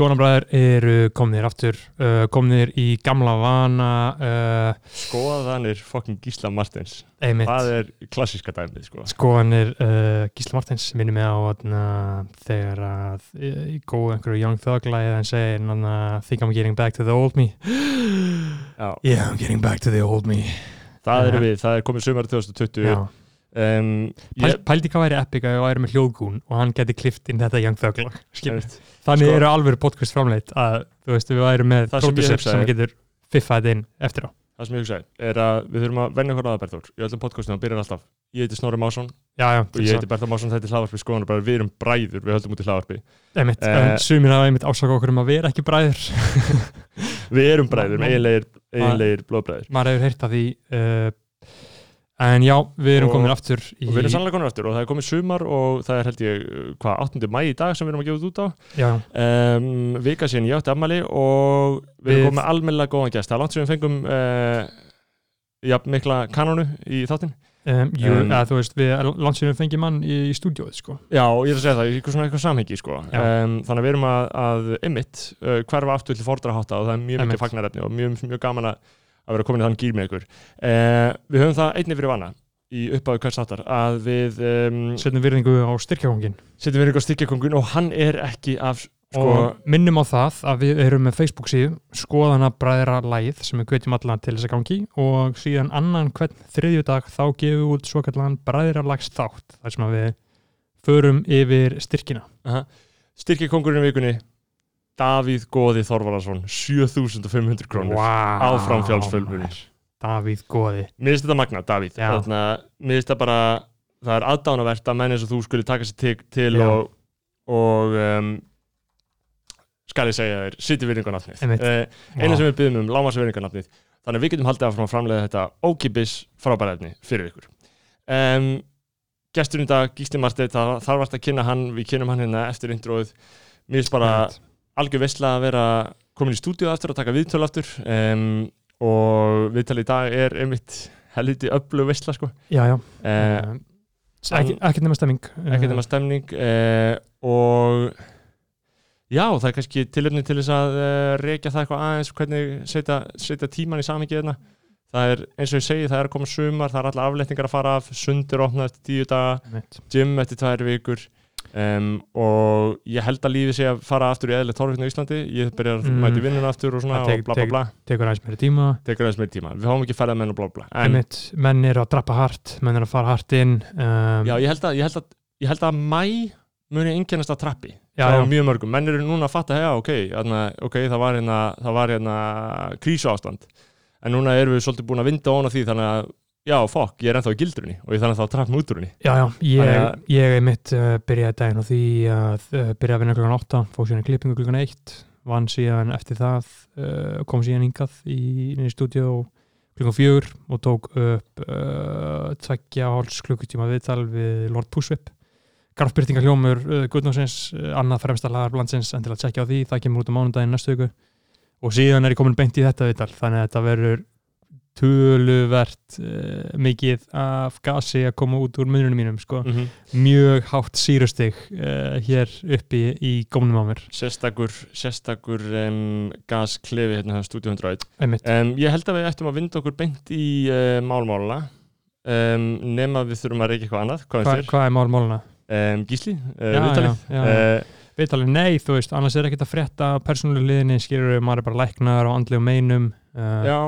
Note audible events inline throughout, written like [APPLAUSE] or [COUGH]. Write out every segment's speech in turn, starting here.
Skoðanabræður eru komnir aftur, uh, komnir í gamla vana uh, Skoðanir fokkin Gísla Martins. Einmitt, Það er klassíska dæmið sko. skoðanir uh, Gísla Martins minnum mig á atna, þegar að í góðu einhverju Young Thug lagið hann segir nanna, think I'm getting back to the old me. Já, yeah I'm getting back to the old me. Það eru við, það er komið sumar 2020 Já. Um, Pæl, ég, pældi hvað væri epic að við væri með hljóðgún og hann geti klift inn þetta Young Thug þannig Sko- eru alveg podcast framleitt að þú veist við væri með producer sem, hugsaði- getur fiffað inn eftir á. Það sem ég hugsaði er að við þurfum að venja okkur aða Berþór í öllum podcastum og byrjar alltaf. Ég heiti Snorri Másson já, já, og ég heiti Berþór Másson, þetta er hlaðvarpi skoðanar bara við erum bræður, við höldum út í hlaðvarpi. Einmitt, Eh, en sumir hafa einmitt ásaka okkur um að vera ekki bræður. [LAUGHS] Við erum bræður, [LAUGHS] eiginlegir, blóðbræður. maður hefur heyrt af því uh, en já, við erum komin aftur í, og við erum sannlega konur aftur og það er komið sumar og það er held ég, hvað, 8. mæ í dag sem við erum að gefa þetta út á já, um, vika síðan ég átti afmæli og við Við- erum komið almennilega góðan gæst það er langt sem við fengum uh, ja, mikla kanónu í þáttin um, jú, Um, að, þú veist, við landsinum fengjum mann í, í stúdíóið sko. já, ég er að segja það, eitthvað svona eitthvað samhengi sko. Já. þannig að við erum að, að emitt, uh, hverfa aftur til fordra-hátta og það er mjög Að, vera komin í þann gýr með ykkur. Uh, við höfum það einnig fyrir vana í uppáðu hvers þáttar að við um, setjum virðingu á styrkjagongin setjum við ykkur stikkjakongin og hann er ekki af sko, og minnum á það að við erum með Facebook síðu skoðana bræðra lægið sem við kvetjum allan til þess að gangi og síðan annan hvern þriðjudag þá gefum við út svo kallan bræðra lags þátt þar sem við förum yfir styrkina. Styrkjakongurinn vikunni Davíð Góði Þorvararsson 7500 krónur wow. áfram fjálsfölmunir Davíð Góði Mér finnst þetta magna, Davíð. Mér finnst þetta bara það er aðdánavert að menn eins og þú skulle taka sér til, til og, og um, skal ég segja þér sitti virðingarnafnið Einmitt. uh, eina sem við byggjum um, lámas virðingarnafnið þannig við getum haldið áfram að framlega þetta ókipis frábæræfni fyrir ykkur. Um, Gesturinn í dag, Gísli Marsteinn það þarf vart að kynna hann, við kynnum hann hérna eftir intróið Mér finnst bara Einmitt. Algjör veistla að vera komin í stúdíu aftur og taka viðtöl aftur um, og viðtöl í dag er einmitt helviti öflug veistla sko. Já, já. Uh, uh, ekki, ekki nema stemming ekki nema stemning uh, og já, það er kannski tilöfni til þess að uh, reykja það eitthvað aðeins hvernig setja, setja tíman í samingi hérna. Það er eins og ég segi, það er að koma sumar það er alla afletningar að fara af, sundur opna eftir tíu daga, gym eftir tvær vikur um, og ég held að lífið sé að fara aftur í eðlilegt torfinn á Íslandi. Ég byrjar að Mm. mæti vinnun aftur og svona tek- og bla bla bla, tekur aðeins meiri tíma. Tíma. Við fáum ekki ferðað menn og bla bla. En Einmitt, menn eru að drappa hart menn eru að fara hart inn um, já, ég held að, ég held að, ég held að mæ muni einkennast að trappi Já, það var mjög mörgum, menn eru núna að fatta já, ok, þarna, ok, það var hérna það var hérna krísu ástand en núna erum við svolítið búin að vinda ón á því þannig að, já, fokk, ég er ennþá í gildrunni og ég þannig að þá trapp með útrunni Já, já, ég, ég er mitt uh, byrjaði daginn á því að uh, byrjaði að vinna klukkan 8, fóð síðan í klippingu klukkan 1 vann síðan eftir það uh, kom síðan hingað í, í stúdíu klukkan 4 og tók upp tveggja háls klukkutíma viðtal við Lord Pushwip Garfbyrtinga hljómur Guðnánsins, annað fremsta lagar blandsins en til að tjekkja á því, það kemur út á mánudaginn næstu viku. Og síðan er ég komin beint í þetta viðtal þannig að þetta verður töluvert uh, mikið af gasi að koma út úr mununum mínum sko. mm -hmm. mjög hátt sírustig uh, hér uppi í gómnum á mér. Sérstakur, sérstakur um, gasklefi hérna stúdíu 101 einmitt, um, ég held að við ættum að vinda okkur beint í uh, málmáluna um, nema við þurfum að reykja eitthvað annað. Hvað Hva, er mál máluna? þér? Um, Gísli, viðtalið? Viðtalið, nei, þú veist, annars er ekkert að frétta persónuleg liðinni, skilur maður er bara læknar á andlegum meinum uh, já,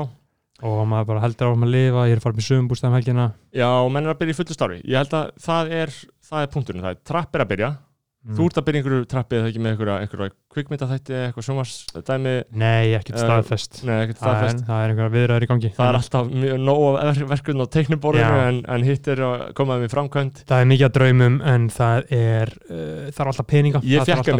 og maður bara heldur á að lifa, ég er farið með sögumbústæðum helgina. Já, menn er að byrja í fullu starfi. Ég held að það er, það er punkturinn. Það er trapp er að byrja. Mm. Þú ert að byrja í einhverju trappi eða ekki með einhverja, einhverja kvikmyndaþætti eitthvað sjómarsdæmi Nei, ekkert staðfest. Nei, ekkert er, staðfest. það er einhverja viðræður í gangi. Það er alltaf mjög nóg af verkefni á teikniborðinu en, en hitt er að koma með framkvæmt Það er mikið að draumum en það er uh, það er alltaf peninga. Ég Það þarf fekk að alltaf-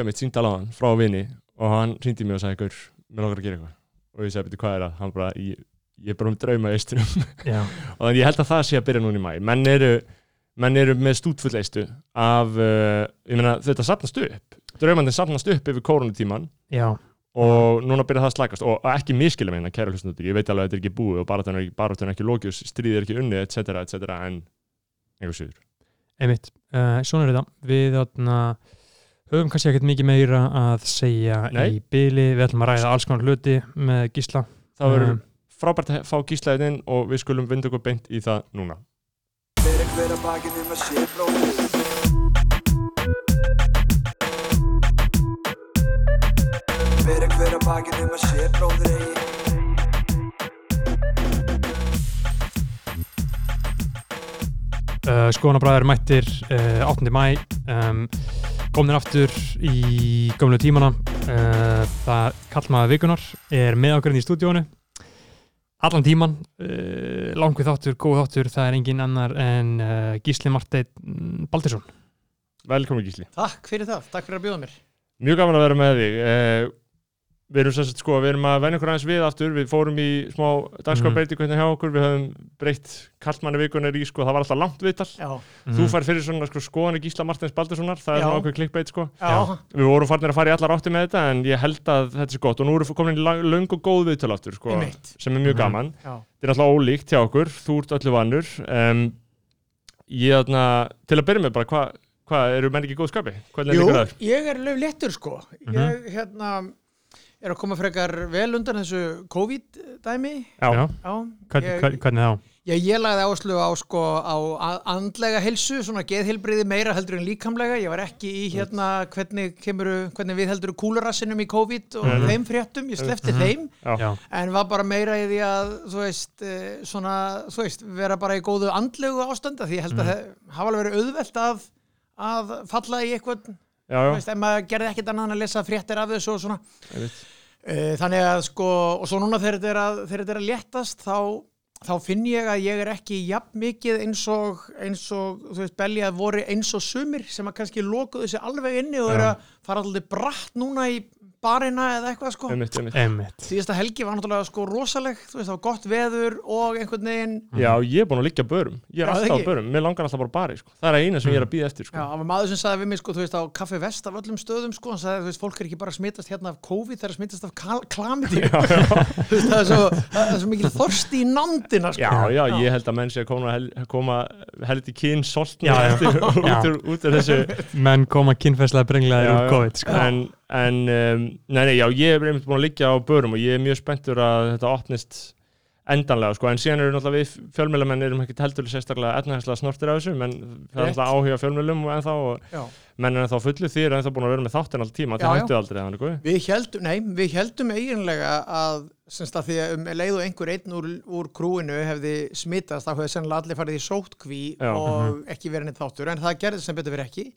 mitt, mitt síndal á hann frá vini og hann hringdi mig og sagði mér langar að gera eitthvað og ég "Bíddu, hvað er það? Hann bara, ég, ég er bara með drauma eistunum. [LAUGHS] Og þannig ég held að það sé að byrja núna í mæ menn eru, menn eru með stútfulleistu af, uh, ég meina þetta sapnast upp, draumandinn sapnast upp yfir koronatíman já, og núna byrja það að slagast og og ekki miskilja meina kæra hlustundur, ég veit alveg að þetta er ekki búið og bara þetta er ekki, ekki lókjus, stríð er ekki unni etc, etc, en einhver síður einmitt. Uh, Svona er þetta. Við þarna höfum kannski ekkert mikið meira að segja Nei. í byli, við ætlum að ræða alls konar hluti með Gísla. Það verður Um, frábært að fá gíslaðin inn og við skulum vinda okkur beint í það núna. Fyrir hver að bakið um að sé bróðir Fyrir uh, Skoðanabræður mættir uh, 8. mæ um, komnir aftur í gömlu tímana. Uh, það kallmaða vikunar er með okkur inn í stúdíónu allan tíman uh, langvið þáttur, góð þáttur það er engin annar en uh, Gísli Marteinn Baldursson. Velkomin Gísli. Takk fyrir það, takk fyrir að bjóða mér. Mjög gaman að vera með þig. Eh, Við erum sagt sko, við erum að venja okkur aðeins við aftur. Við fórum í smá dagskrafbreytingu hérna hjá okkur. Við höfum breytt kallmanni vikunar í sko, það var alltaf langt viðtal. Já, Þú fær fyrir svona sko, skoðanir Gísla Martins Baldurssonar. Það er Já. svona ákveð klikkbeitt sko. Já, Við vorum farnir að fara í allar átti með þetta En ég held að þetta er gott. Og nú erum við komin í lang- og góð viðtal aftur sko, einmitt. Sem er mjög Mhm. gaman. Já, Þetta er alltaf ólíkt hjá okkur. Þú ert öllu vannur um, Ég þarna, til að byrja með bara Hvað hva, eru menn ekki í góð skapi? Hvernig er Jú, líka það? ég er lög léttur sko. Ég hérna er að koma frekar vel undan þessu COVID-dæmi Já, Já. Já, ég, hvern, hvernig þá? ég, ég lagði áherslu á sko á andlega helsu, svona geðheilbriði meira heldur en líkamlega, ég var ekki í hérna hvernig kemur, hvernig við heldur kúlurassinum í COVID og Mhm. þeim fréttum, ég slefti Mhm. þeim já, Já, en var bara meira í því að þú veist, eh, svona, þú veist vera bara í góðu andlegu ástanda því ég held að það hafa alveg verið auðvelt að, að falla í eitthvað já, já. Veist, ef maður gerði ekkert annað en að lesa fréttir af þessu og svona. Eh, þannig að sko, og svo núna þegar þetta er að, er að léttast þá, þá finn ég að ég er ekki jafn mikið eins og, eins og þú veist, belja voru eins og sumir sem að kannski lokuðu sig alveg inni og eru að fara alltaf bratt núna í barina eða eitthvað sko Einmitt, einmitt. emmitt síðasta helgi var náttúrulega sko rosaleg þú veist það var gott veður og einhvern veginn Já, ég er búin að liggja á börum Ég er Já, alltaf á börum, mér langar alltaf bara bari sko. Það er eina sem ég er að býða eftir já, sko. var maður sem sagði við mig sko þú veist á Kaffi Vest af öllum stöðum sko hann sagði þú veist fólk er ekki bara að smitast hérna af COVID það er að smitast af klamiti [LAUGHS] það er svo, það er svo mikil þorsti í nándina sko. já, já, ég held að menn sé að koma, hel, koma held í kyn Já, já. eftir [LAUGHS] út Já. úr þessu menn koma Já, já. COVID sko. En, en um, nei, nei, já, ég er einmitt búin að liggja á börum og ég er mjög spenntur að þetta opnist endanlega, sko, en síðan eru náttúrulega við fjölmjölamenn erum ekki heldur sérstaklega etnaðislega snortir af þessu, menn það er náttúrulega áhuga fjölmjölum og ennþá og Já. menn er ennþá fullu því er ennþá búin að vera með þáttin alltaf tíma, það hættu aldrei þannig, sko. við heldum, nei, við heldum eiginlega að semst að því að um leið og einhver einn úr, úr krúinu hefði smitast þá hefði sennilega allir farið í sótkví Já. mhm. og ekki verið neitt þáttur en það gerði sem betur verið ekki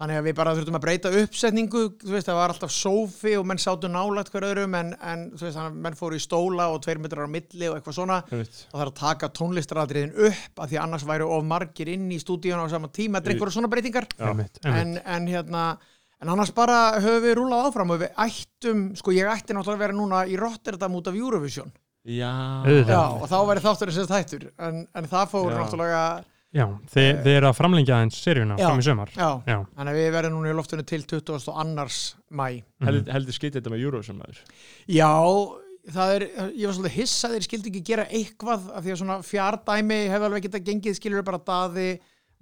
þannig að við bara þurftum að breyta uppsetningu þú veist það var alltaf sófi og menn sátu nálægt hver öðrum en, en þú veist þannig að menn fóru í stóla og tveir metrar á milli og eitthvað svona Einmitt. og það er að taka tónlistaratriðin upp af því annars væru of margir inn í stúdíun á sama tíma, þetta er einhverja svona breytingar Já. Einmitt, einmitt. en, en hérna en annars bara höfum við rúlað áfram og við ættum, sko ég ætti náttúrulega að vera núna í Rotterdam út af Eurovision Já, já, og þá væri þátturinn sem þættur en, en það fór Já. náttúrulega Já, þið, þið eru að framlengja eins seríuna fram í sömar já, Já, þannig að við verðum núna í loftinu til 20. og annars mæ Mhm. Held, heldur skýt þetta með Eurovision maður? Já, það er, ég var svolítið hissa þeir skildi ekki gera eitthvað af því að svona fjardæmi hefði alveg geta gengið skilur bara daði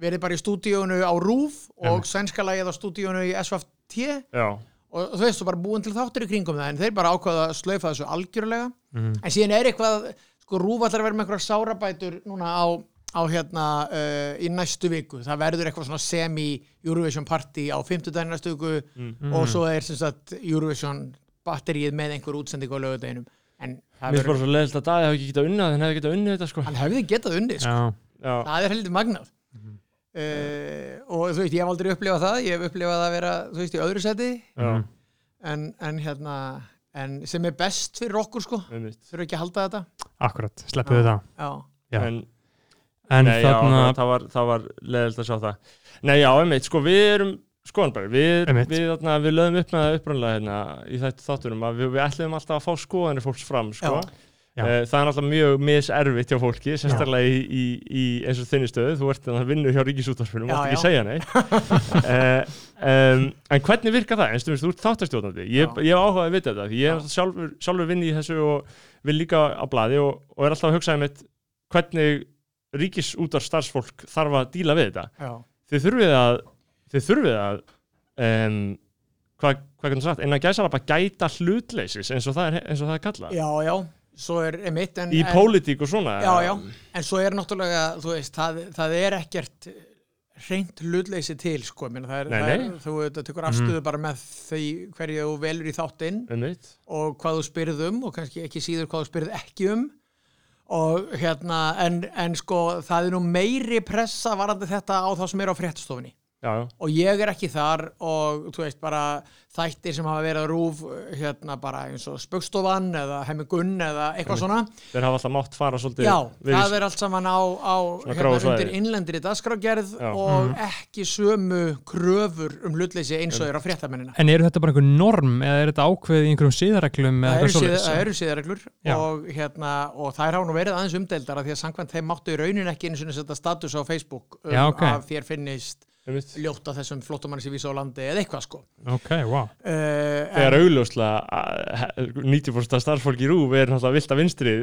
verið bara í stúdíónu á RÚF og lagið á stúdíónu í SVT Já, og þú veist, þú bara búin til þáttur í kringum það en þeir bara ákvaða að slaufa þessu algjörlega. Mhm. en síðan er eitthvað sko rúf allar að vera með einhverja sárabætur núna á, á hérna uh, í næstu viku, það verður eitthvað svona semi-Eurovision party á 50 daginn næstu viku Mhm. og svo er sem sagt Eurovision batterið með einhver útsendingu á lögudeginum en það mér verður, svo leðilt að Daði hafi ekki getað unnað, hann hefði getað unnið þetta sko. Hann hefði getað unnið sko. já, Já, það er heldur magnað. Mhm. uh, og þú veist, ég hef aldrei upplifað það. Ég hef upplifað að vera, þú veist, í öðru seti Mhm. en, en hérna en sem er best fyrir okkur sko. Þurfa ekki að halda þetta. Akkurat, sleppuðu það já, Já. En, En Nei, já, þarna, það, það var, það var leðilt að sjá það Nei, já, einmitt, sko, við erum skoðan bara, við, við, þarna, við lögum upp með það upprannlega hérna í þetta þáttunum að við, við ætlum alltaf að fá skoðanir fólks fram, sko Já. Já. Eh, Það er alltaf mjög miservitt hjá fólki, sérstaklega í, í, í eins og þinni stöðu, þú ert að vinna hjá ríkisútvarpinu, Já, mátt ekki já. segja neitt. [LAUGHS] uh, um, en hvernig virkar það? En stundum, þú ert þáttastjórnandi, ég, Já. ég hef áhugaði að vita þetta, ég er Já. sjálfur, sjálfur vinni í þessu og vil líka á blaði og, og er alltaf að hugsa um hvernig ríkisútvar starfsfólk þarf að díla við þetta. já, Þið þurfið að, þið þurfið að um, hvað hva kannu sagt? Innan gæsala bara gæta hlutleysis eins og það er, og það er kallað. Já, já, svo er emitt en, í en, pólitík og svona já, já, en svo er náttúrulega þú veist, það, það er ekkert reynt hlutleysi til sko, Minna, það er, Nei, það er, nei. þú veit, tekur afstöðu bara með því hverju þú velur í þáttinn og hvað þú spyrð um og kannski ekki síður hvað þú spyrð ekki um og hérna en, en sko það er nú meiri pressa varandi þetta á þá sem er á fréttastofinni já, og ég er ekki þar og þú veist bara þættir sem hafa verið að rúf hérna bara eins og spöggstofan eða hemmigunn eða eitthvað svona. Þeir hafa alltaf mátt fara svolítið já, við- það er allt saman á, á hérna undir innlendir í dagskrágerð Já. og ekki sömu kröfur um hlutleysi eins og er á fréttamennina. En eru þetta bara einhver norm eða er þetta ákveðið í einhverjum síðareglum eða Það eru, síða, það eru síðareglur Já. og, hérna, og þær hafa nú verið aðeins umdeildara því að samkvæmt þeim máttu í raunin ekki einu sinni setja status á Facebook um Já, ok. að þér finnist Að þessum flottumanni sem vísa á landi eða eitthvað sko Ok, wow. uh, þegar augljóslega að 90% af starfsfólki í rúf er náttúrulega vilt að vinstri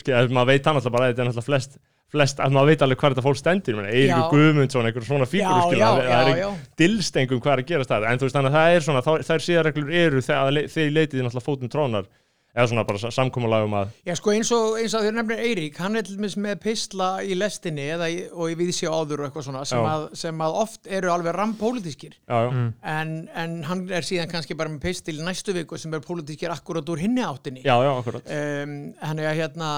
skil, að maður veit hann alltaf bara þetta er náttúrulega flest, flest að maður veit alveg hvað þetta fólk stendur Já. Guðmundsson, einhver svona fígur það er já, dilstengum hvað er að gerast það en þú veist þannig að það er svona, þær síðarreglur eru þegar þeir leitið náttúrulega fótum trónar eða svona bara samkomulag um að já sko eins og, eins og þér nefnir Eirík hann er til dæmis með pistla í lestinni eða í, og í viðsjá áður og eitthvað svona sem að, sem að oft eru alveg rampólitískir. Já, já, Mm. en, en hann er síðan kannski bara með pistil næstu viku sem er pólitískir akkurat úr hinni áttinni. Já, já, akkurat um, hann er að hérna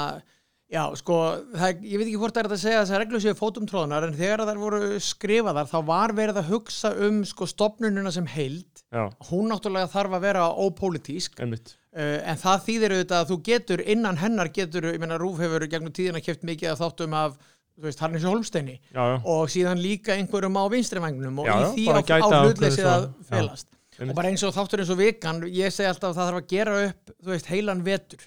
já, sko, það, ég veit ekki hvort það er að segja að þessar reglur séu fótumtróðunar en þegar þær voru skrifaðar þá var verið að hugsa um sko stopnununa sem heild. Já, hún náttúrulega þarf að vera ópólitísk. Einmitt en það þýðir auðvitað að þú getur innan hennar getur, ég meina Rúf hefur gegnum tíðina keft mikið að þáttum af þú veist, Harnis Holmsteini já, já, og síðan líka einhverjum á vinstrivægngnum og Já, í því á, hlutleysið að felast. Og bara eins og þáttur eins og vikan ég segi alltaf að það þarf að gera upp þú veist, heilan vetur.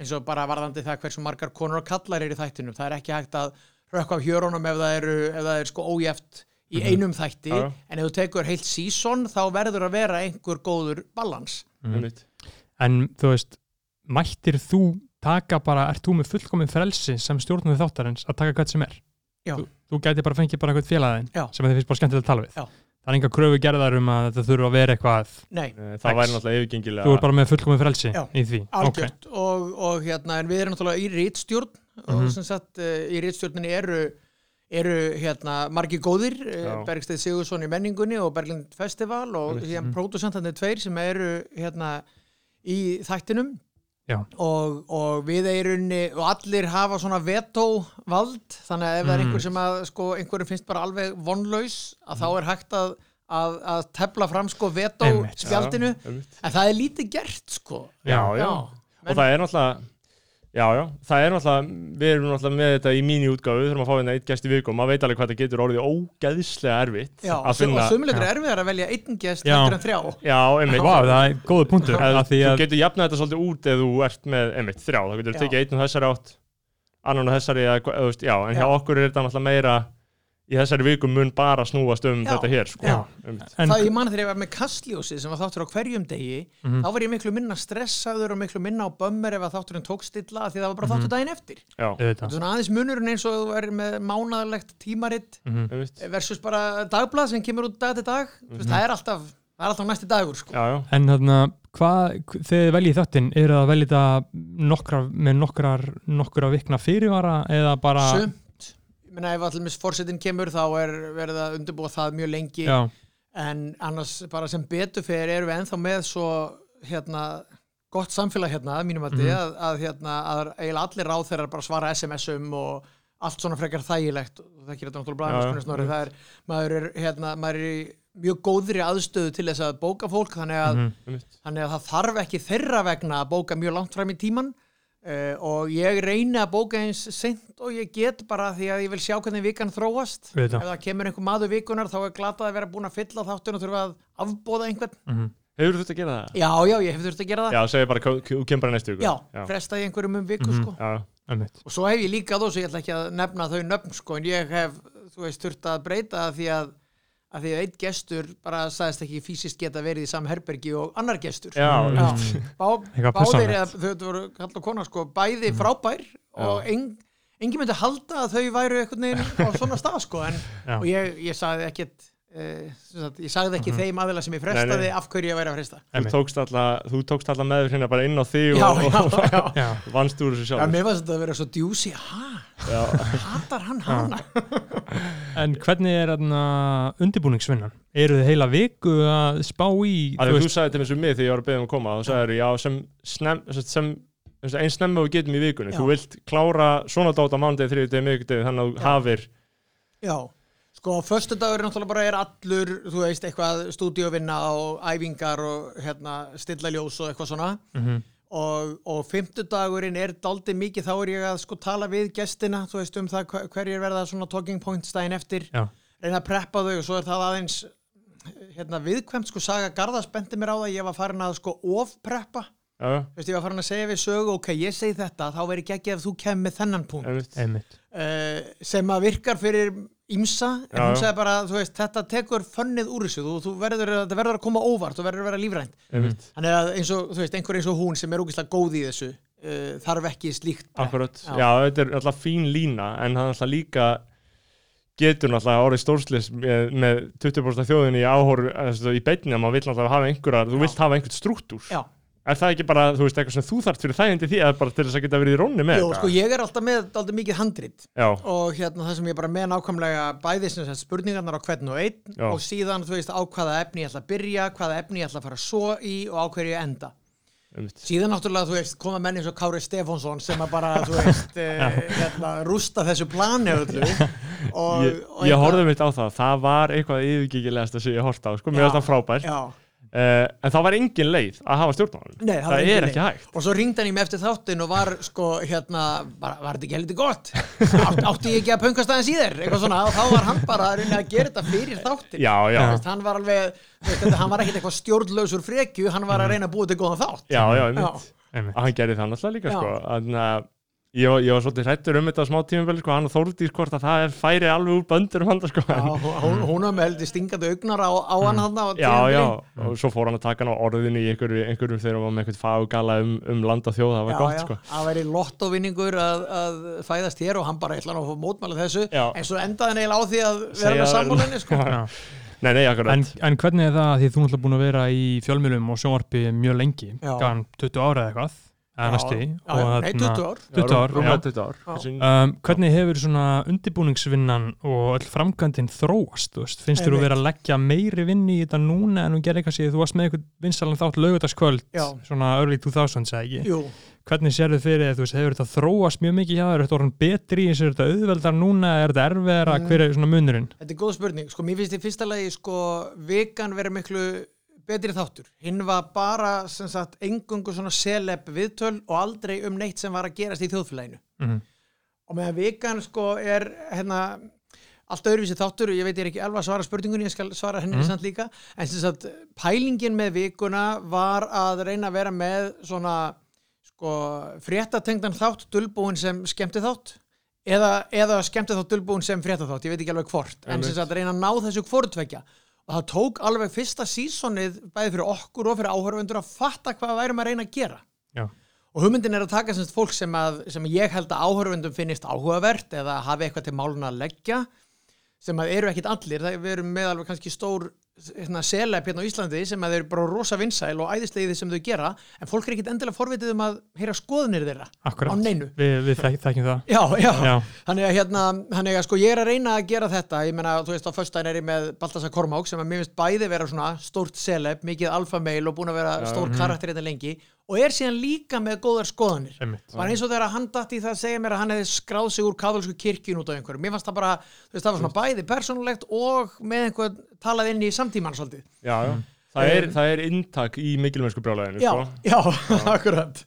Eins og bara varðandi það hversu margar konur og kallar eru í þættinum. Það er ekki hægt að rökka á hjörunum ef það eru ef það er sko ójæft í einum þætti. Mhm. Já, já. en ef þú tekur heilt sísón þá verður að vera einhver góður balans einmitt En þú veist, mættir þú taka bara, ert þú með fullkomið frelsi sem stjórnum þáttarins að taka hvað sem er? Já. Þú, þú gæti bara fengið bara eitthvað félagin Já. sem þið finnst bara skemmtilegt að tala við. Já. Það er enga kröfu gerðar um að þetta þurfa að vera eitthvað, nei, Eh, það væri náttúrulega yfirgengilega þú er bara með fullkomið frelsi Já. í því. algjört og, og hérna, en við erum náttúrulega í rítstjórn og Mhm. sem sagt uh, í rítstjórninni eru eru hérna margir góðir Já. Bergstedt Sigursson í menningunni og Berglind Festival og Einmitt. síðan pródusentarnir í þættinum. Og, og við eirunni og allir hafa svona vetóvald þannig að ef það er Mm. einhver sem að sko, einhverju finnst bara alveg vonlaus að þá er hægt að, að, að tefla fram sko vetó spjaldinu. En það er lítið gert sko. Já, já, Já, og það er náttúrulega já, já, það er náttúrulega við erum náttúrulega með þetta í mínu útgáfu við þurfum að fá hérna eitt gæst í viku og maður veit alveg hvað það getur orðið ógeðslega erfitt Já, að og finna, sumulegur er erfiðar að velja einn gest Já. heldur en þrjá já, einmitt Vá, það er góða punktur. Að því þú að, getur jafnað þetta svolítið út ef þú ert með einmitt þrjá, þá getur þú tekið einn og þessari átt annan og þessari, eða, já, en hjá Já. okkur er þetta náttúrulega meira í þessari viku mun bara snúast um Já. þetta hér, sko en, Það ég man þegar ég var með kastljósi sem var þáttur á hverjum degi Mhm. þá var ég miklu minna stressaður og miklu minna á bömmur ef að þátturinn tók stilla því það var bara Mhm. þáttur daginn eftir já, auðvitað. Svona aðeins munurinn eins og þú er með mánaðarlegt tímaritt Mhm. einmitt versus bara dagblað sem kemur út dag til dag mm Mhm. það er alltaf það er alltaf næsti dagur sko. já, já, En þarna, hvað, þegar þið veljið þáttinn, er það að velja þetta nokkra, með nokkrar, nokkra vikna fyrirvara eða bara... sumt ég meina ef allir fórsetin kemur þá er verið að undirbúa það mjög lengi. Já, en annars bara sem betur fyrir erum við ennþá með svo hérna gott samfélag hérna mínum að Mhm. að, að hérna að eiginlega allir ráð þeirra bara svara SMS-um og allt svona frekar þægilegt. Og það gerir þetta náttúrulega snorri það er, maður er hérna, maður er í mjög góðri aðstöðu til þess að bóka fólk þannig að, mhm. einmitt. þannig að það þarf ekki þeirra vegna að bóka mjög langt fram í tíman uh, og ég reyni að bóka eins seint og ég get bara því að ég vil sjá hvernig vikan þróast ef það kemur einhver maður vikunar þá er glatað að vera búin að fylla þáttun og þurfa að afbóða einhvern mhm. Hefur þú þetta að gera það? já, já, ég hef þurft að gera það Já, segir bara, þú kemur bara næstu viku já, já, fresta í einhverjum um viku Mhm. sko. já, og svo hef ég líka þó, svo ég ætla ekki að nefna þau nöfn sko, en ég hef, þú veist, þurft að breyta það því að að því að einn gestur bara sagðist ekki fysiskt geta verið í sam herbergi og annar gestur. Já, Mm. Já, bá, [LAUGHS] Eitthvað báðir eða þau voru kall og kona sko, bæði frábær og Já. en, engin myndi halda að þau væru veginn á svona stað sko, en, og ég, ég sagði ekkert sagt, ég sagði ekki Mhm. þeim aðila sem ég Nei, frestaði nei. af hverju ég væri að fresta þú tókst alla, þú tókst alla með hérna bara inn á þig já, og, já, og, já. Já, [LAUGHS] vannst úr þessu Já, sjálf mér var þetta að vera svo djúsi, ha, já, hatar hann hana? [LAUGHS] en hvernig er undirbúningsvinnan? Eru þið heila viku að spá í, Að þú þú sagði til mér sem mig þegar ég var að beða um að koma þá sagði já, sem, snem, sem, sem einn snemma við getum í vikunni Já. þú vilt klára svona dót á mándegi, þriðjudegi, miðvikudegi þannig að þú Já. hafir Já, sko, förstu dagur er náttúrulega bara er allur, þú veist, eitthvað stúdíovinna og æfingar og hérna, stilla ljós og eitthvað svona. Mhm. og, og fimmtudagurinn er daldið mikið, þá er ég að sko tala við gestina, þú veist, um það hver- hverjir verða svona talking points daginn eftir. Já. reyna að preppa þau og svo er það aðeins hérna viðkvæmt, sko, Saga Garðas bendi mér á það, ég var farin að sko ofpreppa. Þú veist, ég var farin að segja við sögu, ok, ég segi þetta, þá verður ekki ekki ef þú kemur þennan punkt. Uh, sem að virkar fyrir ímsa, en Já, hún sagði bara, veist, þetta tekur fönnið úr þessu, þú, þú verður, þetta verður að koma óvart, þú verður að vera lífrænt. Þannig að eins og, þú veist, einhver eins og hún sem er ógeðslega góð í þessu, uh, þarf ekki slíkt. Akkurat, Já. já. þetta er alltaf fín lína en er alltaf líka getur náttúrulega orðið stórslis með, með 20% þjóðin í áhóru í beinni að maður vill náttúrulega hafa einhverjar þú vilt hafa einhvern struktúr Já, er það ekki bara, þú veist, eitthvað sem þú þarft fyrir þægindi því eða bara til þess að geta verið í rónni með Jú, þetta? sko, ég er alltaf með alltaf mikið handrit. Já, og hérna það sem ég bara með nákvæmlega bæði sem spurningarnar á hvern og einn Já. og síðan, þú veist, á hvaða efni ég ætla að byrja, hvaða efni ég ætla að fara svo í og á hverju ég enda. einmitt. Síðan náttúrulega, þú veist, koma menn eins og Kári Stefánsson sem að bara, þú veist, e, hérna, rústa þessu plani öllu. [LAUGHS] Og, Ég, ég horfði mitt á það, það var eitthvað yfirgikilegast sem ég horfði á, sko, var það frábært. Já, uh, en það var engin leið að hafa stjórnmálun Nei, það það, er leið. ekki hægt og svo ringdi hann í mig eftir þáttin og var, sko, hérna, bara, var þetta ekki heldur gott? Átt, [LAUGHS] átti ég ekki að pöngast aðeins í þér? Eitthvað svona, og þá var hann bara að reyna að gera þetta fyrir þáttin. Já, já, veist, hann var alveg, þú veist, þetta, hann var ekkit eitthvað stjórnlausur frekju, hann var að reyna að búa til góðan þátt. já, já, Já. einmitt einmitt. að hann gerði það náttúrulega líka Já. sko. Þannig að ég, var- ég var svolítið hrættur um þetta á smá tímabili sko. hann og Þórdís hvort að það er færi alveg úr böndur um hann sko. Já, hún, hún heldur stingandi augnar á, á hann hann á já, já, og svo fór hann að taka hann á orðinu í einhverju, einhverjum þegar hann var með einhvern faggala um, um land og þjóð, það var Já, gott já, sko. það væri lottovinningur að, að fæðast hér og hann bara ætla að fá mótmála þessu Já. en svo endaði hann eiginlega á því að vera Segja með sammálinni sko. Já. [LAUGHS] Já. Nei, nei, akkurat En, en hvernig er það því þú náttúrulega búin að vera í fjölmjölum og sjónvarpi mjög lengi, Já. gann 20 ára eða eitthvað, næstu nei, þarna- 20 ár. 20 ár, já. 20 ár. Um, hvernig hefur svona undibúningsvinnan og öll framkvæmdin þróast, þú veist, finnst þér þú Einmitt. vera að leggja meiri vinni í þetta núna en þú gerir eitthvað sér, þú varst með eitthvað vinsalan þátt laugardagskvöld, Já. svona early 2000 segi Jú, hvernig sér þið fyrir þér, þú veist, hefur þetta þróast mjög mikið hjá þér, er þetta orðin betri, er þetta auðveldar núna, er þetta erfiðara, Mm. hver er svona munurinn? þetta er góð spurning. Sko, mér finnst í fyrsta lagi sko, vegan verið miklu betri þáttur. Hinn var bara sem sagt engungu svona celeb viðtöl og aldrei um neitt sem var að gerast í þjóðfélaginu. Mm og meðan vegan sko er hérna allt öðruvísi þáttur, ég veit ég er ekki alveg að svara spurningunni, ég skal svara henni Mhm. samt líka en sem sagt, pælingin með vikuna var að reyna að vera með svona sko, fréttatengdan þátt dulbúin sem skemmti þátt eða, eða skemmti þátt dulbúin sem fréttaþátt, ég veit ekki alveg hvort en sem sagt reyna að ná þessu hvortvekja og það tók alveg fyrsta sísonið bæði fyrir okkur og fyrir áhörfundur að fatta hvað værum að reyna að gera Já. og hugmyndin er að taka semst fólk sem, að, sem ég held að áhörfundum finnist áhugavert eða hafi eitthvað til málun að leggja sem að eru ekkit allir, það við erum með alveg kannski stór hérna, selep hérna á Íslandi sem að þeir eru bara rosa vinsæl og æðislegið sem þau gera en fólk er ekkit endilega forvitið um að heyra skoðunir þeirra á Akkurat, neinu. Við, við þek, þekkjum það. Já, já, Já. Þannig, að, hérna, þannig að sko ég er að reyna að gera þetta. Ég meina, þú veist, á föstudaginn er ég með Baltasar Kormák sem að mér finnst bæði vera svona stórt seleb, mikið alfameil og búin að vera Já. stór karakter hérna lengi og er síðan líka með góðar skoðanir. Bara eins og þegar hann datt í það að segja mér að hann hefði skráð sig úr katholsku kirkjun út á einhverju mér fannst það bara, þú veist, það var svona bæði persónulegt og með einhver talað inn í samtíman svolítið Já, já Það er, Um, það er inntak í mikilmennsku brjálæðinu já, sko. já, [LAUGHS] akkurat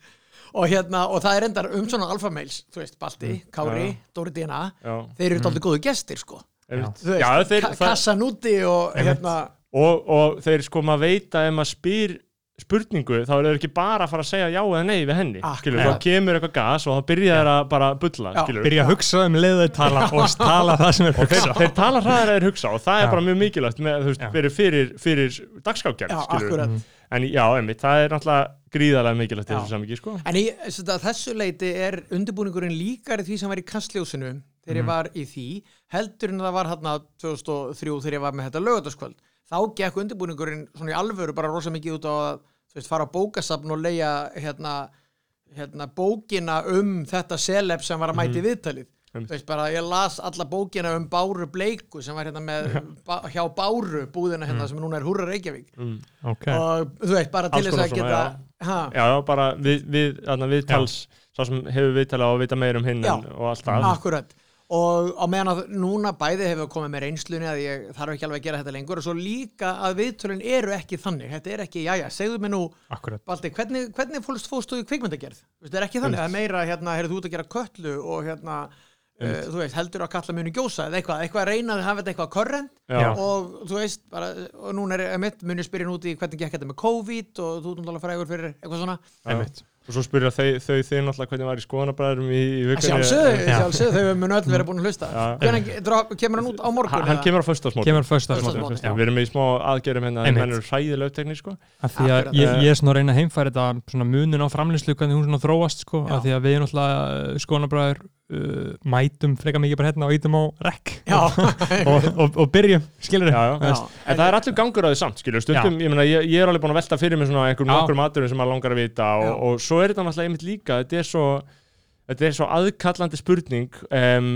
og hérna, og það er endar um svona alfamails, þú veist, Balti, Kári, Já. Dóri Díana Já, þeir eru mm. góðu gestir, sko. Þú veist, já þeir, ka það, kassan úti og hérna og, og þeir sko maður veit að ef maður spyr spurningu þá er þeir ekki bara að fara að segja já eða nei við henni Akkurat. skilur, þá kemur eitthvað gas og þá byrja þeir að bara bulla Já. skilur. Byrja að hugsa um leiðu tala og tala það sem er og þeir, hugsa þeir tala hraðar að þeir hugsa og það Já. er bara mjög mikilvægt með, þú veist, Já. fyrir, fyrir, fyrir dagskákjörn skilur. akkurat. en já, einmitt, það er náttúrulega gríðarlega mikilvægt þessu samvikið sko. En í að þessu leiti er undirbúningurinn líkari því sem var í kastljósinu þegar ég var í því heldur en það var hérna 2003 þegar ég var með þetta lögataskvöld þá gekk undirbúningurinn svona í alvöru bara rosa mikið út á að veist, fara á bókasafn og leia hérna, hérna bókina um þetta seleb sem var að mæti mm viðtalið. Einmitt. Þú veist, bara, ég las alla bókina um Báru Bleiku sem var hérna með ba hjá Báru búðina hérna sem núna er Húra Reykjavík. Mm. ok, og þú veist, bara til þess að geta ha, já, já, bara við, við, þarna, viðtals sá sem hefur viðtala og vita meir um hinn Já. og allt það og á meðan að núna bæði hefur komið með reynslunni að ég þarf ekki alveg að gera þetta lengur og svo líka að viðtölun eru ekki þannig. Þetta er ekki, jæja, segðu mér nú akkurat Balti, hvernig, hvernig fólst fóstu í kvikmyndagerð? Þetta er ekki þannig, það er meira hérna, heyrðu þú út að gera köllu og hérna uh, þú veist, heldur að kalla muni gjósa eða eitthvað, eitthvað að reyna að hafa þetta eitthvað korrent Já. og þú veist, bara, og núna er mitt muni spyrja út í hvernig gekk þetta með COVID og þú og svo spyrja þau, þau þið náttúrulega hvernig var í skoðanabræðurum í, í vikunni sjálfsögðu, Já. sjálfsögðu, þau mun öll vera búin að hlusta hvernig kemur hann út á morgun hann, hann kemur á föstasmóti kemur að Föstudagsmót, smá við erum með í smá aðgerðum hérna Einmitt. menn eru hræðilega upptekni sko. af því að Akkurat. ég, ég er svona að reyna að heimfæra þetta svona munin á framlýslu hvernig hún svona þróast sko, af því að við erum náttúrulega skonabræður uh, mætum freka mikið bara hérna og ítum á rekk Já, [LAUGHS] og, og, og byrjum, skilur. Já. en það er allur gangur á því samt skilur, stundum, ég, meina, ég, ég er alveg búin að velta fyrir mig svona einhverjum Já. nokkur maturum sem maður langar að vita og, og svo er þetta náttúrulega einmitt líka þetta er svo, þetta er svo aðkallandi spurning um,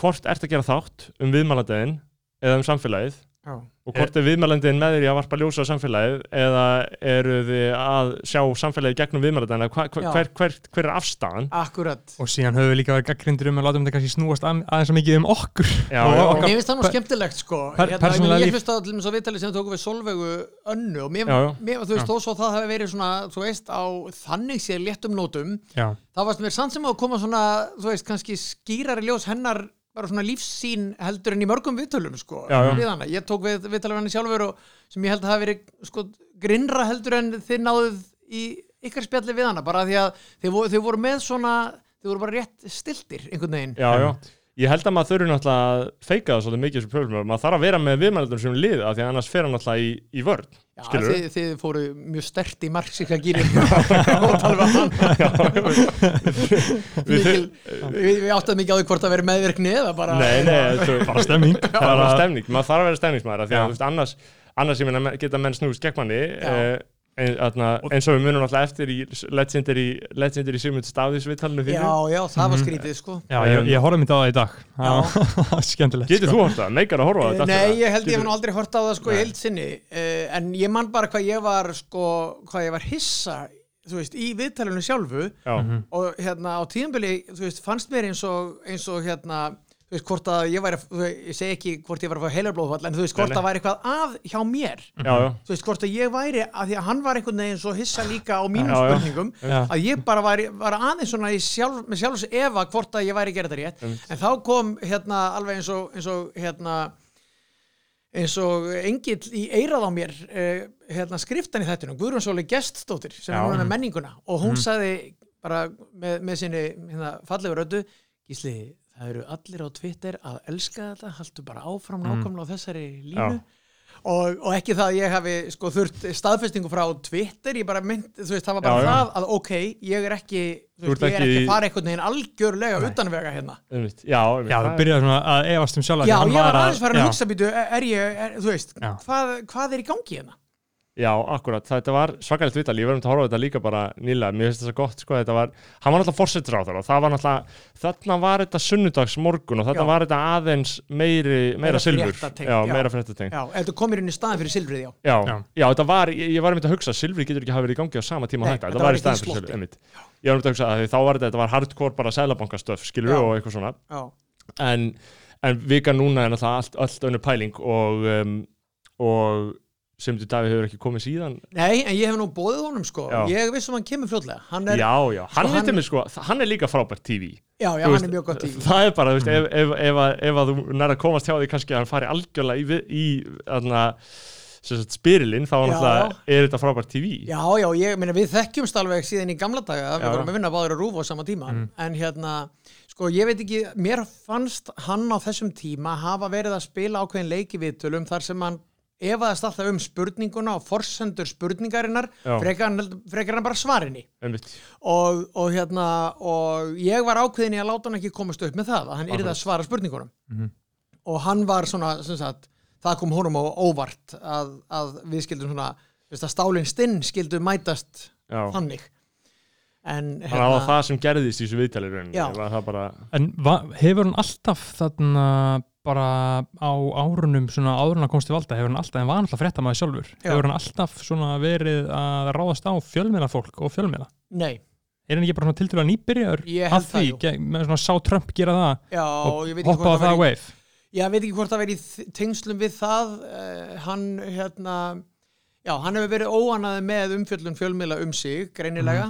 hvort ert að gera þátt um viðmælandegin eða um samfélagið Já. Og hvort er viðmælandin með þér í að varpa ljósa á samfélagið eða eru þið að sjá samfélagið gegnum viðmælandin Já. hver, hver, hver er afstæðan akkurat. Og síðan höfum við líka verið gaggrindur um að láta um þetta kannski snúast að, aðeins að mikið um okkur. Já, og já. okkar Mér finnst það nú skemmtilegt sko. per- hérna, ég, finnst það til dæmis á viðtali sem tókum við Solveigu önnu og mér, Já, já. mér þú veist þó svo það hefði verið svona þú veist á þannig séð léttum nótum já, þá varst mér samt sem að koma svona þú veist kannski skýrari ljós hennar bara svona lífssýn heldur en í mörgum viðtölum sko Já, já. við hana. ég tók við viðtalið henni sjálfur og sem ég held að hafi verið sko grinnra heldur en þið náðuð í ykkar spjalli við hana bara því að þið voru, þið voru með svona þið voru bara rétt stiltir einhvern veginn Já, já. Ég held að maður þurfi náttúrulega að feika það svolítið mikið sem pöflum. Maður þarf að vera með viðmælendur sem lið af því að annars fer hann náttúrulega í, í vörn. Já, þið, þið fóru mjög stert í marxíka gýrin og [LAUGHS] tala [LAUGHS] við hann við, áttum ekki á því hvort að vera meðvirkni eða bara Nei, nei, [LAUGHS] þetta er bara stemming bara stemning. Maður þarf að vera stemningsmaður af því að annars, annars geta menn snúist gegn manni Já. eh, ein, atna, eins og við munum náttúrulega eftir í Legendary, Legendary Sigmund Staðis viðtalinu þínu. Já, já, það var skrítið sko já, ég, ég horfði myndið á það í dag það var [LAUGHS] skemmtilegt Getur sko. þú hort það? Meikar að horfa á þetta? Nei, ég held ég hef Getur- nú aldrei hort á það sko í Nei. heild sinni uh, en ég man bara hvað ég var sko, hvað ég var hissa þú veist, í viðtalinu sjálfu Já, Mhm. og hérna á tíðanbili þú veist, fannst mér eins og, eins og hérna þú veist, hvort að ég væri, ég segi ekki hvort ég var að fá heilarblóðfall, en þú veist, hvort að væri eitthvað að hjá mér, já, já. þú veist, hvort að ég væri að því að hann var einhvern veginn svo hissa líka á mínum spurningum, að ég bara var, var aðeins svona sjálf, með sjálfs efa hvort að ég væri að gera þetta rétt, Einmitt. en þá kom hérna alveg eins og, eins og hérna eins og engill í eirað á mér eh, hérna skriftan í þættunum, Guðrún Sóli Geststóttir sem Já. er núna menninguna. Og hún sagði bara með, með sinni hérna, fallegu röddu Gísli, það eru allir á Twitter að elska þetta, haltu bara áfram nákvæmlega á þessari línu Já. og, og ekki það að ég hafi sko þurft staðfestingu frá Twitter ég bara mynd, þú veist, það var bara Já, já. það að ok, ég er ekki, þú veist, ég er ekki ekki- að fara einhvern veginn algjörlega utanvega hérna Einmitt. Já, einmitt. já, Það þú byrjaði svona að efast um sjálf Já, ég var aðeins farin að já, hugsa býtu, er ég, er, þú veist, Já. hvað, hvað er í gangi hérna? Já, akkurat, þetta var svakalegt vital, ég verðum að horfa á þetta líka bara nýlega, mér finnst þetta gott, sko, þetta var, hann var náttúrulega fórsetur á það og það var náttúrulega, þarna var þetta sunnudags morgun og þarna Já. var þetta aðeins meiri, meira, fréttatengt, já, já. meira fréttatengt. Já, þetta komir inn í staðin fyrir silfrið, já. Já, Já. já, þetta var, ég, ég var einmitt að hugsa, silfri getur ekki hafa verið í gangi á sama tíma Nei, og þetta, þetta þetta var var í staðan fyrir silfri, einmitt. Ég var einmitt að hugsa að því þá var þetta, þetta var hardcore bara sælabankastöf, skilur og eitthvað svona, já. en, en vika núna er náttúrulega allt, allt önnur pæling og, og sem þú Davíð hefur ekki komið síðan Nei, en ég hef nú bóðið honum, sko. Já. Ég vissum hann kemur fljótlega. Hann er, já, Já, já, hann, Sko, hann, hann- er, sko, hann er líka frábært TV já, Þú hann veist, er mjög gott í. Það er bara, þú veist, ef, ef, ef, að, ef að þú nær að komast hjá því kannski að hann fari algjörlega í, vi- í spyrilinn, þá Já, náttúrulega er þetta frábært TV Já, já, ég meina við þekkjumst alveg síðan í gamla daga, við Já. vorum að vinna báður að rúfa á sama tíma, Mm. en hérna, sko, ég veit ekki, mér fannst hann á þessum tíma hafa verið að spila ákveðin leiki viðtölum þar sem hann efaðast alltaf um spurninguna og forsendur spurningarinnar frekar en bara svarinni og, og hérna og ég var ákveðin í að láta hann ekki komast upp með það að hann yrði að svara spurningunum Mhm. og hann var svona sem sagt, það kom honum á óvart að, að við skildum svona veist, að stálinn stinn skildu mætast Já. þannig en að það var það sem gerðist í þessu viðtali í rauninni. Já. Var það bara, En hefur hann alltaf þarna bara á árunum svona árun að komst til valda, hefur hann alltaf, en var alltaf frétta maður sjálfur, Já. hefur hann alltaf svona verið að ráðast á fjölmiðla fólk og fjölmiðla? nei, Er hann ekki bara svona tildur að nýbyrjar að því, jú. ge- með svona sá Trump gera það já, og hoppa á það væri- wave? ég veit ekki hvort það verið tengslum við það uh, hann hérna já, hann hefur verið óanaði með umfjöllun fjölmiðla um sig, greinilega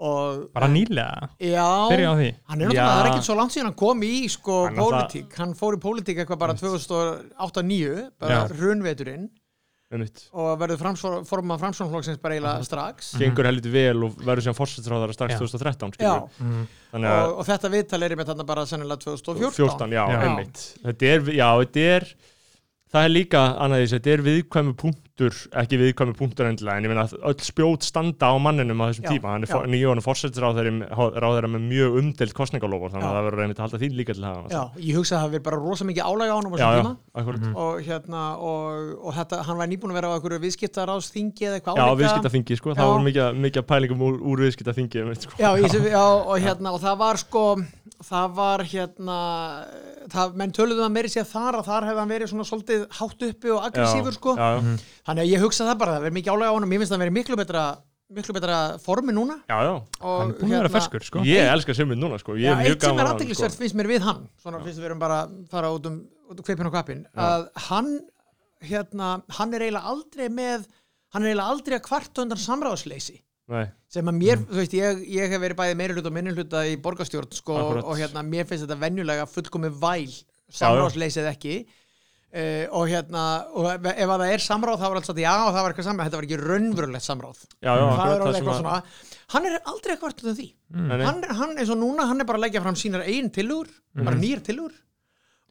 og Bara nýlega, já, byrja á því. Hann er náttúrulega, það er ekkert svo langt síðan hann kom í sko Hann pólitík, hann fór í pólitík eitthvað bara 2008-2009, bara einmitt. og verður formað framsvonflokksins bara Mhm. eiginlega strax Gengur heldur vel og verður síðan fórsettsráðara strax Já. 2013, Já, skilur. Mm. Þannig að og, og þetta viðtal er með þarna bara sennilega 2014 14, já, Já. einmitt. Þetta er, já, þetta er, það er líka, annað því, þetta er viðkvæmu punktur, ekki viðkvæmu punktur endilega, en ég meina að öll spjót standa á manninum á þessum Já, tíma. Hann er já. nýjónu fórsettsráðara með mjög umdelt kostningalofur, þannig Já. að það verður einmitt að halda þín líka til það. Já, ég hugsa að það hafi bara rosa mikið álæga á hann á já, þessum já, tíma akkurat. og hérna, og, og þetta, hann var nýbúin að vera á einhverju viðskiptaráðsþingi eða eitthvað Já, álíka. viðskiptaþingi, sko, Já. það voru mikið, mikið pælingum úr, úr viðskiptaþingi, sko. Já, í, þessu- já, og hérna, og það var sko það var hérna það, menn töluðum að meiri sér þar að þar hefði hann verið svona svolítið hátt uppi og aggressífur sko, Já, já, þannig að ég hugsa það bara það verið mikið álega á honum, ég finnst það verið miklu betra miklu betra formi núna. Já, já. og Hann er búin að vera ferskur, sko. Ég elska Simund núna, sko. Ég Já, er mjög eitt sem er að hann, aðdeglisvert finnst mér við hann svona finnst við erum bara að fara út um, út um kveipin og kvapin að hann hérna, hann er eiginlega aldrei með hann er eiginlega aldrei að kvarta undan samráðsleysi. Nei, sem að mér, þú veist, ég, ég hef verið bæði meiri hluta og minni hluta í borgarstjórn sko, og hérna, mér finnst þetta venjulega fullkomi væl, samráðsleysið ekki uh, og hérna og ef ef að það er samráð þá var alls að já, það var eitthvað samráð, þetta var ekki raunverulegt samráð. Já, já, það er alveg eitthvað að- svona hann er aldrei eitthvað um því. Nei. hann, er- hann eins og núna, hann er bara að leggja fram sínar eigin tilugur, bara nýjar tilugur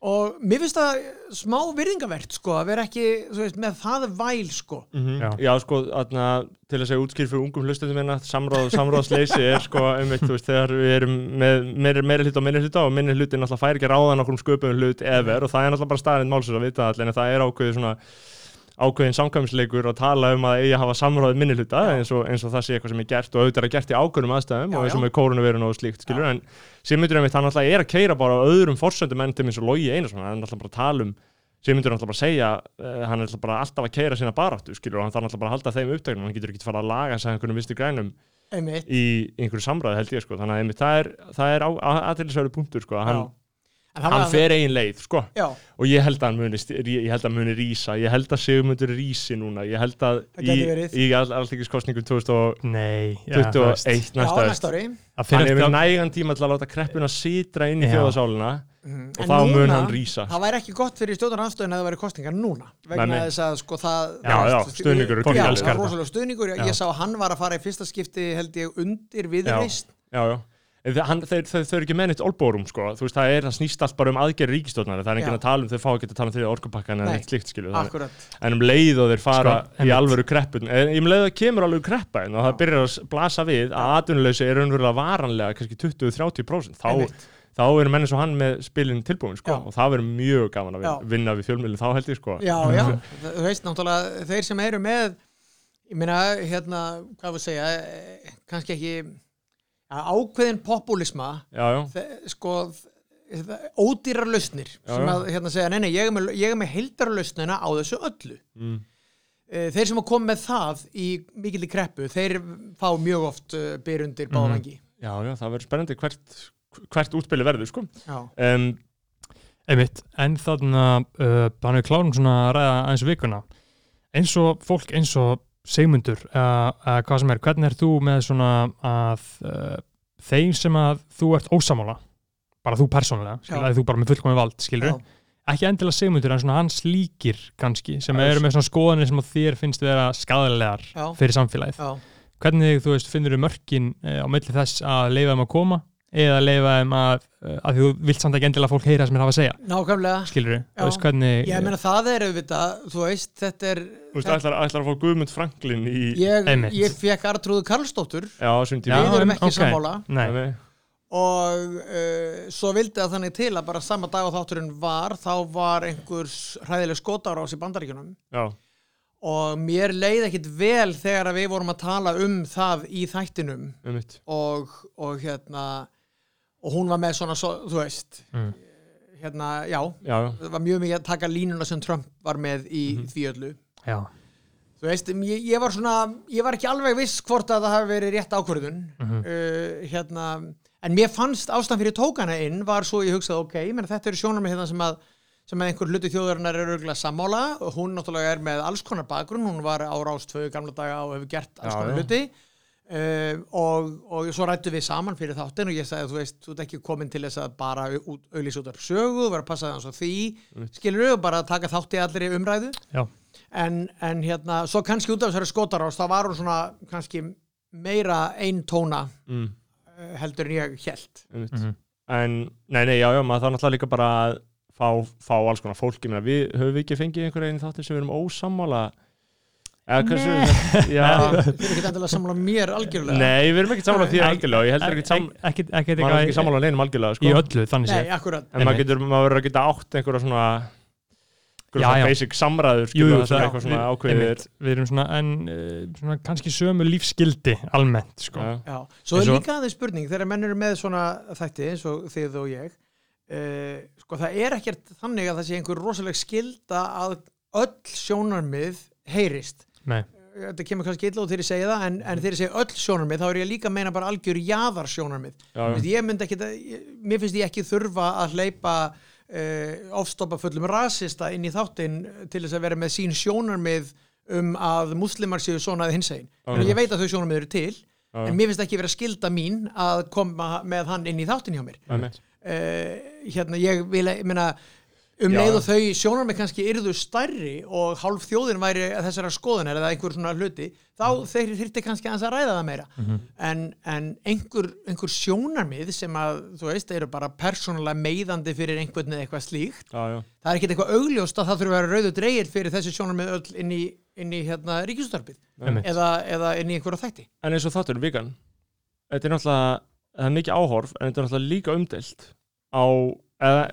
og mér finnst það smá virðingavert sko, að vera ekki þú veist, með það væl sko Mhm. Já. Já, sko, atna, til að segja útskýr fyrir ungum hlustendum minna, samráð, samráðsleysi er sko, einmitt, þú veist, þegar við erum með meiri, meiri hluta og minni hluta og minni hluti náttúrulega fær ekki ráðan okkur um sköpum hlut ever og það er náttúrulega bara staðinn málsins að vita allir en það er ákveðið svona ákveðin samkvæmsleikur að tala um að eigi að hafa samráðið minni hluta eins og, eins og það sé eitthvað sem er gert og auðvitað er gert í ákveðnum aðstæðum Já, og eins og já. með kórunverun og slíkt skilur en Sigmundur einmitt hann náttúrulega er að keira bara öðrum forsöndum enn til eins og Logi Einarsson hann er náttúrulega bara að tala um Sigmundur er náttúrulega bara að segja uh, hann er náttúrulega bara alltaf að keira sína baráttu skilur og hann þarf náttúrulega bara að halda þeim upptögnum hann getur ekki fara að laga sig að einhvernum vistu grænum einmitt, í einhverju samræði held ég sko. Þannig að einmitt, það er, það er aðtilsverðu punktur sko að hann, hann var- fer eigin leið sko. Já, og ég held að hann muni, ég held að hann muni rísa. Ég held að Sigmundur rísi núna. Ég held að í, alltingiskostningum 2021 Nei, já, þú veist. næsta Það hann hefur eftir nægan tíma til að láta kreppuna sitra inn í Já. þjóðasálina Mhm. og En þá mun hann rísa. það væri ekki gott fyrir stjórnarafstöðun að það væri kostingar núna vegna Nei, þess að sko það Já, já, stu- stuðningur er já, stuðningur ég, Já. ég sá að hann var að fara í fyrsta skipti held ég undir viðreist Hann, þeir, þeir, þeir eru ekki mennitt olbórum sko. þú veist, það er, það snýst allt bara um aðgerri ríkistofnar það er enginn að tala um, þeir fá ekki að tala um þriða orkupakkan Nei. eitt slíkt skilju en um leið og þeir fara Sko, í alvöru kreppun en um leið að kemur alveg kreppa en og það byrjar að blasa við að atvinnuleysi er raunverulega varanlega kannski 20-30% þá, þá eru menn eins og hann með spilin tilbúin sko. Já. og það verður mjög gaman að Já. vinna, við fjölmjölin þá held ég sko. já, já, [LAUGHS] þú veist náttúrulega ákveðin populisma sko ódýrar lausnir sem að hérna segja, nei, nei, ég er með, með heildarlausnina á þessu öllu mm. Eh, þeir sem að koma með það í mikilli kreppu, þeir fá mjög oft uh, byr undir Mhm. báðvangi já, já, það verður spennandi hvert, hvert útspili verður sko. um, Einmitt, en þarna uh, hann er klárum svona að ræða aðeins vikuna eins og fólk eins og segmundur, eða uh, hvað sem er hvernig er þú með svona að uh, þeim sem að þú ert ósamála, bara þú persónulega að þú bara með fullkomið vald, skilur já, ekki endilega segmundur, en svona hans líkir kannski, sem eru með svona skoðanir sem að þér finnst vera skadalegar já, fyrir samfélagið. já. Hvernig, þú veist, finnur þú mörkin á milli þess að leifa þeim að koma eða leifa þeim að, uh, að þú vilt samt ekki endilega að fólk heyra sem er hafa að segja. Nákvæmlega. Skilur þú veist hvernig ég meina það er auðvitað, þú veist, þetta er Þú veist, ætlar, ætlar að fá Guðmund Franklin í ég, ég fekk Artrúðu Karlsdóttur. Já, svon Já, við tíma erum ekki ok. sammála. Nei, Nei. og uh, svo vildi það þannig til að bara sama dag og þátturinn var þá var einhvers hræðileg skotárás í bandaríkjunum. Já, og mér leið ekkit vel þegar að við vorum að tala um það í þættinum. Um mitt og, og hérna og hún var með svona, svo, þú veist Mm. hérna, já. Já, það var mjög mikið að taka línuna sem Trump var með í Mhm. því öllu. Já, þú veist, ég, ég var svona ég var ekki alveg viss hvort að það hafi verið rétt ákvörðun. Mhm. uh, hérna, en mér fannst ástæðan fyrir tókana inn var svo ég hugsaði, ok, menn þetta eru sjónar með hérna sem að sem að einhver hluti þjóðarinnar eru örgulega sammála. Og hún náttúrulega er með alls konar bakgrunn. Hún var á Rástvöðu gamla daga og hefur gert alls konar hluti uh, og, og svo rættu við saman fyrir þáttin og ég sagði, þú veist, þú ert ekki komin til þess að bara auðlýsa út af sögu, vera að passa það eins og því. Skilur við, bara að taka þátt í allri umræðu. En, en hérna, svo kannski út af þessari skotarás þá var hún svona kannski meira einn tóna mm, uh, heldur en ég held um mitt Mhm. En, nei, nei, já, já, maður þarf náttúrulega líka bara að fá, fá alls konar fólki við höfum við ekki fengið einhverja einn þáttir sem við erum ósammála eða hversu já, þið er ekki endilega að samla mér algjörlega. Nei, við erum ekki sammála því Nei. algjörlega ég heldur ekki sam, ekki, ekki, ekki ekki sammála neinum algjörlega í sko. öllu þannig Nei, akkurat. En maður getur, maður verður að geta átt einhverja svona Já, já. basic samræður Jú, skilur, jú, það eitthvað svona við- ákveðir við erum svona, en uh, svona kannski sömu lífskildi almennt sko. Já, Já, svo er líka aðeins spurning þegar menn eru með svona þætti eins og þið og ég uh, sko það er ekkert þannig að það sé einhver rosaleg skilda að öll sjónarmið heyrist Nei, þetta kemur kannski illa þegar ég segja það en, en ég segja öll sjónarmið þá er ég líka að meina bara algjör jaðar sjónarmið. Já, Vist, ég myndi ekki mér finnst ég ekki þurfa að hleypa uh, ofstoppa fullum rasista inn í þáttinn til þess að vera með sín sjónarmið um að muslimar séu svona að hinsegin. Já. ég veit að þau sjónarmið eru til já, en mér finnst ekki vera skilda mín að koma með hann inn í þáttin hjá mér. Uh, hérna ég vil ég meina um leið og þau sjónar mig kannski yrðu stærri og hálf þjóðin væri þessara skoðunar eða einhver svona hluti þá Mhm. þeir þyrfti kannski að ræða það meira. En, en einhver, einhver sjónarmið sem að þú veist eru bara persónulega meiðandi fyrir einhvern eða eitthvað slíkt já, já, það er ekkert eitthvað augljóst að það þurfa að vera rauðu dreigir fyrir þessi sjónarmið öll inn í, inn í hérna, ríkisústarpið einmitt. eða, eða inn í einhverja þætti. En eins og þáttur vikan þetta er náttúrulega, það er mikið áhorf en þetta er náttúrulega líka umdelt á, eða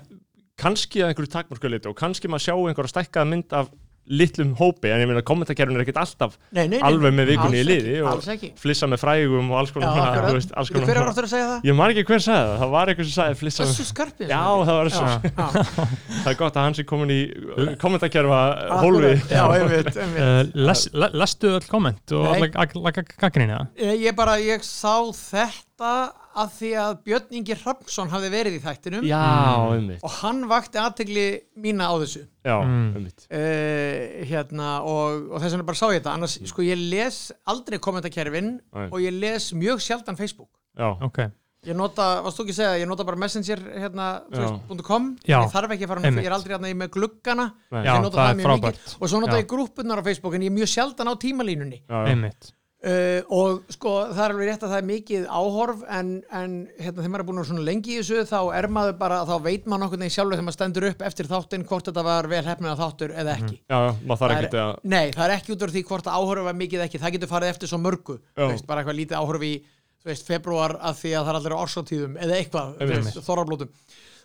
kannski að einhverju takmarskjöleiti og kannski maður sjá einhverja stækkaða mynd af litlum hópi en ég meina kommentakerfin er ekkert alltaf nei, nei, nei, alveg með vikunni í liði ekki, og flissa með frægum og alls konar hver er áttur að segja það? ég man ekki hver sagði það, það var einhver sem sagði flissa með skarpið já, það var svo, já. [LAUGHS] það er gott að hans er komin í kommentakerfa hólfi lestu [LAUGHS] öll komment og alla gaggrinni Ég ég bara, ég sá þetta að því að Björn Ingi Hrafnsson hafði verið í þættinum. Já, einmitt. Og hann vakti aðtegli mína á þessu. Já, Mm. einmitt. Uh, hérna og, og þess vegna bara sá ég þetta. Annars, sko, ég les aldrei kommentakerfin Nei. og ég les mjög sjaldan Facebook. Já, ok, ég nota, varst þú ekki að segja, ég nota bara messenger hérna, ég þarf ekki að fara, Einmitt. ég er aldrei hérna í með gluggana. Nei. já, ég nota það það er mjög frábært. Mikið og svo nota Já. ég grúppunar á Facebook en ég er mjög sjaldan á tímalínunni. Já, já. einmitt, Uh, og sko það er alveg rétt að það er mikið áhorf en, en hérna þegar maður er búin svona lengi í þessu þá er maður bara, þá veit maður nokkuð neginn sjálfur þegar maður stendur upp eftir þáttinn hvort þetta var vel hefnið þáttur eða ekki. Já, já, maður þarf ekkert að Nei, það er ekki út af því hvort að áhorf var mikið ekki, það getur farið eftir svo mörgu. Veist, bara eitthvað lítið áhorf í veist, februar að því að það er allir á orsátíðum eða eitthvað, þorrablótum.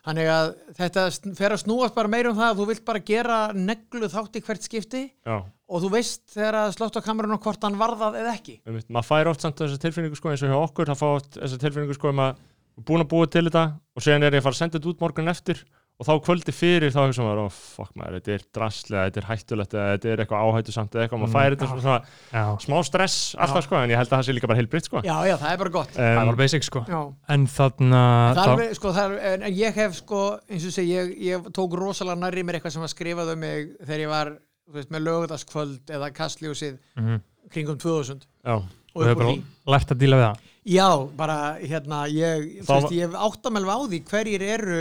Þannig að þetta fer að snúast bara meira um það að þú vilt bara gera neglu þátt í hvert skipti. Já, og þú veist þegar að slótt á kamerun hvort hann varðað eða ekki? Maður fær oft samt þessa tilfinningu sko eins og hjá okkur, það fá oft þessa tilfinningu sko um að við erum búin að búa til þetta og síðan er ég að fara að senda þetta út morgun eftir og þá kvöldi fyrir þá hugsa maður, oh fuck maður, þetta er drastlega, þetta er hættulegt eða þetta er eitthvað áhættu samt eða eitthvað, maður Mm, fær þetta já. svona, svona já, smá stress alltaf sko, en ég held að það sé líka bara heilbritt sko. Já, já, það er bara gott. Það um, var basic sko. Já, en þarna það er, sko, það er, en, ég hef sko, eins og segi, ég, ég tók rosalega nærri mér eitthvað sem var skrifað um mig þegar ég var, veist, með lögutaskvöld eða kastljósið Mhm. kringum 2000 já, og og þau bara lært að díla við það. Já, bara, hérna, ég, Þá veist, ég hef áttamælf á því hverjir eru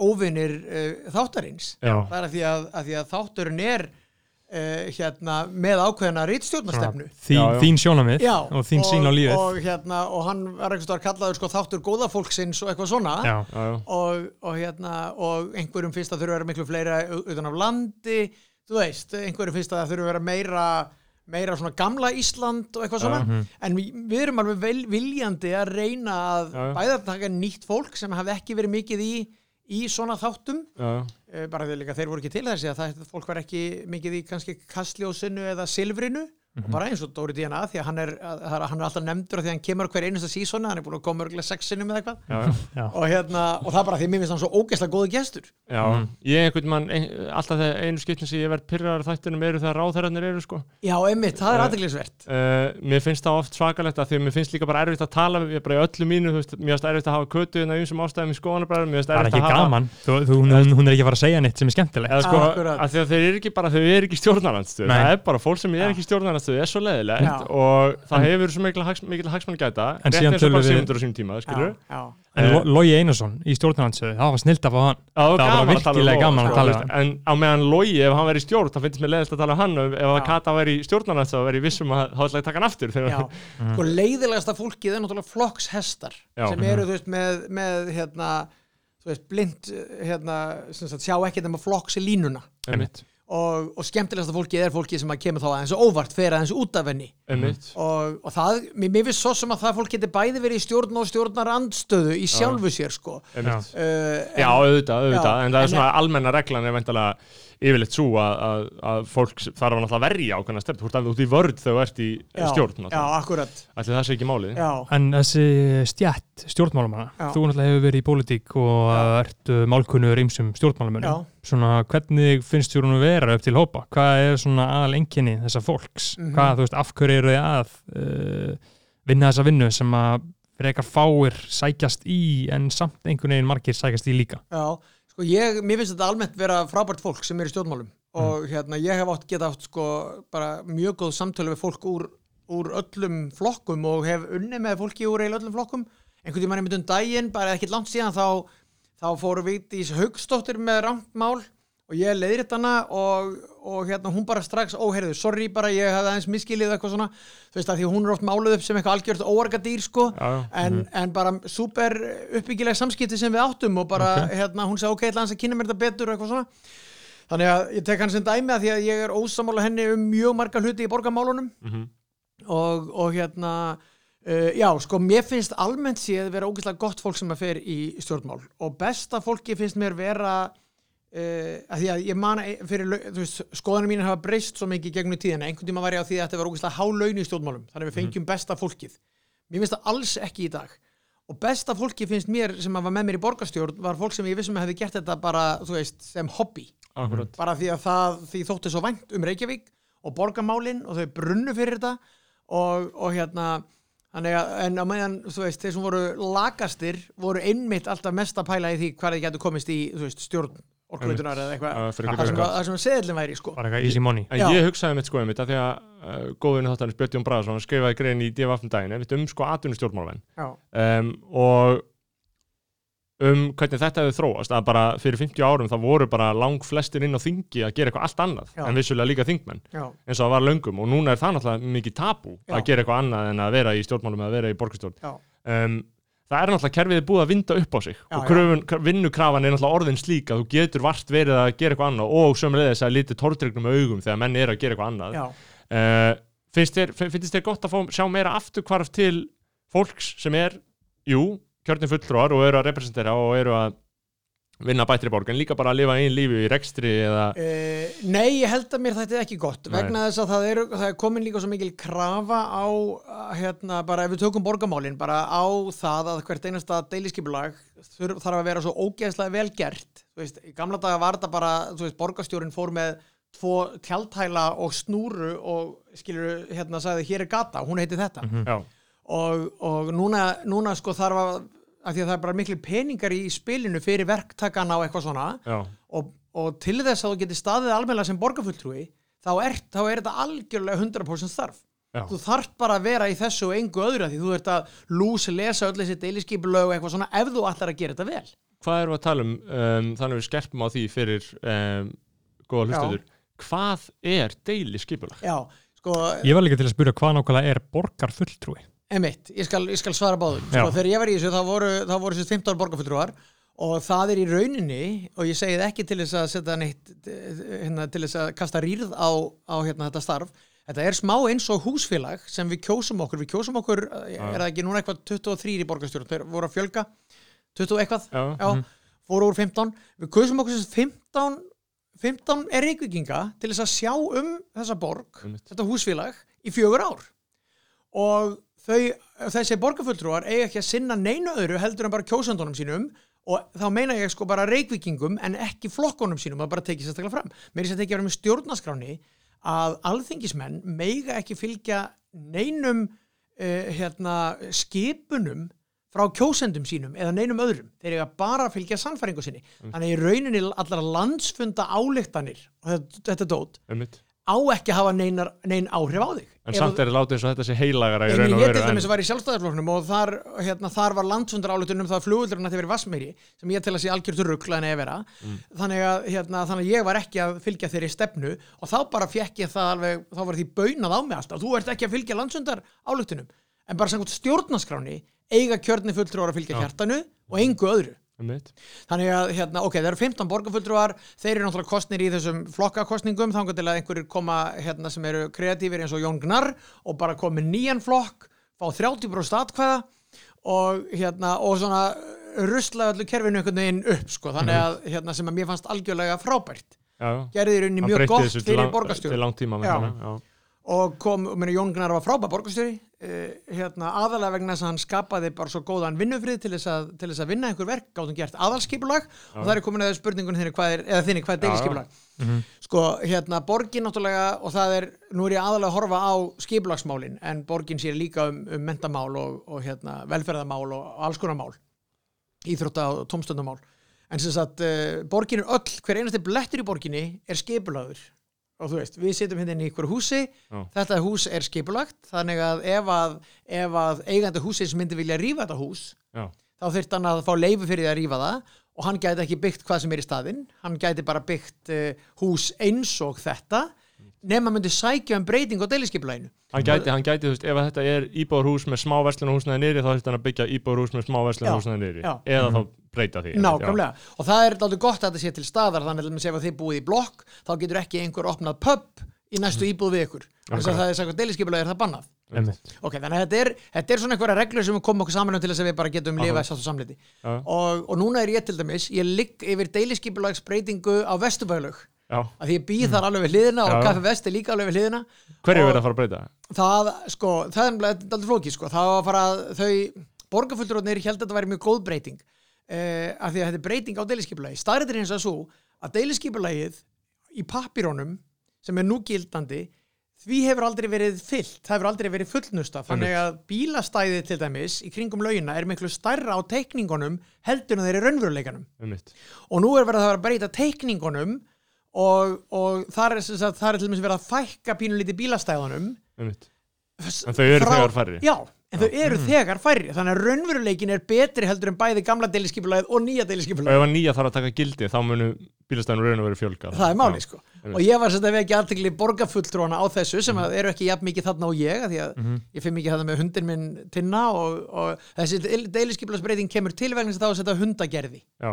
óvinnir uh, þáttarins. já, Það er að því að, að því að þátturinn er uh, hérna, með ákveðina rítstjórnastefnu þín, þín sjónamið Já, og þín sín á lífið. og, hérna, og hann var einhvers staðar kallaður sko, þáttur góða fólksins og eitthvað svona. Já, já, já. og, og, hérna, og einhverjum finnst að þurfa að vera miklu fleira utan af landi þú veist, einhverjum finnst að það þurfa að vera meira meira svona gamla Ísland og eitthvað svona mhm. en við, við erum alveg vel, viljandi að reyna að Já, já. bæða taka nýtt fólk sem hafi ekki verið mikið í í svona þáttum já. Eh, bara því líka þeir voru ekki til þessi að það, fólk var ekki mikið í kannski kastljósinu eða silfrinu og bara eins og Dóri DNA því að hann er, að, að hann er alltaf nefndur af því að hann kemur á hver einasta sísona, hann er búin að koma örgulega sexinu með eitthvað. Já, já. og, hérna, og það er bara því að mér finnst hann svo ógeðslega góðu gestur. Já, Mhm. ég einhvern mann, ein, alltaf þegar einu skiptin sem ég verð pyrraðar á þættinum eru þegar ráðherrarnir eru sko. Já, einmitt, það er Eh, aðteglisvert Uh, mér finnst það oft svakalegt að því að mér finnst líka bara erfitt að tala ég bara í öllu mínu, þú veist, mér finnst erfitt að hafa kötu en að einsum ástæðum í finnst það er erfitt ekki að hafa gaman. Þú, þú, hún, hún er ekki að fara að segja neitt sem er skemmtilegt að að þau það er svo leðilegt Já. og það En- hefur svo mikil, hags, mikil hagsmann gæta, En rétt síðan og tölum við- en Eh, Lo- Logi Einarsson í stjórnarhandsöðu, það var snilt að fá hann. Já, það var bara gaman að tala um virkilega gaman að sko, tala um En á meðan Logi, ef hann verið í stjórn, þá finnst mér leðist að tala um hann og ef að Já. Kata væri í stjórnarnætt þá verið vissum að þá ætlaði að taka hann aftur þegar- Já, sko leiðilegasta fólkið er náttúrulega flokkshestar sem eru, þú veist, með, með hérna, þú veist, blind hérna, sjá ekki nema flokks í línuna Og, og skemmtilegasta fólkið er fólkið sem að kemur þá aðeins óvart fer aðeins út af henni. Og, og það, mér, mér finnst svo sem að það fólk geti bæði verið í stjórn og stjórnarandstöðu í sjálfu sér, sko. Uh, Já, auðvitað, auðvitað, Já, en það er en- svona almenna reglan er veintalega yfirleitt svo að, að, að fólk þarf að náttúrulega verja ákveðna stefn, þú ert alveg út í vörð þegar þú ert í já, stjórn Já, akkurat Ætli það sé ekki málið Já, En þessi stjætt stjórnmálamanna, þú náttúrulega hefur verið í pólitík og Já. ert uh, málkunnur ýmsum stjórnmálamönnum. Svona, hvernig finnst þér hún að vera upp til hópa? Hvað er svona aðal enginni þessa fólks? Mhm. Hvað, þú veist, af hverju eru þið að uh, vinna þessa vinnu sem að frekar fáir sækjast í en samt einhvern veginn margir sækjast í líka? Já, sko ég, mér finnst þetta almennt vera frábært fólk sem er í stjórnmálum. Og hérna ég hef átt geta átt sko bara mjög góð samtölu við fólk úr, úr öllum flokkum og hef unni með fólki úr eiginlega öllum flokkum. Einhvern tímann einmitt um daginn, bara ekkert langt síðan þá, þá fóru Vigdís Haugsdóttir með rangt mál og ég leiðir þetta hana og, og hérna hún bara strax, ó heyrðu, sorry bara ég hafði aðeins miskilið eitthvað svona. Þú veist að því hún er oft máluð upp sem eitthvað algjört óargadýr sko. Já, já. en, en bara super uppbyggileg samskipti sem við áttum og bara hérna, hún sagði ok, ég hans að kynna mér þetta betur og eitthvað svona. Þannig að ég tek hann sem dæmi að því að ég er ósamála henni um mjög marga hluti í borgarmálunum. Mhm. og, og hérna uh, já, sko, mér finnst almennt séð vera ógeðslega gott fólk sem að fer í stjórnmál. Og besta fólki finnst mér vera Uh, að því að ég man að fyrir, veist, skoðanum mín hafa breyst svo mikið gegnum tíðina, einhvern tíma var ég á því að þetta var ógeðslega há laun í stjórnmálum, þannig að við fengjum besta fólkið. Mér finnst það alls ekki í dag. Og besta fólki finnst mér sem að var með mér í borgarstjórn var fólk sem ég vissum að hefði gert þetta bara, þú veist, sem hobby. Akkurat. bara því að það, því þótti svo vænt um Reykjavík og borgarmálin og þau brunnu fyrir þetta og, og hérna að, en á meðan, þú veist, þeir sem voru lagastir voru einmitt alltaf mest að pæla í því hvað þeir getur komist í, veist, stjórn orkuveitunar eða eitthvað, það sem, seðlinn væri, sko. Easy money. En ég hugsaði mitt sko einmitt að því að uh, góðinu þáttanins Björn Bræðarsson skrifaði grein í DFF um um sko atvinnustjórnmálvenn Já, um, og um hvernig þetta hefði þróast að bara fyrir 50 árum það voru bara lang flestir inn á þingi að gera eitthvað allt annað Já. en vissulega líka þingmenn já, eins og það var löngum. Og núna er það náttúrulega mikið tabú Já. að gera eitthvað annað en að vera í stjórnmálum eða vera í borgarstjórn. Já, um, það er náttúrulega kerfið er búið að vinda upp á sig. Já, og kröfun, vinnukrafan er náttúrulega orðin slík að þú getur vart verið að gera eitthvað annað og sömulegðis að lítið tortrygnum augum þegar menn er að gera eitthvað annað. Uh, finnst, þér, þér gott að fá, sjá meira afturkvarf til fólks sem er, jú, kjörnir fulltrúar og eru að representera og eru að vinna bættri borg en líka bara að lifa einn lífi í rekstri eða Uh, nei, ég held að mér þetta er ekki gott Nei. vegna þess að það er, það er komin líka svo mikil krafa á hérna, bara ef við tökum borgamálin bara á það að hvert einasta deiliskypulag þarf að vera svo ógeðslega vel gert. Þú veist, í gamla daga var þetta bara þú veist, borgarstjórin fór með tvo tjaldhæla og snúru og skilur, hérna sagði hér er gata, hún heiti þetta. Já, og, og núna, núna sko þarf að að því að það er bara miklu peningar í spilinu fyrir verktakana og eitthvað svona. Og, og til þess að þú getur staðið almennilega sem borgarfulltrúi þá er, þá er þetta algjörlega 100% starf Já. þú þarft bara að vera í þessu og engu öðru af því þú ert að lús lesa öll þessi deiliskeipulög og eitthvað svona ef þú ætlar að gera þetta vel. Hvað við að tala um, um þannig að við skerpum á því fyrir um, góða hlustuður hvað er deili skipulag? Já, sko, Ég var líka til að spyrja hvað nákvæmlega er borgarfulltrúi emitt, ég skal, ég skal svara báðum. Sko, Já. þegar ég var í þessu, þá voru, þá voru þessi 15 borgarfulltrúar og það er í rauninni og ég segi það ekki til þess að setja neitt hérna, til þess að kasta rýrð á, á hérna, þetta starf. Þetta er smá eins og húsfélag sem við kjósum okkur, við kjósum okkur eh, er það ekki núna eitthvað 23 í borgarstjórn? Þeir voru að fjölga. 20 eitthvað? Já, Já, fóru úr 15 við kjósum okkur sem 15 15 er reykvíkinga til þess að sjá um þessa borg Einmitt. þetta húsfélag í fjögur ár. Og þau, þessi borgarfulltrúar eiga ekki að sinna neinu öðru heldur en bara kjósandunum sínum og þá meina ég sko bara reykvíkingum en ekki flokkunum sínum að bara tekið sérstaklega fram. Mér er að tekið að vera með stjórnaskráni að alþingismenn meiga ekki fylgja neinum uh, hérna, skipunum frá kjósendum sínum eða neinum öðrum. Þeir eiga bara að fylgja sannfæringu sinni. Þannig í rauninni allar landsfunda ályktanir og þetta, þetta dót Einmitt. Á ekki að hafa neinar, nein áhrif á þig En Ef samt að- er það látið eins og þetta sé heilagara En ég til veru dæmis en- var í sjálfstæðarflokknum og þar, hérna, þar var landsfundar álutunum það að flugvöldurinn ætti að vera í Vassmeiri sem ég til að sé algjörður ruggla en eða vera Mm. þannig, að, hérna, þannig að ég var ekki að fylgja þeirri stefnu og þá bara fekk ég það alveg þá var því baunað á mig alltaf þú ert ekki að fylgja landsfundar álutunum en bara samkvæmt stjórnaskráni eiga kjörni fulltrúar að fylgja hjartanu og engu öðru. Þannig að, hérna, ok, það eru 15 borgarfulltrúar, þeir eru náttúrulega kostnir í þessum flokkakostningum, þannig til að einhverjir koma, hérna, sem eru kreatífir eins og Jón Gnarr og bara með nýjan flokk, fá 30% atkvæða og, hérna, og svona rusla öllu kerfinu einhvern veginn upp, sko, þannig að, hérna, sem að mér fannst algjörlega frábært. Já, já. Gerði í rauninni Hann mjög gott fyrir lang- til borgarstjóri langt tíma Já. Og kom, og meina, Jón Gnarr var frábært borgarstjóri, uh, hérna, aðalega vegna þess að hann skapaði bara svo góðan vinnufrið til þess að, til þess að vinna einhver verk, gátum gert aðalskipulag. Og það er komin að spurningun þinni hvað er, eða þinni hvað er Já, já. deiliskipulag? Sko, hérna, borgin náttúrulega og það er, nú er ég aðalega að horfa á skipulagsmálin, en borgin sér líka um, um mentamál og, og hérna, velferðamál og alls konar mál íþrótta og tómstundamál. En sem sagt, uh, borgin er öll hver einasti blettur í borginni er skipulagur og þú veist, við sitjum hérna í ykkur húsi. Já. þetta hús er skipulagt þannig að ef að, ef að eigandi húsins myndi vilja rífa þetta hús Já. þá þurft hann að fá leifu fyrir því að rífa það. Og hann gæti ekki byggt hvað sem er í staðinn. Hann gæti bara byggt uh, hús eins og þetta nema myndi sækja um breyting á deiliskeipulaginu Hann gæti, hann gæti, þú veist, ef þetta er íbúðarhús með smá verslunarhúsnaði nýri þá þurfti hann að byggja íbúðarhús með smá verslunarhúsnaði nýri eða þá breyta því Nákvæmlega, og það er alveg gott að þetta sé til staðar þannig að ef þið búið í blokk þá getur ekki einhver opnað pub í næstu íbúð við ykkur. Þess að það er sagt deiliskeipulagi er það bannað? Einmitt. Ok, þannig að þetta er, þetta er svona einhverja reglur sem við komum okkur saman um til þess að við bara getum lifað sátt og samliti. Og, og núna er ég til dæmis, ég ligg yfir deiliskeipulagsbreytingu á Vesturbælaug Já. að því ég býð þar alveg við hliðina og. Kaffi Vest er líka alveg við hliðina. Hverju Og- verið að fara að breyta? það, sko, það er aldrei flóki, sko, það var að fara þau, borgarfullurotnir held að þetta væri mjög góð breyting af því að þetta er breyting á deiliskeipulagi staðrættir hins að svo að deiliskeipulagið í papírónum sem er nú gildandi því hefur aldrei verið fyllt, það hefur aldrei verið fullnusta þannig að bílastæðið til dæmis í kringum laugina er miklu stærra á teikningunum heldur en þeir eru raunveruleikanum. Og nú er verið að vera að breyta teikningunum og, og þar er, þar er til dæmis verið að fækka pínulítið bílastæðunum. En þau eru þegar færri? Já, en þau eru þegar færri þannig að raunveruleikin er betri heldur en bæði gamla deiliskeipulagið og nýja Og deiliskeipulagið ef að nýja þarf að taka gildi þá munu bílastæðinu raun og verið fjölga. Það er máli sko. og ég var svolítið að vekja aðtekli borgarfulltrúana á þessu sem að eru ekki jafn mikið þarna og ég því að ég finn mikið þarna með hundin minn tinna og, og þessi deiliskeipulagsbreyting kemur til vegna þess að það á að setja hundagerði. Já.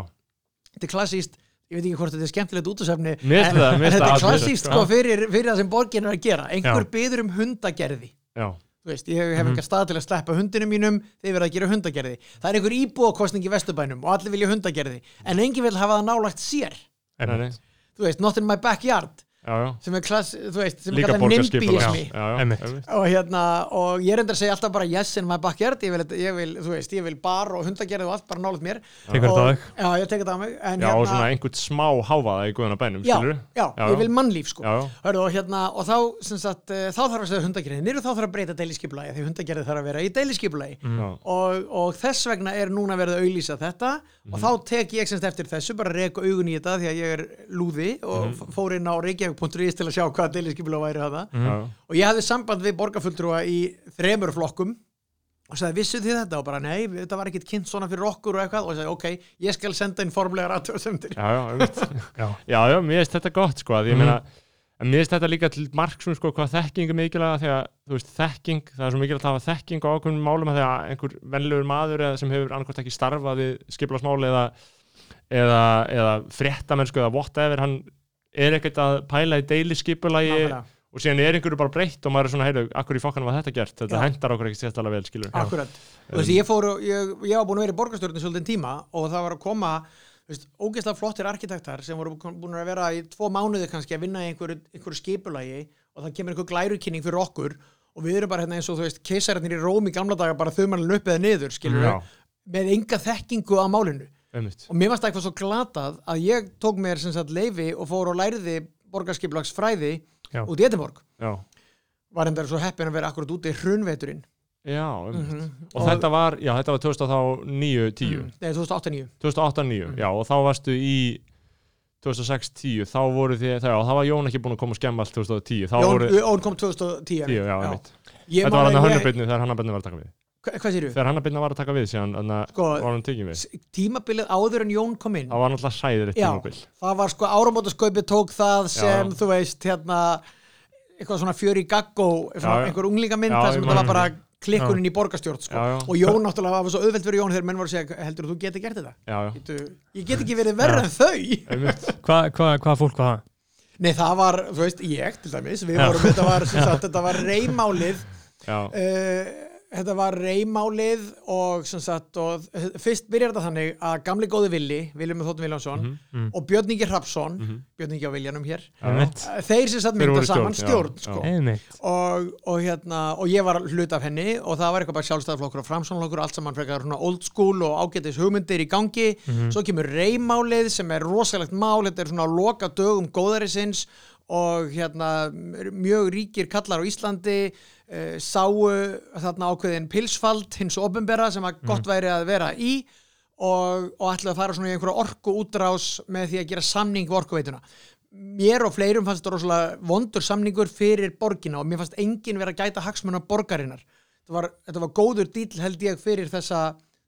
þetta er klassíst ég veit ekki hvort þetta er skemmtilegt finnst en, það- en þetta það er klassíst sko. fyrir, fyrir það sem borgin er að gera. Einhver byður um hundagerði. Já. Þú veist, ég hef enga stað til að sleppa hundinu mínum þeir verða að gera hundagerði. Það er einhver íbúakostning í Vesturbænum og allir vilja hundagerði en enginn vil hafa það nálagt sér. Nei, nei. þú veist, not in my backyard Já, já. sem er klass, þú veist, sem er kallað NIMBYismi. Og hérna, og ég reyndar að segja alltaf bara yes in my backyard, ég vil, ég vil þú veist, ég vil bar og hundagerði og allt bara nálat mér. Tekur þetta á Og- þig? Já, ég tek þetta á mig en, Já, og hérna, svona einhvern smá háfaða í guðuna bænum, já, skilur já, Já, ég vil mannlíf sko. Hörðu, og, hérna, og þá, sem sagt, eh, þá þarf að segja hundagerði niður og þá þarf að breyta deiliskeipulagi því hundagerði þarf að vera í deiliskeipulagi Já. og, og þess vegna er núna verið að og að er og mm. reykjavík.is til að sjá hvað deiliskeipulagi væri þetta Já, já. og ég hafði samband við borgarfulltrúa í þremur flokkum og sagði, vissuð þið þetta? Og bara, nei, þetta var ekkit kynnt svona fyrir okkur og eitthvað og ég sagði, ok, ég skal senda inn formlegar aðtöðsendir Já, já. Já. já, mér finnst þetta gott sko, að ég meina, mér finnst þetta líka til marksum sko hvað þekking er mikilvæga þegar þú veist þekking, það er svo mikilvægt að hafa þekking á ákveðnum málum að þegar einhver venlegur maður eða sem hefur annarkvæmt ekki starfað við skiplasmáli eða, eða, eða fréttamennsku eða whatever, hann er ekkert að pæla í deili skipulagi nákvæmlega. og síðan er einhverju bara breytt og maður er svona, heyrðu, akkur í fokkanum var þetta gert þetta Já. hendar okkur ekki sérstaklega vel, skilur Akkurat. Og þessi, ég fór, ég, ég var búin að vera í borgarstjórnum svolítið tíma og það var að koma ógeðslega flottir arkitektar sem voru búin að vera í tvo mánuði kannski að vinna í einhverju, einhverju skipulagi og það kemur einhver glærukynning fyrir okkur og við erum bara hérna eins og þú veist keisararnir í Róm í gamla daga bara þaumanlega upp eða niður skilur Já. með enga þekkingu á málinu einmitt, og mér varst eitthvað svo glatað að ég tók mér sem sagt leifi og fór og læriði borgarskipulagsfræði Já. út í Edinborg. Já, var endar svo heppin að vera akkurat úti hrunveturinn. Já, einmitt. Mhm. og, þetta var, já, þetta var 2009, 10 Nei, 2008-2009 2008-9, Mm. já, og þá varstu í 2006-10, þá voru þið þá, þá var Jón ekki búin að koma að skemma allt 2010, þá Jón, voru Jón kom 2010 10, já, Ég Þetta var hann að hönnubyrni þegar hann að byrni var að taka við Hva- Hvað sér Þegar hann að byrni var að taka við síðan, þannig að Sko, var hann tekið við tímabilið áður en Jón kom inn Það var náttúrulega sæðir eitt Já, tímabil það var sko áramótaskaupið tók það sem Já. þú veist hérna eitthvað svona fjöri gaggó Já, já. einhver unglingamind Já, þar ég sem þetta var bara klikkunin í borgarstjórn sko. Já, já. og Jón náttúrulega var svo auðvelt fyrir Jón þegar menn voru að segja heldur þú geti gert þetta? Já, já, Getu, ég get ekki verið verra en þau Hvað [LAUGHS] hva, hva fólk var það? Nei það var, þú veist, ég til dæmis við Já. vorum, þetta var, sem sagt, [LAUGHS] þetta var reymálið Já, uh, þetta var reymálið og sagt og fyrst byrjar þetta þannig að gamli góði Villi með Þóttum Viljánsson Mhm, mhm. og Björn Ingi Hrapsson Mhm. Björn Ingi á Viljanum hér já, þeir sem Þeir mynda saman já, stjórn já. sko. Einmitt. og, og hérna og ég var hlut af henni og það var eitthvað bara sjálfstæðarflokkur og framsónflokkur allt saman frekar svona old school og ágætis hugmyndir í gangi Mhm. svo kemur reymálið sem er rosalegt mál þetta er svona að loka dögum góðarisins og hérna mjög ríkir kallar á Íslandi uh, sáu þarna ákveðin pilsfald hins ofinbera sem að gott væri að vera í og, og ætlaði að fara svona í einhverja orku útrás með því að gera samning við orkuveituna. Mér og fleirum fannst þetta rosalega vondur samningur fyrir borgina og mér fannst enginn vera að gæta hagsmuna borgarinnar. Þetta var, þetta var góður dýl held ég fyrir þessa,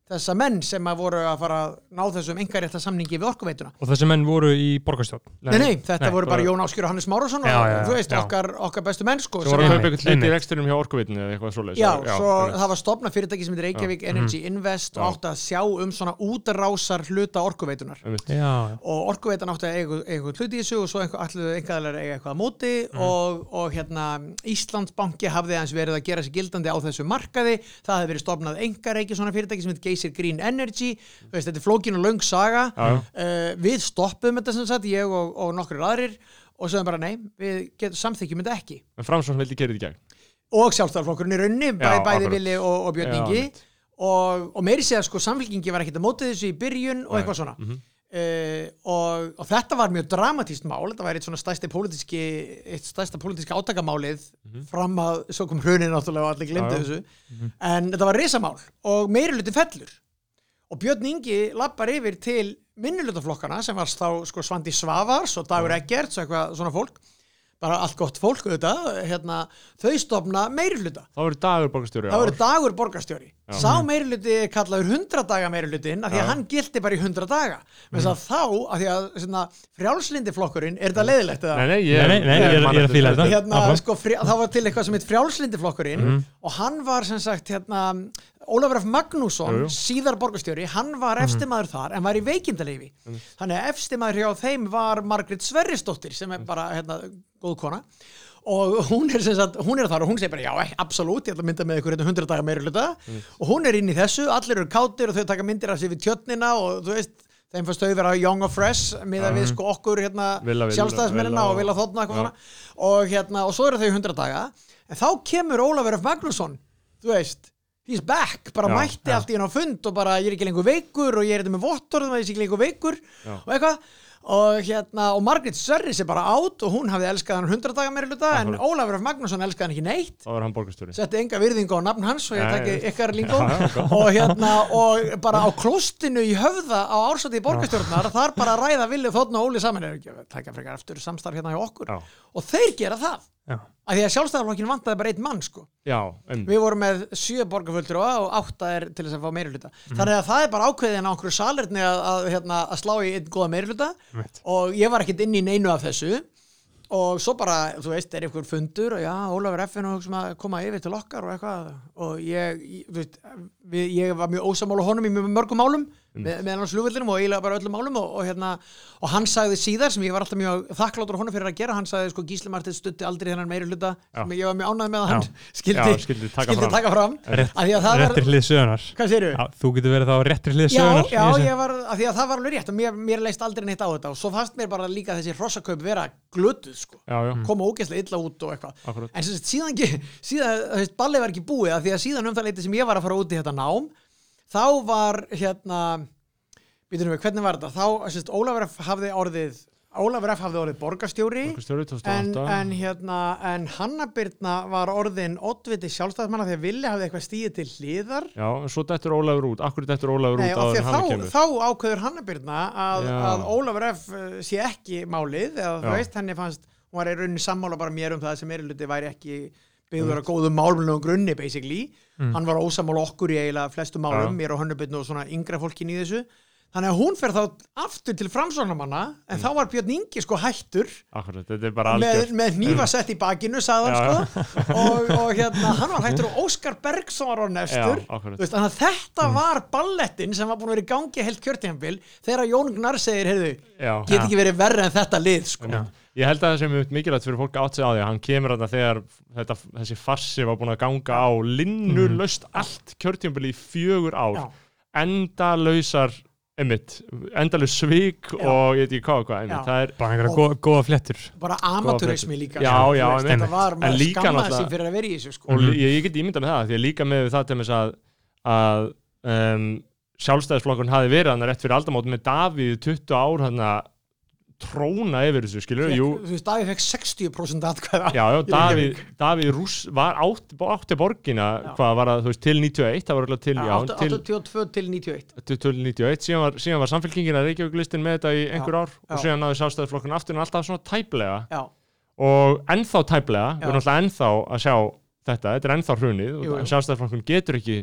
þessa menn sem að voru að fara að ná þessum engarétta samningi við orkuveituna Og þessi menn voru í borgarstjórn? Nei, nei, þetta voru bara Jón Áskjör og Hannes Márásson og Já, já, já, þú veist, já. okkar, okkar bestu menn sko, sem voru að kaupa eitthvað hluti í reksturinn hjá orkuvitinu eða eitthvað svoleiðis Já, já, svo einmitt. það var stopnað fyrirtæki sem heitir Reykjavík Energy Invest og Já. átti að sjá um svona útrásar hluta orkuveitunar. Já, já. og orkuveitan átti að eiga eitthvað hluti í þessu og svo allir einhverjar eiga eitthvað Geysir Green Energy. Veist, þetta er flókin og löng saga. Uh, við stoppum þetta sem sagt ég og, og nokkur aðrir og sögum bara nei, við getum samþykjum þetta ekki. En Framsson vildi gera þetta í gegn og sjálfstæðarflokkurinn í raunni, bæ, bæði. Vili og, og Björn Ingi. og, og meiri segja sko samfélkingi var ekkert að móti þessu í byrjun og eitthvað svona. Mhm. Uh, og, og þetta var mjög dramatíst mál. Þetta var eitt svona stærsti pólitíski eitt stærsta pólitíska átakamálið fram að, svo kom hrunin náttúrulega og allir glemdu Mhm. Já, já. þessu. En þetta var risamál og meiri hluti fellur. Og Björn Ingi lappar yfir til minnulutaflokkana sem var þá sko Svandi Svavars og Dagur Eggerts og eitthvað svona fólk bara allt gott fólk auðvitað hérna, þau stopna meiri hluta Það voru dagur borgarstjóri það verður dagur borgarstjóri Já. sá meiri hluti er kallaður 100 daga meiri hlutin af því að Já. hann gildi bara í 100 daga mm. að þá, af því að svona, frjálslindi flokkurinn, er þetta leiðilegt eða? Nei, nei, ég, Nei, nei, nei, ég er- ég er að fíla þetta. hérna, sko, það var til eitthvað sem heit frjálslindi flokkurinn Mhm. og hann var sem sagt hérna, Ólafur F. Magnússon, Jú, jú. síðar borgarstjóri hann var efstimaður þar en var í veikindaleifi þannig að efstimaður hjá þeim var Margrét Sverrisdóttir sem er bara hérna, góð kona. Og hún er, sagt, hún er þar og hún segir bara já, ekki, absolutt, ég ætla að mynda með ykkur hérna 100 daga meira hluta. Og hún er inn í þessu, allir eru kátir og þau taka myndir af sér við tjötnina og þú veist, þeim fannst þau vera young og fresh með að við sko okkur hérna sjálfstæðismennina og vilja Já. svona. Og hérna, og svo eru þau 100 daga. En þá kemur Ólafur F. Magnússon þú veist, he's back bara Já, mætti allt í hann á fund og bara ég er ekki lengur veikur og ég er þetta með vottorðum að ég sé ekki lengur veikur. Já. og eitthvað og hérna, og Margrét Sverris er bara átt og hún hafði elskað hann 100 daga meira hluta en. Ólafur F. Magnússon elskaði hann ekki neitt Það var hann borgarstjóri setti enga virðingu á nafn hans og ég nei. ykkar gott. [LAUGHS] og hérna og bara á klostinu í höfða á ársæti í borgarstjórnar þar bara ræða vilja þóttn og Óli saman er ekki að taka frekar eftir samstarf hérna hjá okkur Já, og þeir gera það Af því að sjálfstæðarflokkin vantaði bara einn mann sko. Já, um við vorum með sjö borgarfulltur og átta er til þess að fá meiri hluta þannig að það er bara ákveðin á okkur salerni að, að, hérna, að slá í einn góða meiri hluta Einmitt. og ég var ekkert inn í neinu af þessu. Og svo bara, þú veist, er einhver fundur og já, Ólafur F. og að koma yfir til okkar og eitthvað. Og ég, ég, við, ég var mjög ósamála honum í mjög mörgum málum með, með hans flugvöldinum og eiginlega bara öllum málum og, og hérna, og hann sagði síðar sem ég var alltaf mjög þakkláttur honum fyrir að gera, hann sagði sko Gísli Martins stutti aldrei þennan meiri hluta sem ég var mjög ánægð með að hann [LAUGHS] skildi, Já, skyldi taka skildi fram. taka fram. Rétt- af því að það var, réttri hlið? Já, þú getur verið þá á réttri hlið Já, sögunar já, þessu. ég var, af því að það var alveg rétt og mér, mér leist aldrei neitt á þetta og svo fannst mér bara líka þessi hrossakaup vera glötuð sko, já, já, koma ógeðslega illa út og eitthvað. En síðan, síðan veist, ballið var ekki búið af því að síðan um það leiti sem ég var að fara út í þetta nám þá var hérna býtum við, hvernig var þetta þá, sagt, Ólafur F. hafði orðið Ólafur F. hafði orðið borgarstjóri Borgarstjóri en, 2008 en hérna en Hanna Birna var orðin oddviti sjálfstæðismanna því að Villi hafði eitthvað stíðið til hliðar Já, en svo dettur Ólafur út Akkur dettur Ólafur Nei, út þá, þá ákveður Hanna Birna að, að Ólafur F. eh, sé ekki málið eða þú veist, henni fannst hún var í rauninni sammála bara mér um það sem meiri hluti væri ekki byggður að góðum málunum grunni basically, hann var ósammála okkur í eiginlega flestum málum, Já. mér og Hönnubitn og svona yngra fólkin í þessu. Þannig að hún fer þá aftur til framsóknarmanna en þá var Björn Ingi sko hættur. Akkurat, með, með nýfasett í bakinu sagði hann Já, sko. [LAUGHS] Og, og hérna, hann var hættur og Óskar Bergson var á akkurat. Þú veist, þetta var ballettin sem var búin að vera í gangi heilt kjörtíðanbil þegar Jón Gnar segir, heyrðu, get ekki verið verri en þetta lið sko. Ég held að það sem er mikilvægt fyrir fólk að átt sig á því að hann kemur þarna þegar þetta, þessi farsi var búin að ganga á linnurlaust allt kjörtjömbili í fjögur ár Já. endalausar einmitt, endalaus svik Já. og ég veit ekki hvað og hvað einmitt, Já. það er bara einhverja góða, góða flettur bara amatúrismi líka Já, sko. veist, þetta var maður náttúrulega- sig fyrir að vera í þessu sko. og mm ég, ég get ímyndað með það því að líka með það til þess að, að um, sjálfstæðisflokkun hafi verið hann rétt fyrir aldamót með Davíð 20 ár hann tróna yfir þessu, skilur Fékk- jú, þú veist, Davíð fekk 60% atkvæða já, já, Davíð. Davíð Rúss var átt, átti borgina, Já. hvað var það, þú veist, til 91, það var alveg til, já, til, 82 til 91 til, til 91, síðan var, síðan var samfélkingin að Reykjavík listin með þetta í einhver ár já. og síðan náði sjálfstæðisflokkun aftur en alltaf svona tæplega já, og ennþá tæplega, við Já. erum alltaf ennþá að sjá þetta, þetta er ennþá hrunið og sjálfstæðisflokkun getur ekki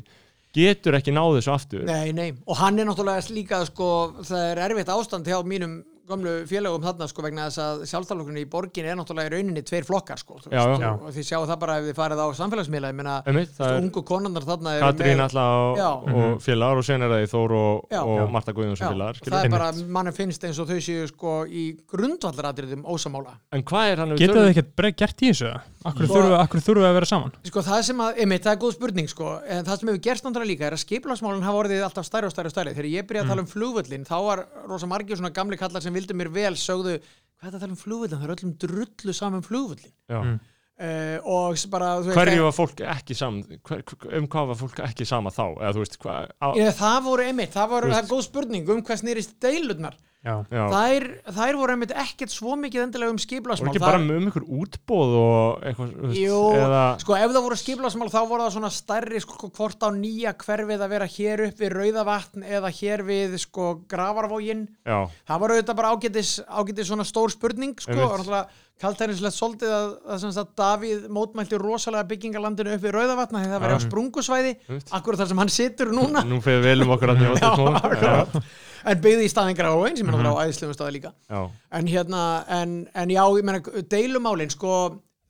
getur ekki náðu þessu aftur nei, nei og hann er náttúrulega líka sko, það er erfitt ástand hjá mínum gömlu félögum þarna sko vegna þess að sjálfstæðlokkurinn í borgin er náttúrulega í rauninni tveir flokkar sko þú Já, já. og, þið sjáu það bara ef þið farið á samfélagsmiðla ég meina, það ungu konandar þarna Katrín alltaf og, og félagar og sen er það í Þór og, og. Marta Guðjóns Já, og félagar það skilur. er bara, mann finnst eins og þau séu sko í grundvallaratriðum ósamála en hvað er hann geta þið ekkert bre- gert í þessu? Akkur Sko- þurfa að vera saman? Sko það sem að, einmitt, það er góð spurning sko, en það sem hefur gerst náttúrulega líka er að skiplagsmálinn hafa orðið alltaf stærri og stærri og stærri. Þegar ég byrjaði að tala um flugvöllin, þá var rosa margir svona gamli kallar sem vildu mér vel, sögðu, hvað er það að tala um flugvöllin? Það er öllum drullu saman um flugvöllin. Já. Mm. Uh, og bara, þú veist, hverju var fólk ekki saman hver, um hvað var fólk ekki sama þá eða þú veist hvað á, Ég, það voru einmitt, það voru, það góð spurning um hvað snýrist deilurnar. Þær, þær voru einmitt ekkert svo mikið endilega um voru skiplagsmál. ekki bara um ykkur útbóð og eitthvað Jú, eða, sko ef það voru skiplagsmál þá voru það svona stærri sko hvort á nýja hverfið að vera hér upp við Rauðavatn eða hér við sko Gravarvógin já, það var auðvitað bara ágætis, ágætis svona stór spurning sko, og náttúrulega kaltærinslegt svolítið að, að, sagt, Davíð mótmælti rosalega byggingalandinu upp við Rauðavatn því það var á Já. sprungusvæði. Einmitt. akkur þar sem hann situr núna. Nú fyrir vel um okkur að njóta [LAUGHS] akkurat. en byggði í staðin Gravarvógin sem er á æðislegum staði líka. Já, en hérna, en, en já, ég meina deilumálin, sko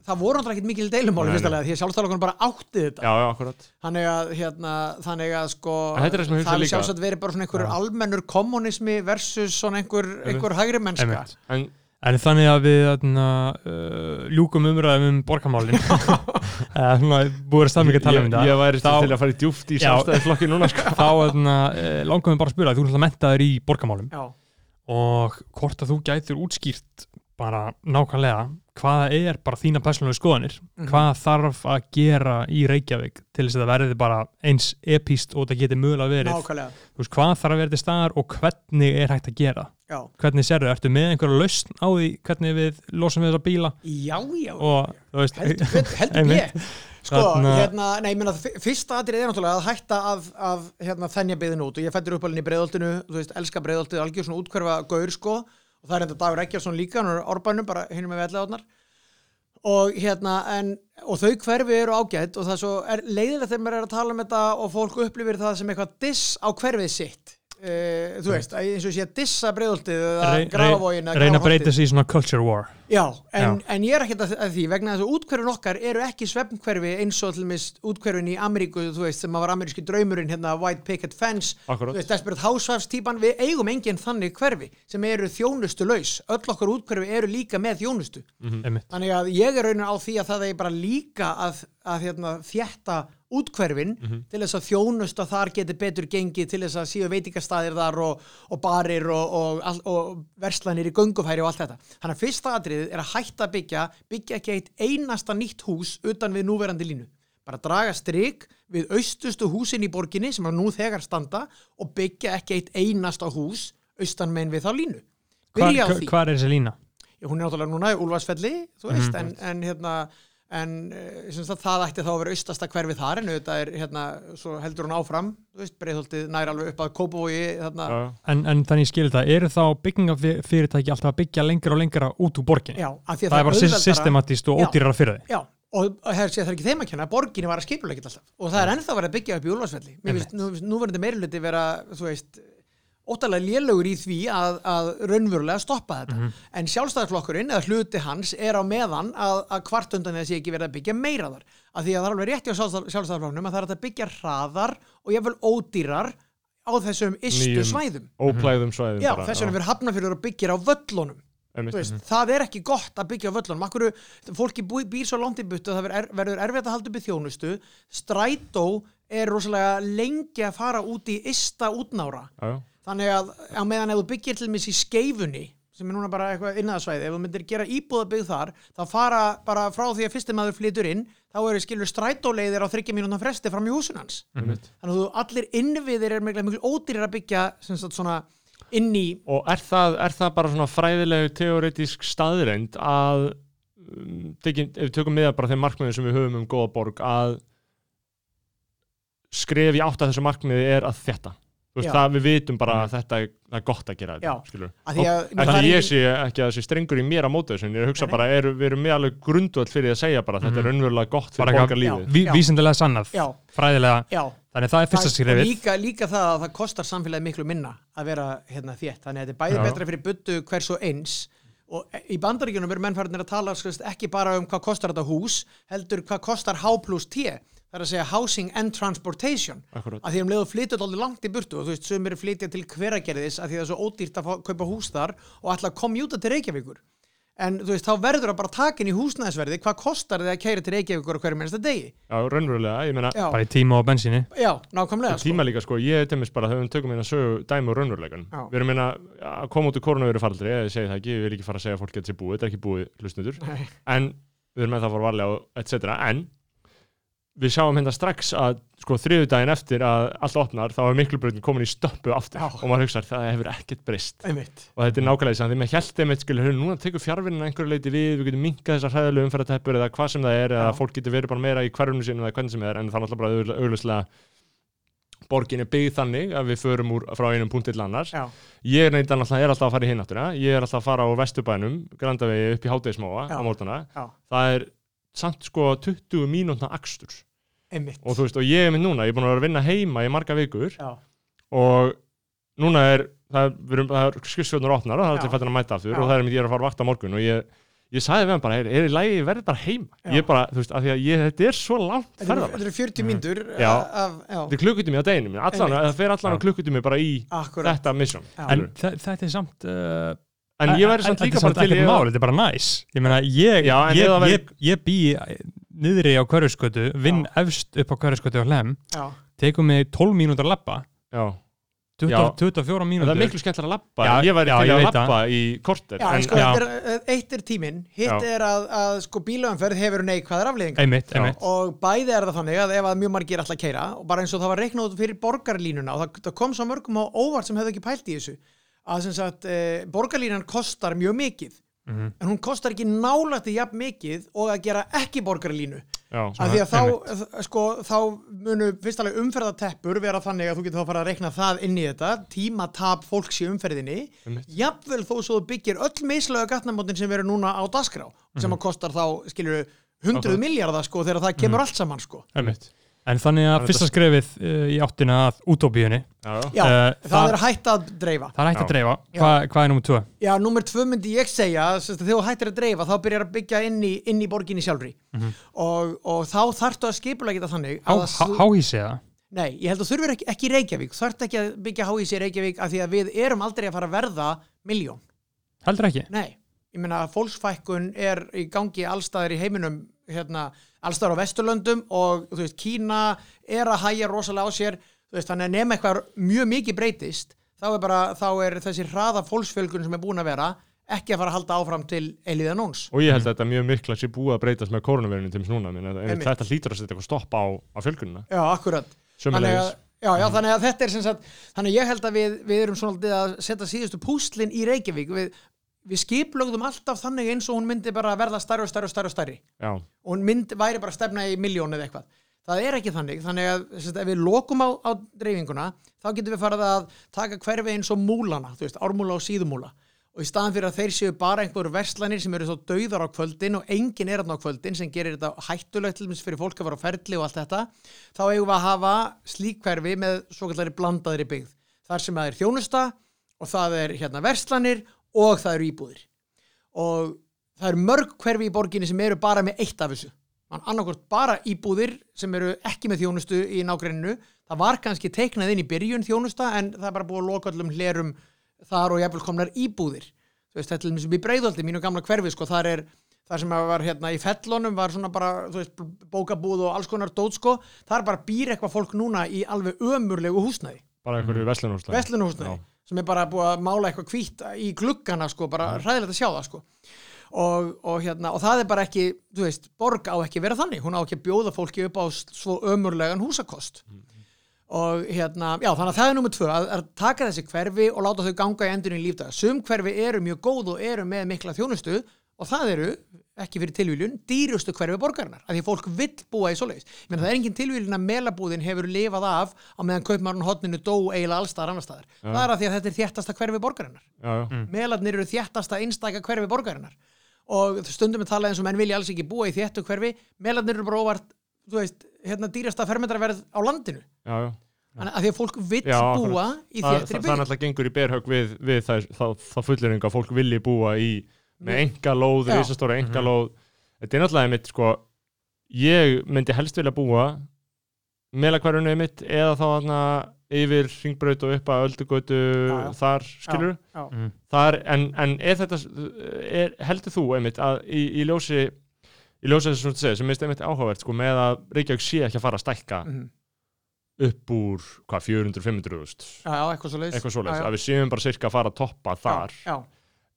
það voru náttúrulega ekkert mikil deilumál Nei, í fyrsta nei. lega því að sjálfstæðalokkurinn bara átti þetta. Já, já, akkurat. Þannig að, hérna, þannig að sko það er sjálfsagt verið bara svona einhver almennur kommunismi versus svona einhver, einhver hægri mennska en þannig að við þarna, uh, ljúkum umræðum um borgarmálin? [LAUGHS] Eða svona búið að að tala um ég, þetta ég væri Þá- til að fara í djúft í Já. sjálfstæðisflokki núna sko. þá uh, langum við bara að spila þú náttúrulega mentaður í borgarmálum. Já, og hvort að þú gætir útskýrt bara nákvæmlega hvaða er bara þína persónulegu skoðanir? Mhm. hvað þarf að gera í Reykjavík til þess að það verði bara eins epíst og það geti mögulega verið? Nákvæmlega. Þú veist, hvað þarf að vera til staðar og hvernig er hægt að gera Já, hvernig sérðu, ertu með einhverja lausn á því hvernig við losum við þessa bíla? Já, já. Og veist heldur, [LAUGHS] heldur ég Sko, Þarna- hérna, nei, ég meina, fyrsta atrið er náttúrulega að hætta að, að hérna, þennja byggðin út. Og ég fættur uppalinn í breiðoltinu, þú veist, elska breiðoltið, algjör svona útkverfa gaur, sko, og það er enda Dagur Ekkjarsson líka, hann er árbænum, bara hinn með vellegaðnar og hérna, en, og þau hverfi eru ágætt og það er svo er leiðilegt þegar maður er að tala um þetta og fólk upplifir það sem eitthvað diss á hverfið sitt uh, þú veist, eins og sé að dissa breiðoltið eða grafavógin eða reyna að breyta sig í svona culture war. Já, en, Já. en ég er ekkert að, að því vegna þess að útkverfin okkar eru ekki svefnkverfi eins og til mist útkverfin í Ameríku þú veist, sem var ameríski draumurinn hérna White Picket Fence, Akkurat. þú veist, Desperate Housewives típan, við eigum engin þannig hverfi sem eru þjónustu laus, öll okkar útkverfi eru líka með þjónustu. Einmitt. þannig að ég er raunin á því að það er bara líka að, að hérna, þjætta útkverfin til þess að þjónusta þar geti betur gengið til þess að síðu veitingastæðir þar og, og barir og, og, og, og verslanir í göngufæri og allt þetta. Þannig að fyrsta atriðið er að hætta að byggja byggja ekki eitt einasta nýtt hús utan við núverandi línu. Bara draga strik við austustu húsin í borginni sem að nú þegar standa og byggja ekki eitt einasta hús austan megin við þá línu. Hvar, því. hvar er þessi lína? Já, hún er náttúrulega núna í Úlfarsfelli, þú veist, en, en hérna, en eh, sem sagt, það ætti þá að vera austasta hverfi þar, en auðvitað er, hérna, svo heldur hún áfram, þú veist, breiðholtið nær alveg upp að Kópavogi, þarna, En, en þannig ég skilir það, eru þá byggingafyrirtæki alltaf að byggja lengra og lengra út úr borginni? já, af því að það er bara auðveldara- systematíst og Já. ódýrara fyrir þig Já, og það er, það er ekki þeim að kenna, borginni var að skipulega ekki alltaf, og það er ennþá verið að byggja upp í finnst nú, nú verður meiriluti vera, þú veist, óttalega lélögur í því að, að raunverulega stoppa þetta. En sjálfstæðarflokkurinn eða hluti hans er á meðan að, að hvart undan þessi ekki verið að byggja meira þar. Af því að það er alveg rétt hjá sjálfstæðar- sjálfstæðarflokknum að það er að byggja hraðar og jafnvel ódýrar á þessum Nýjum svæðum. óplæðum svæðum Já, bara, þess vegna fyrir hafnafyrir og byggir á völlunum. einmitt. Þú veist, það er ekki gott að byggja á völlunum Akkur, fólki bú, býr svo langt í buttu að það er, verður erfitt að halda upp í þjónustu strætó er rosalega lengi að fara út í ysta útnára já. Þannig að á meðan ef þú byggir til mis í skeifunni sem er núna bara eitthvað innaðsvæði ef þú myndir gera íbúðabyggð þar þá fara bara frá því að fyrstum maður flytur inn þá eru skilur strætóleiðir á þryggja mínúna fresti fram í húsun hans einmitt. þannig að þú allir innviðir er miklu, ódýrir að byggja sem sagt svona inn í Og er það, er það bara svona fræðilegu teoretísk staðreind að um, tekin, ef við tökum með það bara þeim markmiðum sem við höfum um góða borg að skref í átt að þessu markmiði er að þetta veist, Já. það við vitum bara að þetta er, það er gott að gera þetta, því að- Og það er ekki ég engin- sé ekki að þessi strengur í mér á móti þessu, en ég hugsa Nei, bara, er, við erum með alveg grundvöld fyrir að segja bara að þetta er raunverulega gott Bara fyrir Já. Vísindilega sannað, Já. fræðilega. Já, Þannig það er fyrsta skrefið. líka, líka það að það kostar samfélagi miklu minna að vera hérna þétt. Þannig að þetta er bæði Já. betra fyrir buddu hvers og eins. Og í bandaríkjunum eru mennfærinir að tala skast, ekki bara um hvað kostar þetta hús heldur hvað kostar H plus T það er að segja housing and transportation Akkurat. að því um leiðu flytja allir langt í burtu og þú veist, sömur flytja til hveragerðis að því það er svo ódýrt að fá, kaupa hús þar og ætla að komjúta til Reykjavíkur en þú veist, þá verður að bara taka inn í húsnæðisverði hvað kostar þið að keira til Reykjavíkur á hverju minnsta degi Já, raunverulega, ég meina, já, Bara í tíma og bensinni já nákvæmlega sko. tíma líka sko, ég er bara þegar við tökum hérna sögu dæmi og raunveruleikan Já. við erum hérna að koma út úr koronaviru faraldri ég segi það ekki, ég vil ekki fara að segja að fólk getur sér búið þetta er ekki búið hlustundur, Nei. en við erum með það að fara varlega og etc. en við sjáum hérna strax að sko þriðu daginn eftir að allt opnar þá er miklubröðin komin í stöppu aftur Já. og maður hugsaður það hefur ekkert breyst. Einmitt. Og þetta er nákvæmlega þess að því með hjælti einmitt skilur, "Heyrðu, núna tekur fjárvinna einhverju leiti við við getum minkað þessar hræðilegu umferðateppur eða hvað sem það er eða Já. fólk getur verið bara meira í hverjunu sinu eða hvernig sem er en það er náttúrulega bara auðvitað borgin er byggð þannig að við förum úr, frá einum punkt til annars. Já, ég er, neitt, er alltaf að fara í hináttina ég er alltaf að fara á vesturbænum grandavegi upp í hátegismáa Já. á já, það er samt sko 20 mínútna akstur. Einmitt. Og þú veist og ég er minn núna, ég er búin að vera að vinna heima í marga vikur já, og núna er það er, við erum- það er skrifstjórnur opnar og það er allir fættin að mæta aftur Já. og það er mitt ég er að fara að vakta á morgun og ég, ég sagði við hann bara, er, er í lagi, ég verði bara heima. Já. ég bara, þú veist, af því að ég, þetta er svo langt þetta eru- ferðalag. þetta eru 40 mínútur Já. af, já, þetta er klukkutumi á deginum, allan, það fer allan klukkutumi bara í akkurat. þetta mission. Já. En þe- þetta er samt uh, en ég verði samt líka bara til ég, mál, Þetta er bara næs. Ég meina, ég, ég, væri- bý niðri á hverjuskötu vinn efst upp á hverjuskötu á hlem já, tekum mig 12 mínútur að lappa já, 20, Já. 24 en mínútur það er miklu skemmtilega að lappa ég væri til að lappa í korter já, en en, sko, er, eitt er tíminn. Hitt er að, að sko bílaumferð hefur neikvæðar einmitt og bæði er það þannig að ef að mjög margir ætla að keira og bara eins og það var reiknað út fyrir borgarlínuna og það, það kom svo mörgum á óvart sem hefðu ekki pælt í þessu að sagt e, borgarlínan kostar mjög mikið. Mhm. en hún kostar ekki nálægt í jafn mikið og að gera ekki borgarlínu. Já, af því að þá, þ- sko, þá munu fyrst alveg umferðateppur vera þannig að þú getur þá að fara að reikna það inn í þetta tímatap fólks í umferðinni. Einmitt. jafnvel þó svo byggir öll mislega gatnamótin sem verður núna á dasgrá sem að kostar þá, skilur hundruð miljardar sko þegar það kemur allt saman sko. Einmitt En þannig að fyrsta skrefið uh, í áttina að útópíunni já, Eh, það, það- er hægt að dreifa Það er hægt að Já. dreifa Já. Hva, Hvað er nummer 2? Já, nummer tvö myndi ég segja sagt, þegar þú hættir að dreifa þá byrjar að byggja inn í, inn í borginni sjálfri Mhm. og, og þá þarftu að skipulega geta þannig að að- Háhísi eða? Nei, ég held að þú þurfir ekki, ekki Reykjavík þú þarft ekki að byggja háísi í Reykjavík af því að við erum aldrei að fara að verða miljón Heldur ekki? Nei, ég meina fólksfækkun er í gangi allstaðar í heiminum hérna, allstaðar á Vesturlöndum og þú veist, Kína er að hæja rosalega á sér þú veist, þannig að nema eitthvað mjög mikið breytist þá er bara, þá er þessi hraða fólksfjölgun sem er búin að vera ekki að fara að halda áfram til eilíða nóns og ég held að þetta mjög mikla sé búið að breytast með koronavirunum til núna, minna, Einmitt. þetta hlýtur að setja eitthvað stopp á, á fjölgunina. Já, akkurat. Að, já, já, þannig að þetta er sem sagt þannig að ég held að við, við erum svona að setja síðustu púslin í Reykjavík. Við, við skiplögðum alltaf þannig eins og hún myndi bara verða stærri og stærri og stærri og stærri. Já, og hún mynd, væri bara stefna í miljón eða eitthvað. Það er ekki þannig, þannig að sagt, ef við lokum á, á dreifinguna þá getum við farið að taka hverfi eins og múlana þú veist, ármúla og síðumúla. Og í staðan fyrir að þeir séu bara einhverju verslanir sem eru svo dauðar á kvöldin og enginn er þarna á kvöldin sem gerir þetta hættulegt til dæmis fyrir fólk að fara á ferli og allt þetta þá eigum við að hafa slík hverfi með svo kallari blandaðri byggð. Þar sem það er þjónusta og það er hérna verslanir og það eru íbúðir. Og það eru mörg hverfi í borginni sem eru bara með eitt af þessu. Man annarkvort bara íbúðir sem eru ekki með þjónustu í nágreininu það var kannski teiknað inn í byrjun þjónusta en það er bara búið að loka öllum hlerum þar og jafnvel komnar íbúðir. Veist, þetta er til dæmis upp í breiðaldi, mínu gamla hverfi sko, þar er, þar sem var hérna í fellunum var svona bara, þú veist, bókabúð og alls konar dót sko, þar bara býr eitthvað fólk núna í alveg ömurlegu húsnæði. Bara einhverju mm. Sem er bara búið að mála eitthvað hvítt í gluggana sko, bara hræðilegt að sjá það sko. og, og, hérna, og það er bara ekki þú veist, borg á ekki vera þannig. Hún á ekki að bjóða fólki upp á svo ömurlegan húsakost. Og hérna, já þannig að það er nummið tvö að, að taka þessi hverfi og láta þau ganga í endurinn í lífdaga, sum hverfi eru mjög góð og eru með mikla þjónustu og það eru, ekki fyrir tilvíljun dýrustu hverfi borgarinnar, af því að fólk vill búa í svoleiðis, það er engin tilvíljun að melabúðin hefur lifað af á meðan kaupmarun hotninu dó eiginlega allstaðar annar staðar. Það er að því að þetta er þéttasta hverfi borgarinnar. Já, já. Mm. melarnir eru þéttasta einstæka hverfi borgarinnar. Og stundum er talað eins og menn vilja alls ekki búa í þéttu hverfi. Melarnir eru bara óvart þú veist, hérna dýrasta fermetraverð á landinu. Já, já. Þannig að því að fólk vill Já, búa í þéttri það, það byggð. náttúrulega gengur í berhög við, við það, það, það fulleringa að fólk vilji búa í með enga lóð, Já. risastóra enga lóð þetta er náttúrulega mitt sko ég myndi helst vilja búa melakverjunni mitt eða þá hana yfir ringbraut og upp að öldugötu Já, já. þar, skilur Já, Mm. þar, en, en er þetta er, heldur þú einmitt að í, í ljósi í ljósi þess að segja, sem minnst einmitt áhugavert sko, með að Reykjavík sé ekki að fara að stækka Mhm. upp úr, hvað, 400-500 þúsund já, já, eitthvað svo svoleiðis, að við séum bara sirka að fara að toppa þar. já,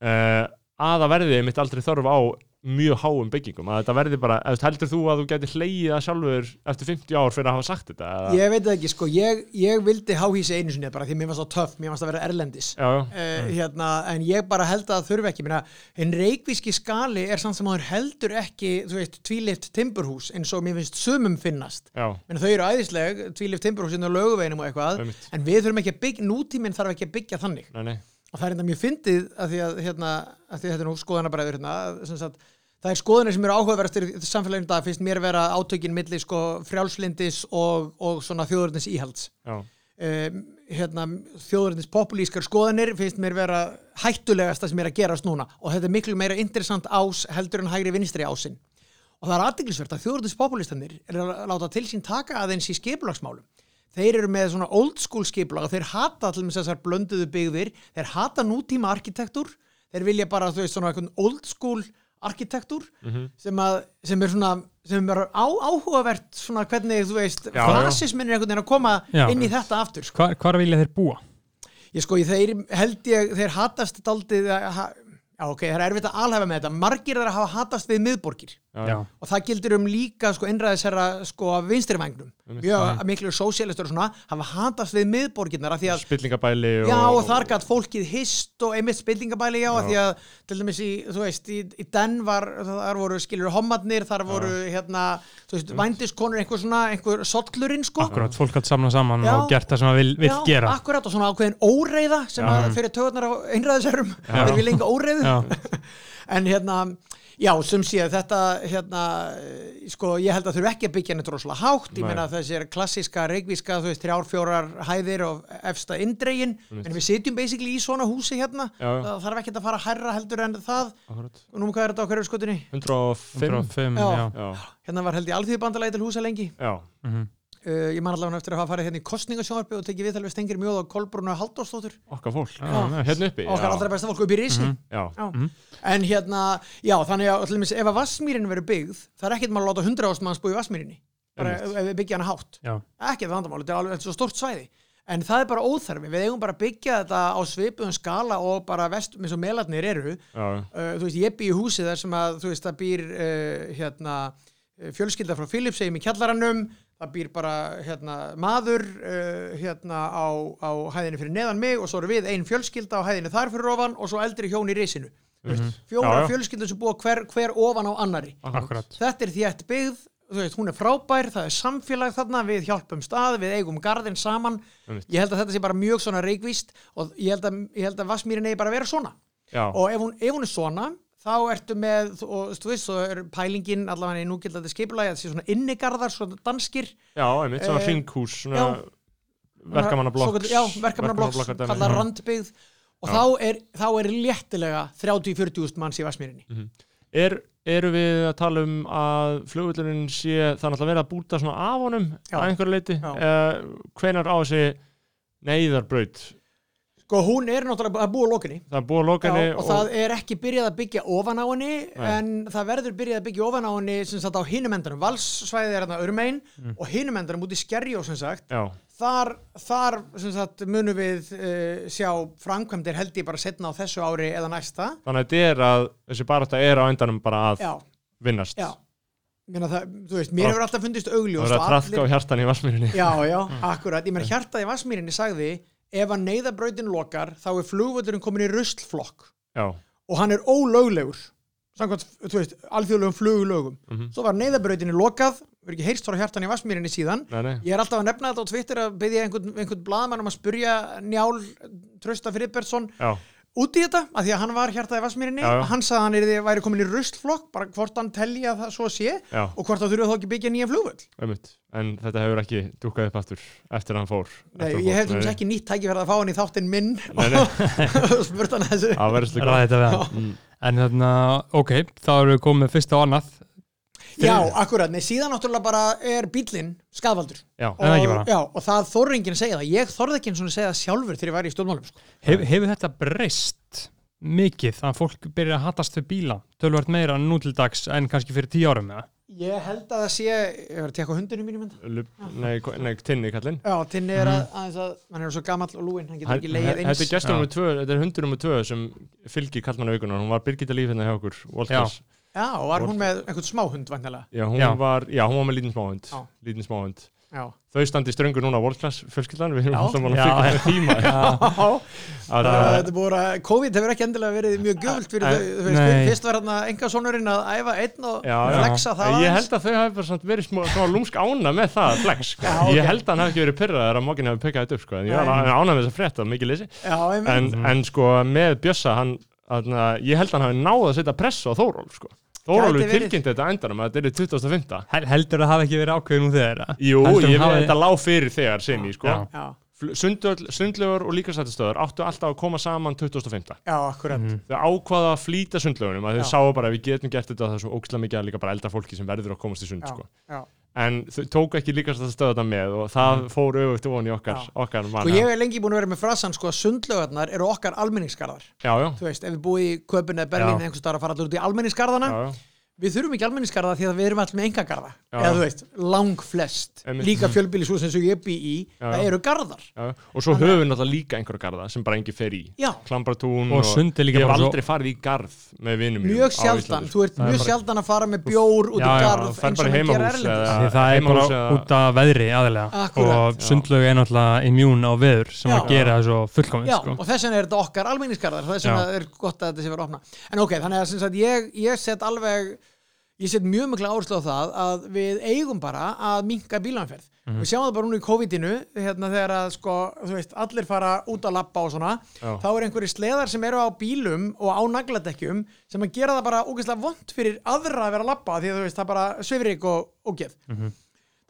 uh, að það verði einmitt aldrei þörf á mjög háum byggingum, að þetta verði bara heldur þú að þú gæti hleyið það sjálfur eftir 50 ár fyrir að hafa sagt þetta eða? ég veit það ekki, sko, ég, ég vildi háhísi einu sinni bara því mér var svo töff, mér varst að vera erlendis. Já, já, uh, hérna, en ég bara held að það þurfi ekki Meina, en reikvíski skali er samt sem að heldur ekki þú veist, tvílift timburhús eins og mér finnst sumum finnast. Meina, þau eru æðisleg, tvílift timburhús inn á löguveginum og eitthvað, einmitt. en við þurfum ekki að byggja nútíminn þarf ekki að byggja þannig. Nei, nei, og það er enda mjög fyndið að því að, hérna, að því að þetta er nú skoðanabræður hérna, sagt, það er skoðanir sem eru áhugaverðastir í samfélaginu dag finnst mér vera átökin milli sko, frjálslindis og, og þjóðurins íhalds. Um, hérna, þjóðurins populískar skoðanir finnst mér vera hættulegasta sem er að gerast núna. Og þetta er miklu meira interessant ás heldur en hægri vinstri ásinn. Og það er aðdeglisvert að þjóðurins populistanir er að láta til sín taka aðeins í skipulagsmálum þeir eru með svona old school skipulag og þeir hata allir með þessar blönduðu byggðir þeir hata nútíma arkitektur þeir vilja bara, veist, svona eitthvað old school arkitektur Mhm. sem, að, sem er svona sem er á, áhugavert svona hvernig, þú veist, fasismin er einhvern veginn að koma Já. inn í þetta aftur sko. Hvar, hvar vilja þeir búa? ég sko, þeir held ég, þeir hatast ha, já ok, það er erfitt að alhafa með þetta, margir þeir hafa hatast við miðborgir já, Já, og það gildir um líka sko innræðisherra sko vinstrivægnum mjög miklu sósialistur og svona hafa hatast við miðborginnar af því að spillingabæli og, Já, og þar gætt fólkið hist og einmitt spillingabæli, já, af því að til dæmis í, þú veist, í, í Den var þar voru, skilur, hommarnir, þar voru hérna, þú veist, vændiskonur einhver svona, einhver sollurinn, sko. Akkurat, fólk hatt samna saman Já. og gert það sem það vil, vil Já, gera. akkurat, og svona ákveðin óreiða sem að fyrir töðunar á einræðisherrum þeir vil enga óreiðu. Já, [LAUGHS] en hérna, Já, sem sé að þetta, hérna, eh, sko, ég held að þurfi ekki að byggja neitt rosalega hátt, ég meina þessir klassíska reikvíska, þú veist, þrjár, fjórar hæðir og efsta indregin, en við sitjum basically í svona húsi hérna, Já, já. það þarf ekki að fara hærra heldur en það, Akkurat. og nú hvað er þetta á hverju skotinni? 105 105, Já. já, Hérna var held ég alþýðubandalagi til húsa lengi, já, Mhm. Uh, ég man allavega eftir að hafa farið hérna í kostningasjónvarpi og tekið viðtal við Stengir Mjóð og Kolbrún og Halldórsdóttur, okkar fólk Já. Já, Hérna uppi okkar já. allra besta fólk upp í risi. Já, Já. Mhm. En hérna, já, þannig að til dæmis, ef að Vassmýrin verður byggð, það er ekkert maður að láta 100 ást manns búið í Vassmýrinni, bara ef, við byggja hana hátt. já, Ekki það vandamál, þetta er alveg svo stort svæði. En það er bara óþarfi, við eigum bara að byggja þetta á svipuðum skala og bara vest, eins og melarnir eru. já, Uh, þú veist, ég bý í húsi þar sem að, þú veist, það býr uh, hérna, fjölskylda frá Philipsheim í kjallarannum, það býr bara hérna, maður uh, hérna á, á hæðinni fyrir neðan mig og svo eru við ein fjölskylda á hæðinni þar fyrir ofan og svo eldri hjón í risinu. Mm Fjóra Já, já. fjölskyldur sem búa hver, hver ofan á annari. akkurat Þetta er þétt byggð, þú veist, hún er frábær, það er samfélag þarna, við hjálpum stað, við eigum garðin saman. Ég held að þetta sé bara mjög svona reikvíst og ég held að, ég held að Vassmýrin eigi bara að vera svona já, og ef hún, ef hún er svona þá ertu með, og þú veist, svo er pælingin allavega í núgildandi skipulagi að það sé svona innigarðar, svona danskir já, einmitt, svona Eh, hringhús svona já. verkamannablokks já, verkamannablokks, verkamannablokkar dæmi. kallar randbyggð og Já. þá er, þá er léttilega 30-40 manns í Vassmýrinni er, Eru við að tala um að flugvöldurinn sé er náttúrulega verið að búta svona af honum Já. að einhverju leiti uh, hvenar á þessi neyðarbraut sko hún er náttúrulega að búa lókinni það er loka henni Já, og, það er ekki byrjað að byggja ofan á henni Nei. en það verður byrjað að byggja ofan á henni sem sagt á hinum endanum, valssvæðið er hérna öðrum einn og hinum endanum út í skerjó sem sagt. Já, þar, þar sem sagt, munum við uh, sjá framkvæmdir held ég bara setna á þessu ári eða næsta. Þannig að þetta er að þessi barátta er á endanum bara að já, vinnast. Já. Það, þú veist, mér Og- hefur alltaf fundist það augljóst verður og að trafka á hjartan í vassmýrinni já, já, akkurat, ég meina hjartað í Vassmýrinni sagði ef að neyðabrautin lokar þá er flugvöldurinn komin í ruslflokk. Já, og hann er ólöglegur samkvæmt, þú veist, alþjóðlegum flugulögum Mhm. svo var neyðabrautinni lokað við ekki heyrst frá hjartan í Vassmýrinni síðan. Nei, nei. Ég er alltaf að nefna þetta á Twitter að byggja einhvern, einhvern blaðmann um að spurja Njál Trausta Friðbertsson já, út í þetta, af því að hann var hjartaði Vassmýrinni Já, já. hann sagði að hann yrði, væri komin í rustflokk bara hvort hann telli að það svo sé já, og hvort það þurfa þá ekki byggja nýja flugvöll. Einmitt. En þetta hefur ekki dúkkað upp aftur eftir að hann fór Nei, að ég hef dæmis Nei, ekki nýtt tækifærið að fá hann í þáttinn minn Nei, nei. [LAUGHS] og spurt hann þessu. Ræða þetta við hann. Mm. en þarna, ok, þá erum við komið fyrst á annað Já, akkurat, nei, síðan náttúrulega bara er bílinn skadvaldur já, Er það ekki og, bara? já, og það þorri enginn að segja það. Ég þorði ekki eins og að segja það sjálfur þegar ég væri í stjórnmálum sko. Hef, hefur þetta breyst mikið að fólk byrja að hatast við bíla? Tölvart meira nú til dags en kannski fyrir tíu árum eða? Ég held að það sé, ég var að tekka hundinu mínum enda Lup, nei, nei, tinni kallinn. Já, Tinni er að, aðeins að, hann er svo gamall og lúinn, hann getur ekki leiðið eins. Þetta er gestur Já. nummer tvö, þetta er hundur nummer tvö sem fylgir kallmanna aukunar, hún var Birgitta Líf hérna hjá okkur, Walters. Já, og var hún með einhvern smáhund vantilega Já, hún Já. var, já, hún var með lítinn smáhund Já. lítinn smáhund Já, Þau standi ströngur núna á World Class fjölskyldan við erum Já. alltaf Já. að með tíma Já, [LAUGHS] að, þetta er búið að COVID hefur ekki endilega verið mjög gjöfult fyrir þau, þú veist, nei. fyrst var hérna enga sonurinn að æfa einn og Já, já. flexa það Ég held að þau hafi bara samt verið smá, smá lúmsk ána með það flex, sko. Já. Ég held að hann hafi ekki verið pyrraður að mókin hafi pekað þetta upp, sko. En ég ána með þess að frétta, mikið leysi. Já, En, sko, með Bjössa, ég held að hann hafi náð að setja press á Þórólf, sko. Þórólf Gæti verið. tilkynnti þetta endanum að þetta er 2005. Hel, heldur það hafi ekki verið ákveðin úr þeirra? Jú, Heldur ég veit hafi- þetta lág fyrir þegar sinni, sko. Já. Já, sundlögur og líkastættistöður áttu alltaf að koma saman 2005. já, akkurat Mhm. Þau ákvaða að flýta sundlögunum að þau sáu bara að við getum gert þetta það er svo ókslega mikið að líka bara eldra fólki sem verður að komast í sund, Já, sko. já. En þau tók ekki líkast að stöða þetta með og það fór auðvitað ofan í okkar, okkar Sko manna ég hef lengi búin að vera með frasan sko að sundlögarnar eru okkar almenningsgarðar. Já, já, Þú veist, ef við búum í Köpun eða Berlín eða einhvers staðar að fara allir út í almenningsgarðana já, já. Við þurfum ekki almenningsgarða því að við erum allir með engagarða eða þú veist, lang flest Einmitt. líka fjölbýlishús eins og ég bý í Já, það eru garðar. Já. og svo höfum við náttúrulega líka einhverja garða sem bara engi fer í. Klambratún Og líka ég hef bara svo- aldrei farið í garð með vinum mjög sjaldan. Þú ert Það er mjög bara- sjaldan að fara með bjór út í Já, já, garð eins og í maður heimahús erlendis. það er bara út af veðri aðlega og sundlög er náttúrulega immún á veður sem að gera það svo fullkominn Já, sko. og þess vegna er þetta okkar almenningsgarðar ég, set mjög mikla áherslu á það að við eigum bara að minka bílanferð Mhm. við sjáum það bara núna í COVID-inu hérna þegar að sko, þú veist, allir fara út að lappa og svona, Já. þá er einhverju sleðar sem eru á bílum og á nagladekkjum sem að gera það bara ógeðslega vond fyrir aðra að vera að lappa því að þú veist, það bara svifrik og ógeð Mhm.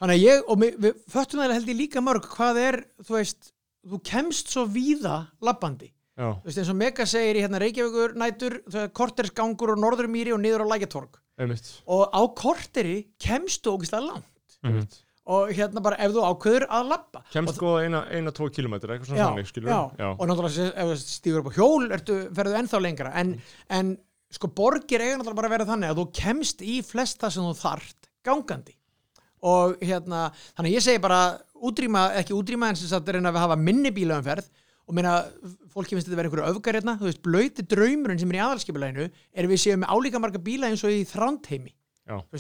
þannig að ég, og við, við föttum það held ég líka mörg hvað er, þú veist þú kemst svo víða lappandi Já, þú veist eins og Mega segir í hérna Reykjavíkur nætur, er kortersgangur og norðurmýri og niður á lækjatorg einmitt, og á korteri kemstu ógeðslega langt. Einmitt. og hérna bara ef þú ákveður að lappa Kemst sko eina, eina, tvo kilometri, eitthvað svona þannig, skilur já. já. og náttúrulega ef þú stígur upp á hjól ertu, ferðu ennþá lengra. En, en sko borgir eiga náttúrulega bara að vera þannig að þú kemst í flest það sem þú þart gangandi. Og hérna, þannig að ég segi bara útrýma, ekki útrýma en sem sagt reyna að hafa minni bílaumferð og meina, fólki finnst þetta að vera einhverju öfgar hérna, þú veist, blöyti draumurinn sem er í aðalskipuleginu er við séum með álíka marga bíla eins og í þrándheimi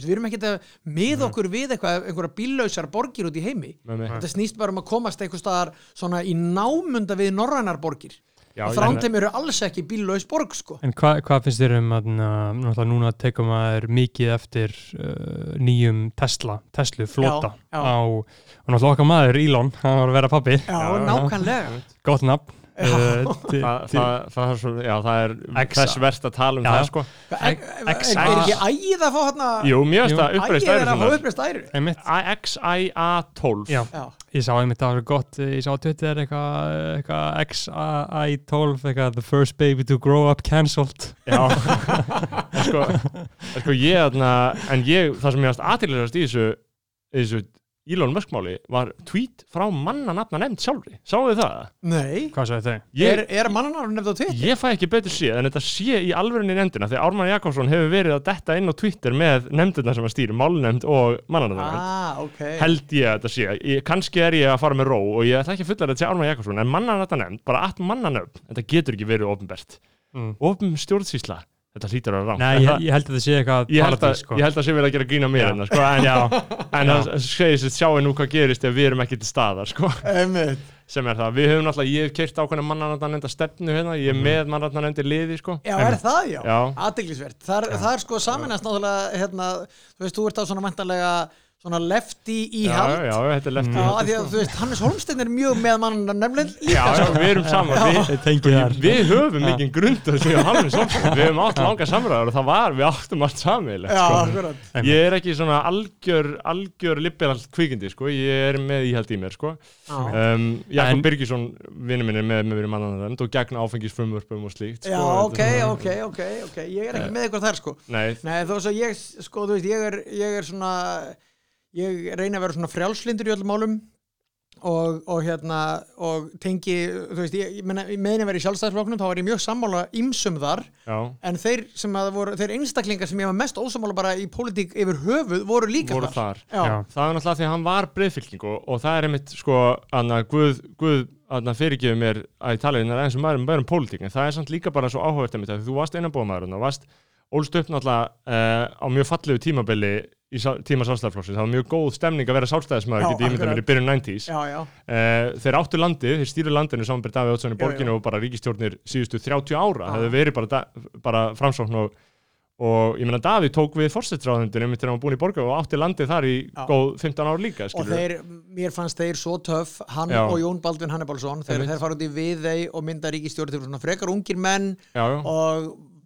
við erum ekki að miða okkur við eitthvað, einhverja bílausar borgir út í heimi. Með mig. þetta snýst bara um að komast einhver staðar svona í námunda við norrænar borgir Já, og þrándheim eru alls ekki bílaus borg sko En hvað hva finnst þér um að núna tekum maður mikið eftir uh, nýjum Tesla, Tesla flota Já, já. á, og náttúrulega okkar maður Elon, hann var að vera pappi, já, Já, já. nákvæmlega gott nafn Já. til- Það, til- það, það, er svo, já, það er X- þess verst að tala um Já. það sko. er, er, er, X- er ekki ægið að fá hérna Jú, mjög stað ægið uppreist er að fá æri uppreist æru einmitt, XIA12 já, já, ég sá einmitt að það var gott ég sá á Twitter eitthvað eitthva XI12, eitthvað the first baby to grow up cancelled. Já. Sko, en sko ég þarna, en ég, það sem ég varst aðtilvægast í þessu, í þessu Elon Musk máli var tweet frá manna nafna nefnd sjálfri, sáu þið það? nei hvað sagði þau? Ég, er, er mannanar nefnd á Twitter? ég fæ ekki betur séð en þetta sé í alvörinni nefndina því Ármann Jakobsson hefur verið að detta inn á Twitter með nefndina sem að stýra, málnefnd og mannanafna ah, ok held ég að þetta sé, ég, kannski er ég að fara með ró og ég ætla ekki að fulla þetta sé Ármann Jakobsson en mannanafna nefnd, bara allt mannanöfn þetta getur ekki verið ofnbært Mm. ofn stjórnsýsla, þetta hlýtur að rámt Nei, ég, ég held að það sé eitthvað ég held, að, paradís, sko. ég held að sé verið að gera grína mér hérna, sko, en, Já, [LAUGHS] en það segir sér sjáu nú hvað gerist ef við erum ekki til staðar sko, sem er það, við höfum náttúrulega ég hef keirt ákveðna mannarnanda stefnu hérna, ég er með mannarnanda liði sko. já, er það já, Já. aðdeglisvert það, er- það sko saminast náttúrulega hérna, þú veist, þú ert á svona vantarlega svona lefti í já, já, þetta er af því að þú veist, Hannes Holmstein er mjög með mann nefnilega líka já, já, við erum saman. Við, við höfum mikið grund að segja hann við höfum átt langa samræður og það var, við áttum allt sammeilegt Já, sko. ég er ekki svona algjör algjör liberalt kvikindi sko. ég er með íhald í mér sko. Um, Jakob En- Birgisson vinnu minn er með með mér í mannanand og gegn áfengisfrumvörpum og slíkt Já, sko. ok, ok, ok, ok, ég er ekki með eitthvað þar sko. Nei, Nei, þó svo ég, sko, þú veist, ég er, ég er svona, ég reyna að vera svona frjálslindur í öllum málum og, og hérna, og tengi, þú veist, ég, ég meina, meðin að vera í sjálfstæðsfloknum, þá var ég mjög sammála ýmsum þar, já en þeir sem að voru, þeir einstaklingar sem ég var mest ósammála bara í pólitík yfir höfuð, voru líka voru þar. þar Já, Já. það er náttúrulega því að hann var breyðfylking og, og það er einmitt sko anna, Guð, Guð anna, fyrirgefið mér að ég tala eins og maður um pólitík en það er samt líka bara svo áhugavert að þú varst einanbóðmaður og varst ólst upp náttúrulega uh, á mjög fallegu tímabili í tíma sálstæðarflokksins, það var mjög góð stemning að vera sálstæðismæður, getið ímyndað mér í byrjun 90s já, já, Uh, þeir áttu landið, þeir stýru landinu saman byrja Davíð Ótsson í borginu og bara ríkistjórnir síðustu 30 ára, það hefur verið bara, bara framsókn og, og ég meina Davíð tók við fórsetráðundinu mitt þegar hann var búin í borgu og átti landið þar í Já. góð 15 ár líka og skilurðu. þeir, mér fannst þeir svo töff, hann og Jón Baldvin Hannibalsson, þeir, þeir fara út í viðei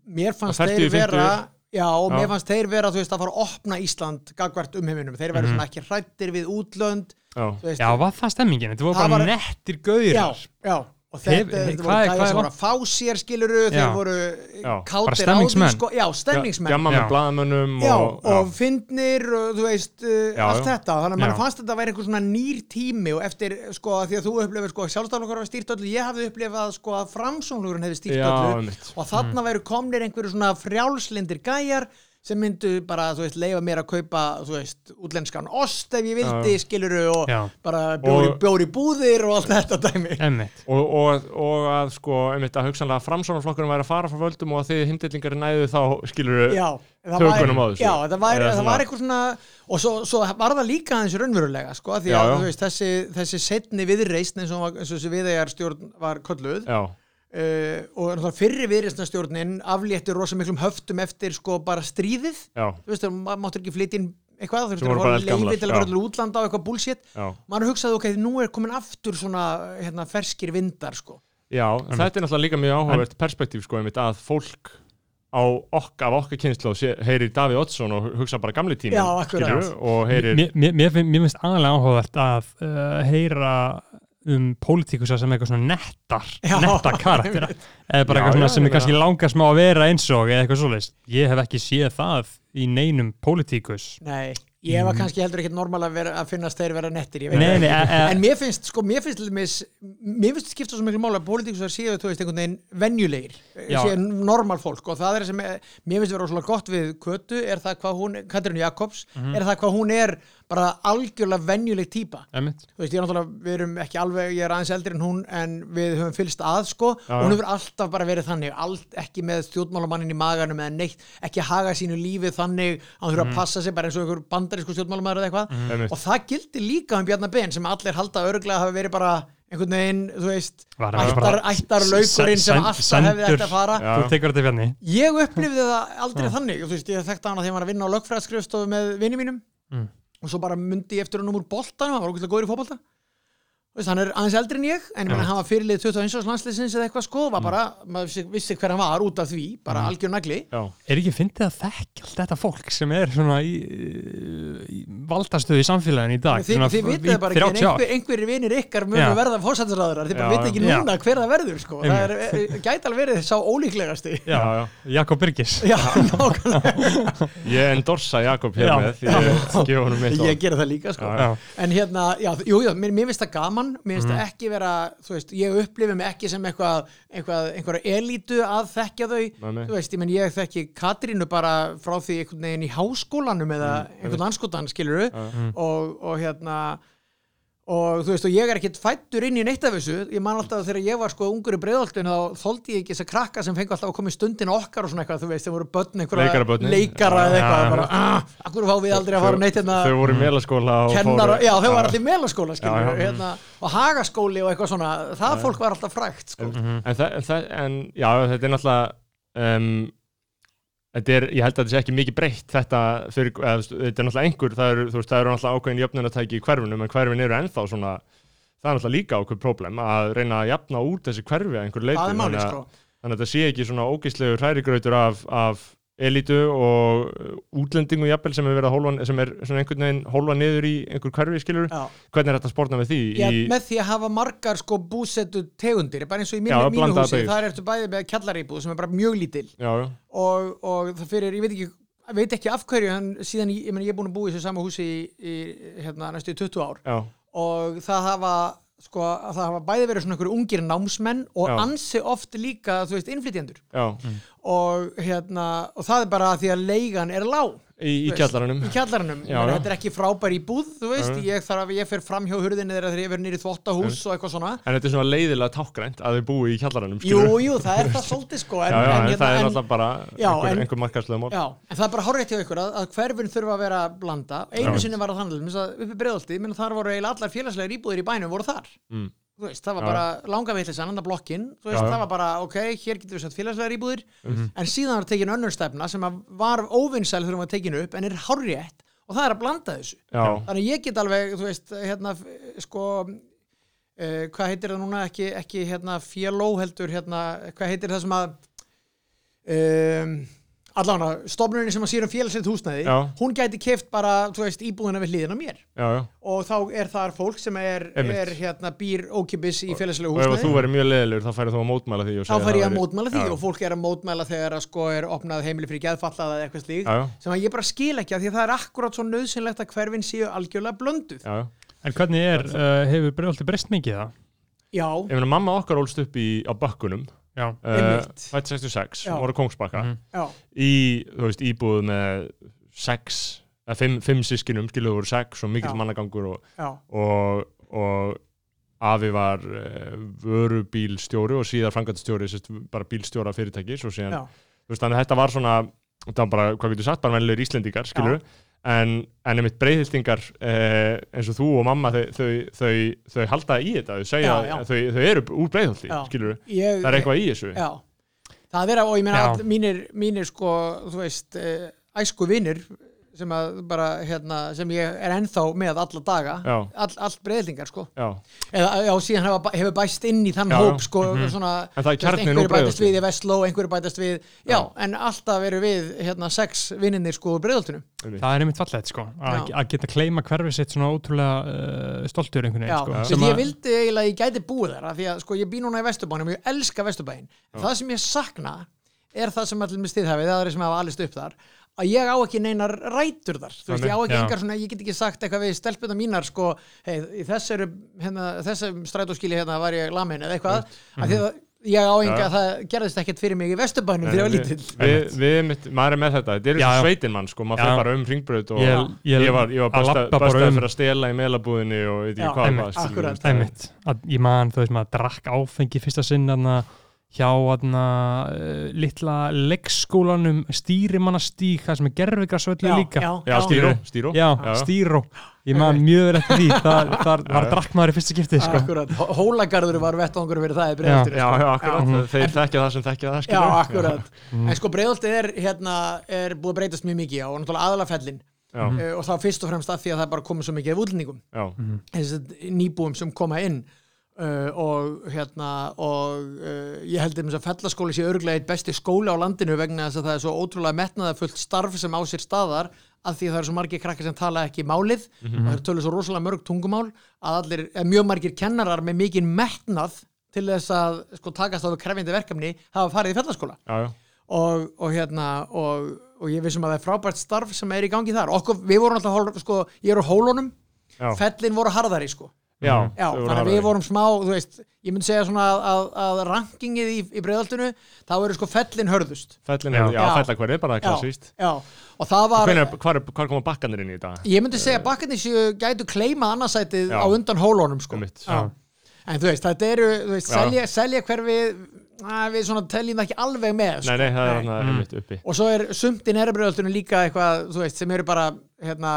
mér fannst þeir 40, 50. vera já og Já. mér fannst þeir vera þú veist að fara að opna Ísland gagvart um heiminum þeir verður svona ekki hrættir við útlönd Já. veist, Já, var það stemmingin? Þetta voru bara var- nettir gauðir já, já og þetta, Hef- þetta voru er sem voru að fá sér skiluru þeir voru Já. kátir Bara á því stemningsmenn. sko, já, stemningsmenn. Gjamma Já. með blaðamönnum Já, og, og fyndnir og þú veist uh, allt þetta, þannig að mann fannst þetta að vera einhver svona nýr tími og eftir sko að því að þú upplifir sko sjálfstaflokkur hafa stýrt öllu, ég hafði upplifað sko að framsóknurinn hefði stýrt öllu. og þarna væru komnir einhverju svona frjálslindir gæjar sem myndu bara, þú veist, leifa mér að kaupa þú veist, útlenskan ost ef ég vildi Já. skiluru og Já. bara bjóri, Og- bjóri búðir og allt þetta dæmi Emmitt og, og, og að sko einmitt að hugsanlega framsónarflokkurinn væri að fara frá völdum og að þið himdillingar næðu þá skilur Já, það Tökunum á þessu. já, það var, það var eitthvað svona og svo, svo var það líka aðeins raunverulega sko, því Já, að já. þú veist, þessi, þessi setni viðreist eins og, þessi viðeigjarstjórn var kölluð Já, uh, og náttúrulega fyrri viðreistnastjórnin aflétti rosa miklum höftum eftir sko bara stríðið. Já, þú veist, maður máttur ekki flytja inn eitthvað, þú veist, voru að bara fá eldgamlar, leifi til að til útlanda og eitthvað bullshit. Já, maður hugsaði, ok, nú er komin aftur svona, hérna, ferskir vindar, sko. Já þetta er náttúrulega líka mjög áhugavert perspektíf sko einmitt að fólk á okk, af okkar kynslu heyrir Davíð Oddsson og hugsa bara gamli tími Já, akkurat. og heyrir mér, mér, mér, finn- mér finnst aðalega áhugavert að uh, heyra um pólitíkusa sem eitthvað svona nettar Já, netta karaktera eða bara Já, eitthvað svona já, sem er kannski langar smá að vera eins og eða eitthvað svoleiðist ég hef ekki séð það í neinum pólitíkus. Nei, ég var kannski heldur ekkert normal að, vera, að finnast þeir vera nettir, ég veit Nei, nei, ekki. e- e- En mér finnst, sko, mér finnst mér finnst skipta svo miklu máli að pólitíkusar séu, þú veist, einhvern veginn venjulegir, séu normal fólk. Og það er sem, mér finnst vera svona gott við Kötu, er það hvað hún, Katrín Jakobs, Mhm. er það hvað hún er bara algjörlega venjuleg. Emitt. Þú veist, ég er náttúrulega, við erum ekki alveg, ég er aðeins eldri en hún, en við höfum fylgst að, sko, Já. og hún hefur alltaf bara verið þannig, allt ekki með stjórnmálamannin í maganum eða neitt, ekki haga sínu lífi þannig að hann þurfa Mhm. að passa sig bara eins og einhver bandarísku stjórnmálamæður eða eitthvað einmitt. og það gildi líka um Bjarnar Ben sem allir halda örglega hafi verið bara einhvern veginn, þú veist ættar, ættar laukurinn sem alltaf hefði þetta að fara Já. þú tekur þetta fjarni ég upplifði það aldrei þannig þú veist, ég þekkti hana þegar ég var að vinna á lögfræðskrifstofu með vinni mínum Mm. Og svo bara myndi ég eftir hann úr boltanum hann var okkur góður í fótbolta. Þú veist, hann er aðeins eldri en ég en ég meina, hann var fyrirlið 21. árs landsliðsins eða eitthvað sko, var bara, maður vissi, vissi hver hann var út af því, bara algjör nagli Já. er ekki fyndið að þekka allt þetta fólk sem er svona í, í valdastöðu í samfélaginu í dag svona þið vitið bara ekki, en 30 ár. einhver, einhverjir vinir ykkar munu Já. verða fórsættisraðurar, þið bara Já, vitið ekki já. núna hver það verður sko, það er, er, gæti alveg verið sá ólíklegasti Já, Já, já. Jakob Birgis Já, nákvæmlega, [LAUGHS] ég endorsa Jakob hér Já. með því ég gera það líka sko. Já, Já. En hérna, já, jú, jú, mér, mér finnst það gaman mér finnst það ekki vera, þú veist, ég upplifi mig ekki sem eitthvað, eitthvað einhverja elítu að þekkja þau, nei. þú veist, ég menn ég þekki Katrínu bara frá því einhvern veginn í háskólanum eða einhvern anskotan, skilur og, og hérna og þú veist, og ég er ekkert fættur inn í neitt af þessu, ég man alltaf að þegar ég var sko ungur í breiðoltun, þá þóldi ég ekki þess að krakka sem fengu alltaf að koma í stundin okkar og svona eitthvað, þú veist, þeim voru börn einhverja leikara eða eitthvað, Já, bara, ah, akkur fá við aldrei að fara neitt hérna? þau voru í melaskóla og kennara, fóru- já þau var allir melaskóla Já, skilur, já. hérna, og hagaskóli og eitthvað svona það fólk var alltaf frægt sko. en, það, en, það, en já, þetta er náttúrulega um, er, ég held að þetta sé ekki mikið breytt þetta fyrir, eða, þetta er náttúrulega einhver það eru, veist, það eru náttúrulega ákveðin jöfnunatæki í hverfinum en hverfin eru ennþá svona það er náttúrulega líka ákveð problem að reyna að jafna út þessi hverfi að einhver er þannig, sko. að- þannig að þetta sé ekki svona ógeislegur hrærigrautur af, af elitu og útlendingu jafnvel sem er verið að hólfa, sem er svona einhvern veginn hólfa niður í einhver hverfi skilur Já. hvernig er þetta að spórna með því Ég, í, með því að hafa margar sko búsettu tegundir, bara eins og í mínu, Já, mínu húsi. þar ertu bæði með kjallaríbúð sem er bara mjög lítil. Já, já, og, og það fyrir, ég veit ekki veit ekki af hverju, en síðan ég, ég, er búin að búa í þessu sama húsi í, í hérna, næstu í 20 ár. Já, og það hafa sko, að það hafa bæði verið svona einhverju ungir námsmenn og Já. ansi oft líka, þú veist, innflytjendur. Já, og hérna, og það er bara því að leigan er lág í, í kjallaranum. í já. þetta er ekki frábær í búð þú veist, já. ég þarf að ég fer fram hjá hurðinni þegar ég verið nýri þvóttahús og eitthvað svona. En þetta er svona leiðilega tákgrænt að þau búi í kjallaranum jú, jú, það er það [LAUGHS] svolítið sko en, Já, já, en, en, það er en, náttúrulega bara Já, einhver, en- einhver markarslega mál já, en það er bara horrið hjá ykkur að, að hverfin þurfa að vera blanda. Einu sinni var það þannig, minnst að uppi breiðolti menn þar voru eiginlega allar félagslegar íbúðir í bænum voru þar. Mm. Veist, það var bara langa veitlisann, annar blokkin þú veist, það var bara, ok, hér getur við sett félagslegar íbúðir Mhm. en síðan var tekin önnur stefna sem að var óvinnsæl þegar hún var tekin upp en er hárrétt og það er að blanda þessu. Já, þannig að ég get alveg, þú veist, hérna sko uh, hvað heitir það núna, ekki, ekki hérna fjöló heldur, hérna, hvað heitir það sem að um, allavega, stofnunin sem að sér um félagslegt húsnæði, Já. hún gæti keft bara, þú veist, íbúðina við hliðina mér. Já, já. Og þá er þar fólk sem er, er hérna, býr ókipis í félagslegu Og ef húsnæði. þú verður mjög leiðilegur þá færið þú að mótmæla því og þá segja fær ég það að væri- mótmæla því Já, og fólk er að mótmæla þegar að sko er opnað heimili fyrir geðfallaða eða eitthvað slík Já, já, sem að ég bara skil ekki að því að það er akkurat svo nöðsynlegt að hverfin séu algjörlega blönduð. Já, já. En hvernig hefur Breiðolti breyst mikið það? já, Ég meina, mamma okkar ólst upp í, á bakkunum. Fætt 66, Já. voru kongsbakka Mhm. Í, þú veist, íbúð með sex, eða fimm, fimm sískinum Skiluðu voru sex og mikill mannagangur og, og, og afi var uh, vörubílstjóri og síðar frangatstjóri bara bílstjóra fyrirtæki svo síðan já, þú veist, þannig að þetta var svona þetta var bara, hvað getur sagt, bara vennilegir Íslendingar skilur en, en einmitt breyðhildingar eh, eins og þú og mamma þau, þau, þau, þau halda í þetta. Þau segja, Já, já. að Þau, þau eru úr breyðhildi það er eitthvað í þessu. Já, það er að, og ég meina mínir, mínir sko, þú veist uh, æsku vinir sem að bara hérna, sem ég er ennþá með alla daga. All, allt breyðlingar sko. Já, eða já, síðan hefur, hefur bæst inn í þann Já, hóp sko, svona það veist, kjarninn úr einhverju bætast við í Vestló, einhverju bætast við já, Já. en alltaf eru við hérna, sex vinninir sko einmitt. það er einmitt fallegt sko að, geta kleima hverfið sitt svona ótrúlega uh, stoltur einhvern Já, veginn sko, ég vildi eiginlega að ég gæti búið þar af því að sko ég bý núna í Vesturbænum og ég elska Vesturbæin það sem ég sakna er það sem allir með stiðhafið, það er sem hafa allist upp þar að ég á ekki neinar rætur þar. Þú veist, ég á ekki Já. engar svona, ég get ekki sagt eitthvað við stelpuna mínar sko, hei, í þessari hérna, þessum strætóskili hérna var ég lamin eða eitthvað, af því að ég á enga, Já. það gerðist ekkert fyrir mig í Vesturbænum þegar ég var lítill við, við, mitt, maður er með þetta, þetta er Já, eins og sveitin mann sko, maður fyrir bara um hringbröð og Ég- ég, ég- var, ég var að böstað um. fyrir að stela í meilabúðinni og veit ekki hvað að ég man, þú veist maður drakk áfengi fyrsta sinn þarna hjá þarna uh, litla leikskólanum stýrimannastík, það sem er gerfigrasvöllu líka. já, Já, stíró, stíró Já, stýró. Ég man mjög vel eftir því. Það, [LAUGHS] það var Já. drakkmaður í fyrsta skiptið sko. Hólagarður var vettvangur fyrir það í Já. breyðoltinu Já, já, akkurat, þeir þekkja það sem þekkja það Já, akkurat. En sko breyðoltið er, hérna, er búið að breytast mjög mikið og náttúrulega aðalega fellin Já, uh, og þá fyrst og fremst að því að það er bara komið svo mikið af útlendingum, nýbúum sem koma inn uh, og hérna og uh, ég held að fellaskóli sé örgulega eitt besti skóli á landinu vegna þess að það er svo ótrúlega metnaðafullt starf sem á sér staðar að því að það eru svo margir krakkar sem tala ekki málið. Og það eru tölu svo rosalega mörg tungumál að allir, eh, mjög margir kennarar með mikið metnað til þess að sko, takast á við krefjandi verkefni hafa farið í fellaskóla. Já, já, og, og hérna og, og ég vissum að það er frábært starf sem er í gangi þar. Okkur, við vorum alltaf, sko, ég er á hólunum. Já, fellin voru harðari sko já, Já, þannig að við vorum smá, þú veist ég myndi segja svona að, að, að rankingið í, í breiðaltinu, þá eru sko fellin hörðust Fellin Já. er, já, Já. fellakverði, bara klassíst já, og það var hvar koma bakkanir inn í þetta? ég myndi segja að bakkarnir séu gætu kleima annarsætið Já. á undan hólunum sko. Já. en þú veist, þetta eru, þú veist, Já. selja, selja hver við að, svona teljum það ekki alveg með sko. Nei, nei, það er Nei. þarna einmitt uppi og svo er sumt í nærabröðaltunum líka eitthvað, þú veist, sem eru bara hérna,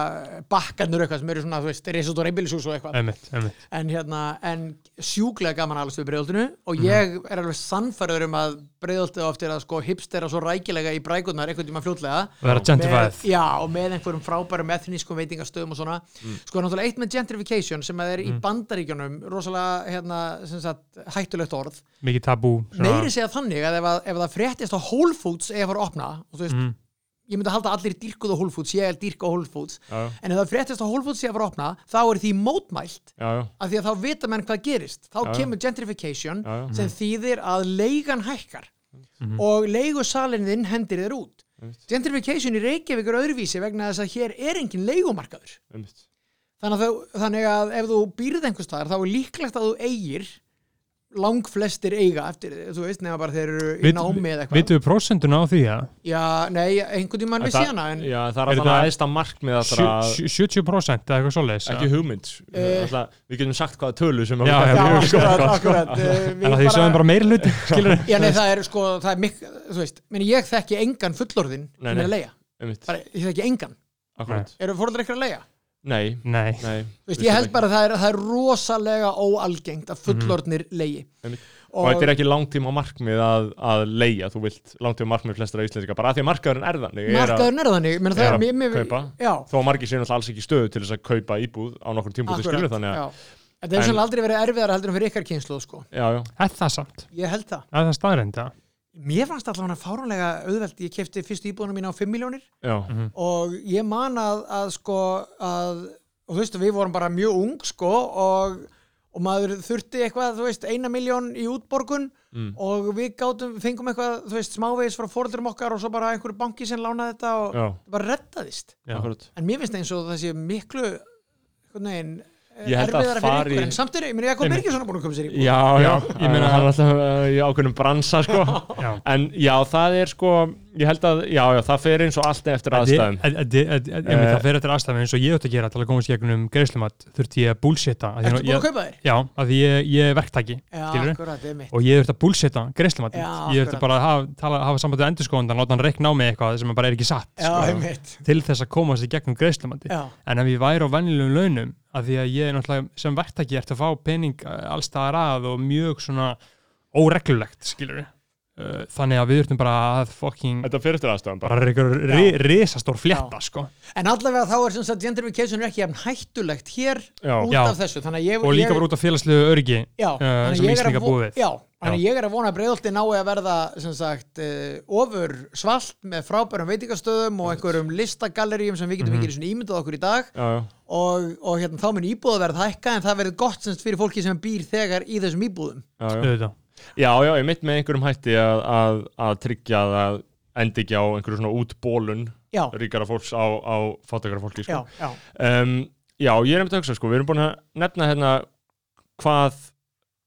bakkarnir eitthvað sem eru svona, þú veist, risot og reybilishús og eitthvað. Einmitt, einmitt. En hérna, en sjúklega gaman alveg við breyðoltinu og ég er alveg sannfærður um að breyðoltið oftir að sko hipstera svo rækilega í brækunar einhvern tíma fljótlega. Með, já, og með einhverjum frábærum etnískum veitingastöðum og svona. Sko náttúrulega eitt með gentrification sem að er í bandaríkjunum rosalega hérna, sem sagt, hættulegt orð. Mikið tabú svona- meiri segja þannig að ef, að, ef það fréttist á Whole Foods eða fara ég myndi halda að allir dýrkuð á Whole Foods, ég er dýrk á Whole Foods. Já, en ef það fréttist á Whole Foods eða fara að opna þá er því mótmælt já, já, af því að þá vita menn hvað gerist. Þá Já, kemur gentrification já, já. sem þýðir að leigan hækkar og leigusalinn þinn hendir þér út. Einmitt. gentrification í Reykjavík er öðruvísi vegna þess að hér er engin leigumarkaður. Einmitt. þannig að, þannig að ef þú býrð einhvers staðar þá er líklegt að þú eigir langflestir eiga eftir, þú veist, nefna bara þeir eru í Vit- námi eða eitthvað Vitum við prósentuna á því að já, nei, einhvern tímann við síðana en Já, það er Er alltaf þetta- aðeins markmið allra að 70% eða eitthvað svoleiðis ekki hugmynd Eh. Alltaf, við getum sagt hvaða tölu sem Já, að- já, já, mjög akkurat, sko. akkurat [LAUGHS] uh, En að því sögum bara meiri hluti [LAUGHS] Skilur Já, nei, það er sko, það er mikk, þú veist, meni, ég þekki engan fullorðin Nei, sem nei. er að leia. einmitt, Bara, ég þekki engan. akkurat Eru fóröldrar ykkur að leia? Nei, Nei nei Þú veist, ég held bara að það er, það er rosalega óalgengt að fullorðnir leigi. Einmitt. og þetta er ekki langtíma markmið að, að leia, þú vilt langtíma markmið flestra íslenska, bara að því að markaðurinn er þannig er að- Markaðurinn er þannig, menn það er er að kaupa. Já, þó að margir séu alls ekki stöðu til þess að kaupa íbúð á nokkur tímpúti skilur þannig að, já. Þetta hefur En- sannlega aldrei verið erfiðara heldur en fyrir ykkar kynslu, sko. já, já, Er það samt? Ég held það. Er það staðrenda? Mér fannst allavega fáránlega auðvelt, ég kefti fyrstu íbúðuna mína á 5 miljónir já, og ég man að, að sko að, og þú veist við vorum bara mjög ung sko og, og maður þurfti eitthvað, þú veist, eina miljón í útborgun. Mm. og við gátum, fengum eitthvað, þú veist, smávegis frá fóröldurum okkar og svo bara einhverju banki sem lánaði þetta og já, það bara reddaðist Já. en mér finnst eins og það sé miklu einhvern veginn Ég held að fyrir fari- ykkur en samt er, ég Jakob Einmitt. Birgisson er búin að koma sér í já, já, Já, ég meina- hann er alltaf uh, í ákveðnum bransa sko. [LAUGHS] Já. En já, það er sko ég held að, já, já, það fer eins og allt eftir aðstæðum. Að- að- að- að- að- einmitt, Það fer eftir aðstæðum eins og ég átt að gera til að komast gegnum greiðslumat þurfti ég að bullshitta. Af því Ertu nú- búin ég- að kaupa þér? Já, af því ég, ég er það er mitt og ég þurfti að bullshitta greiðslumat ég akkurat. bara að hafa, tala, hafa samband við endurskóðan láta hann rekna á mig eitthvað sem bara er ekki satt Já, sko, einmitt. Til þess að komast í gegnum greiðslumati. En ef ég væri á venjulegum launum af því að ég er náttúrulega uh, þannig að við þurftum bara að fucking Þetta fyrir eftir aðstæðan bara. Risastór flétta sko. En allavega þá er sem sagt gentrification er ekki jafn hættulegt hér Já. út Já. af þessu þannig að ég, og líka bara út af félagslegu öryggi já, uh, þannig að sem er Íslinga búið Já, þannig að ég er að vona að breiðolti nái að verða sem sagt uh, ofur svalt með frábærum veitingastöðum og einhverjum listagalleríum sem við getum Mhm. ekki svona ímyndað okkur í dag. Já, já, og, og hérna, þá mun íbúðaverð hækka en það verður gott semst fyrir fólki sem býr þegar í þessum íbúðum já, já. Já, já, ég mitt með einhverjum hætti að, að, að tryggja að endi ekki á einhverju svona útbólun Já, ríkara fólks á, á fátakara fólki já, sko. já, um, já, ég er einmitt að hugsa sko, við erum búin að nefna hérna hvað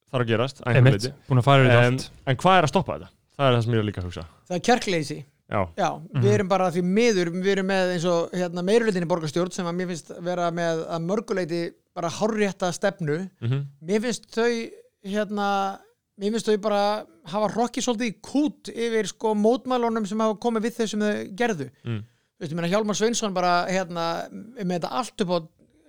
þarf að gerast að einhverju Einmitt, leyti. búin að fara við um, allt En hvað er að stoppa þetta? Það er það sem ég er líka að hugsa það er kjarkleysi Já, Já, Mhm. við erum bara því miður, við erum með eins og hérna, meirulutinni borgarstjórn sem að mér finnst vera með að mörguleiti bara hárrétta stefnu. mm Mér finnst þau, hérna, mér finnst þau bara hafa hrokkið svolítið í kút yfir sko mótmælunum sem hafa komið við þau sem þau gerðu. Mm. Þú veist, ég meina Hjálmar Sveinsson bara, hérna, með þetta allt upp á,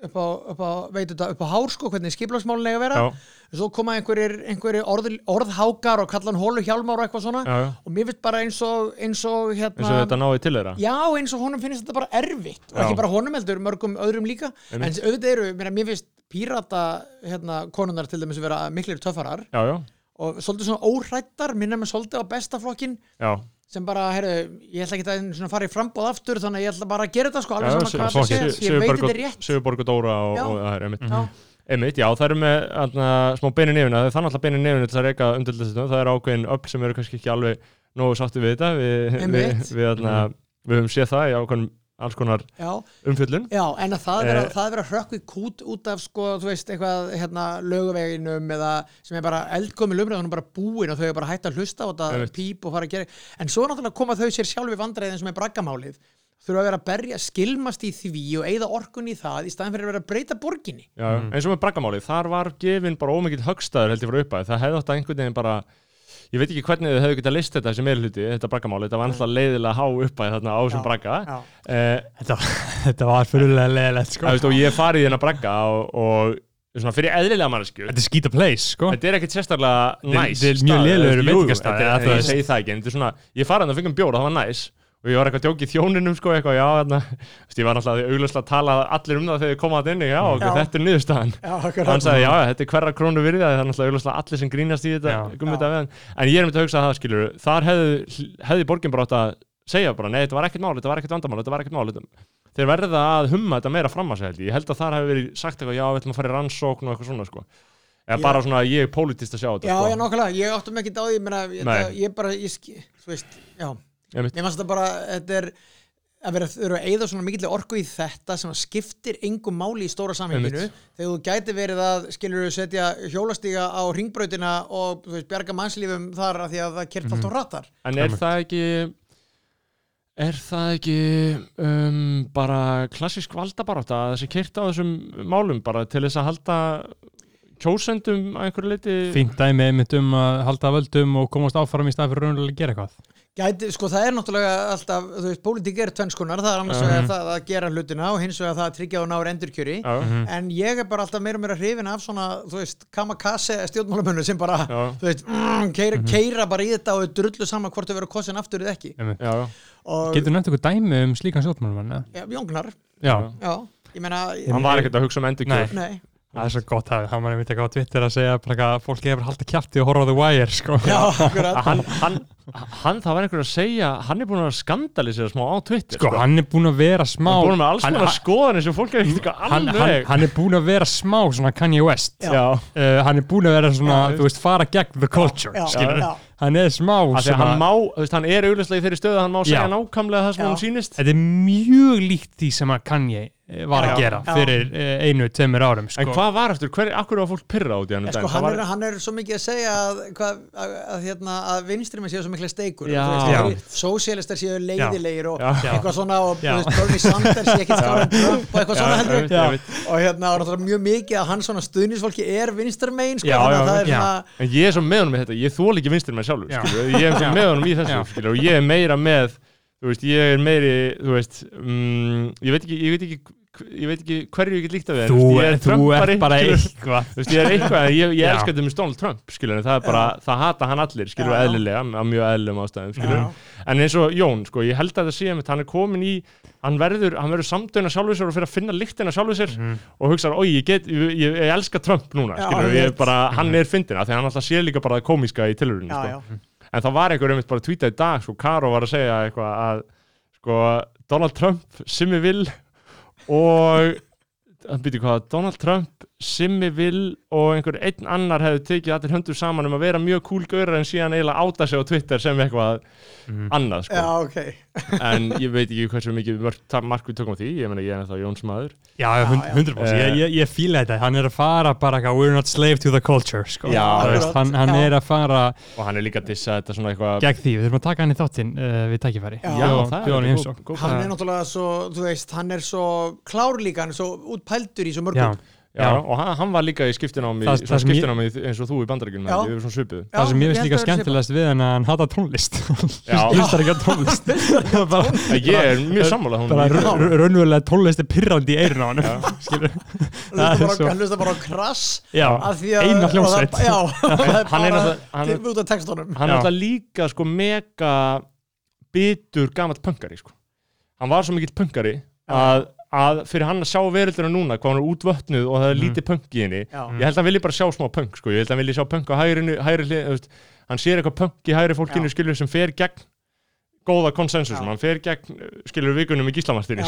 upp á, upp á, þetta, upp á hár sko, hvernig skiplagsmálun eiga að vera. já, Svo koma einhverjir, einhverjir orð, orðhákar og kalla hann hólu Hjálmar og eitthvað svona. já, já Og mér finnst bara eins og, eins og, hérna, eins og þetta náði til þeirra Já, eins og honum finnst þetta bara erfitt og Já. ekki bara honum heldur, mörgum öðrum líka Einmitt. en auðvitað eru, mér, finnst pírata hérna, konunnar til dæmis vera miklir töffarar Já, já, og svolítið svona óhrættar, minna með svolítið á bestaflokkin já, sem bara, herru, ég ætla ekki að fara í frambóð aftur þannig að ég ætla bara að gera þetta sko, alveg saman hvað það sé, ég veit þetta er rétt. Sigurborg og Dóra og, og það er einmitt Einmitt, já, það eru með atna, smá beinu nefina, það er þannig alltaf beinu nefina til að reyka umdildastum, það er ákveðin öll sem eru kannski ekki alveg nógu sátti við þetta, við, við, við, við höfum séð það í ákveðin alls konar já, umfjöllun. já, en að það er Eh. að, það er að hrökkvi kút út af sko, þú veist, eitthvað hérna, löguveginum eða sem er bara eldkomi lumrið, bara búin og þau er bara hægt að hlusta á þetta Einmitt. píp og fara að gera en svo náttúrulega koma þau sér sjálfi vandræðin sem er braggamálið þurfa að vera að berja, skilmast í því og eigða orkun í það í staðin fyrir að vera að breyta borginni Já, eins og með braggamálið, þar var gefin bara ómikið högstæður held ég frá uppæð, það hefði að ég veit ekki hvernig þau hefðu getað list þetta sem er hluti, þetta braggamálið, þetta var náttúrulega leiðilega há uppæð þarna á þessum bragga. Eh, þetta, þetta var fyrirlega leðilegt sko. Og ég farið í hennar bragga og, og svona fyrir eðlilega manneskju þetta er skýta place sko. Þetta er ekkit sérstaklega Þetta er- næs þetta er mjög eða þú Ég veist. segi það ekki, en þetta er svona Ég farið hann að fengum bjór og það var næs og ég var eitthvað að djóki í þjóninum sko, eitthvað, já, þarna. Ég var náttúrulega augljóslega að tala allir um það þegar ég kom að inni, já, ok, Já. þetta er niðurstaðan. Og hann sagði, já, þetta er hverra krónu virði það er náttúrulega augljóslega allir sem grínast í þetta en ég er myndið að hugsa það, skilur þar hefði, hefði borgin bara átt að segja bara, nei, þetta var ekkert mál, þetta var ekkert vandamál þetta var ekkert mál, þetta þeir verða að humma þetta meira fram að sig held ég, held að þar hefði verið sagt eitthvað, já, við ætlum að fara í rannsókn og eitthvað svona, sko. eða bara svona, ég er pólitíst að sjá þetta, Já, sko. já, nokkulega, ég áttum ekki á því ég, ég bara, ég, þú veist, já. Mér fannst þetta bara, þetta er að vera, vera að eyða svona mikill orku í þetta sem að skiptir engum máli í stóra samhenginu. Þegar þú gæti verið að skilur setja hjólastíga á ringbrautina og þú veist, bjarga mannslífum þar að því að það kert allt á rattar En er það ekki er það ekki um, bara klassisk valdabarátta að þessi keirt á þessum málum bara til þess að halda kjósendum að einhverju leiti fínt dæmi einmitt um að halda völdum og komast áfram í stað fyrir raunlega að gera eitthvað Gæti, sko það er náttúrulega alltaf, þú veist, pólitík er tvennskunar, það er annars vegar það að gera hlutina og hins vegar það að tryggja og náður endurkjöri. Já, en ég er bara alltaf meira og meira hrifin af svona, þú veist, kamakase stjórnmálamönnu sem bara, Já. þú veist, mm, keira, keira bara í þetta og er drullu saman hvort þau verður kosin aftur eða ekki. Einmitt. já, og, getur nefnt eitthvað dæmi um slíkan stjórnmálum ja, Jóngnar, já, já, ég meina hann var ekkert að hugsa um endur Nei. Nei, það er svo gott að það mann einmitt eitthvað á Twitter að segja bara að fólki hefur haldið kjafti og horfa á The Wire sko. já, akkurat. Hann, hann, hann, það var einhver að segja hann er búin að skandalisera smá á Twitter sko, hann er búin að vera smá hann er búin með alls hann- konar skoðanir sem fólk er hann, hann, hann er búin að vera smá svona Kanye West Já. já, uh, hann er búin að vera svona, Já, þú veist, fara gegn the culture, Já, skilur já. hann er smá því að hann svona, má, þú veist, hann er augljóslega í þeirri stöðu að hann má segja Já. nákvæmlega það sem Já. hann sýnist þetta er mjög líkt því sem að Kanye eh, var að gera fyrir uh, einu, tveimur árum sko. En hvað var eftir, hver, akkur var fólk pyrra út í hann er, var, hann er svo mikið að segja að, að, að, hérna, að vinstri með séu svo mikla steikur sósialistar séu leiðilegir og Já. eitthvað svona og Já. þú veist, Bernie Sanders sé ekkert skára en Trump og eitthvað svona heldur. og hérna og náttúrulega mjög mikið að hann svona stuðnisfólki er vinstarmein sko, er En ég er svo með honum í þetta, ég þól ekki vinstir með sjálfur, ég er svo með honum í þessu, og ég er meira með, þú veist, ég er meiri, þú veist, mm, ég veit ekki, ég veit ekki ég hverju ég get líkt að við Þú, ég er er, þú ert bara eitthvað ég er eitthvað, ég, ég Já. elska þetta með Donald Trump, skilur, það er bara, það hata hann allir, skilur, Já, já. eðlilega, af mjög eðlilegum ástæðum, skilur, Já. en eins og Jón, sko, ég held að það sé hann er komin í, hann verður, hann verður samdöina sjálfur sér og fyrir að finna lyktina sjálfur sér Mhm. og hugsa, oi, ég get, ég, ég, ég elska Trump núna, Já, skilur, ég ég veit. bara, hann er fyndin, af því að hann alltaf sé líka bara komíska í tilhörunum, já, sko, já. en það var einhver einmitt bara tweeta í dag, sko, Karo var að segja eitthvað að, sko, Donald Trump, Simmi Will og hann byrja hvað, Donald Trump Simmi Will og einhver einn annar hefðu tekið allir höndur saman um að vera mjög cool gaurar en síðan eiginlega áta sig á Twitter sem eitthvað Mhm. annað sko. já, ok. [LAUGHS] En ég veit ekki hversu mikið mark við tökum á því, ég meina ég er það Jóns maður. Já, Já, hund- já. 100% Ég, ég, ég fíla þetta, hann er að fara bara eitthvað, we're not slave to the culture sko. Já, veist, hann, hann já. er að fara og hann er líka að dissa þetta svona eitthvað gegn því, við þurfum að taka hann í þáttinn uh, við tækifæri. Já, Bjóða- það er góð- hann er náttúrulega svo, þú veist, hann er svo klár líka, hann er svo útpældur í svo Já, mörgum Já, og hann, var líka í skiptinámi Það- það sem ég- skiptinámi eins og þú í Já, það sem ég veist líka skemmtilegast við að hann hata tónlist. [LAUGHS] Já. hlustar ekki á tónlist. Bara, ég er mjög sammála raunverulega tónlist er pirrandi í eirun á hann hann hlusta Það er bara, á krass Já, af því að eina hljómsveit. [LAUGHS] Hann er er alltaf líka sko mega bitur gamall pöngari sko. hann var svo mikill pöngari að, að fyrir hann að sjá veröldina núna hvað hann er útvötnuð og það er Mhm. lítið pönk í henni ég held að hann vilji bara sjá smá pönk sko. ég held að hann vilji sjá pönk á hægri, hægri hlið þú veist, hann sér eitthvað pönk í hægri fólkinu skilur sem fer gegn góða konsensus, hann fer gegn skilur vikunum í gíslamartinni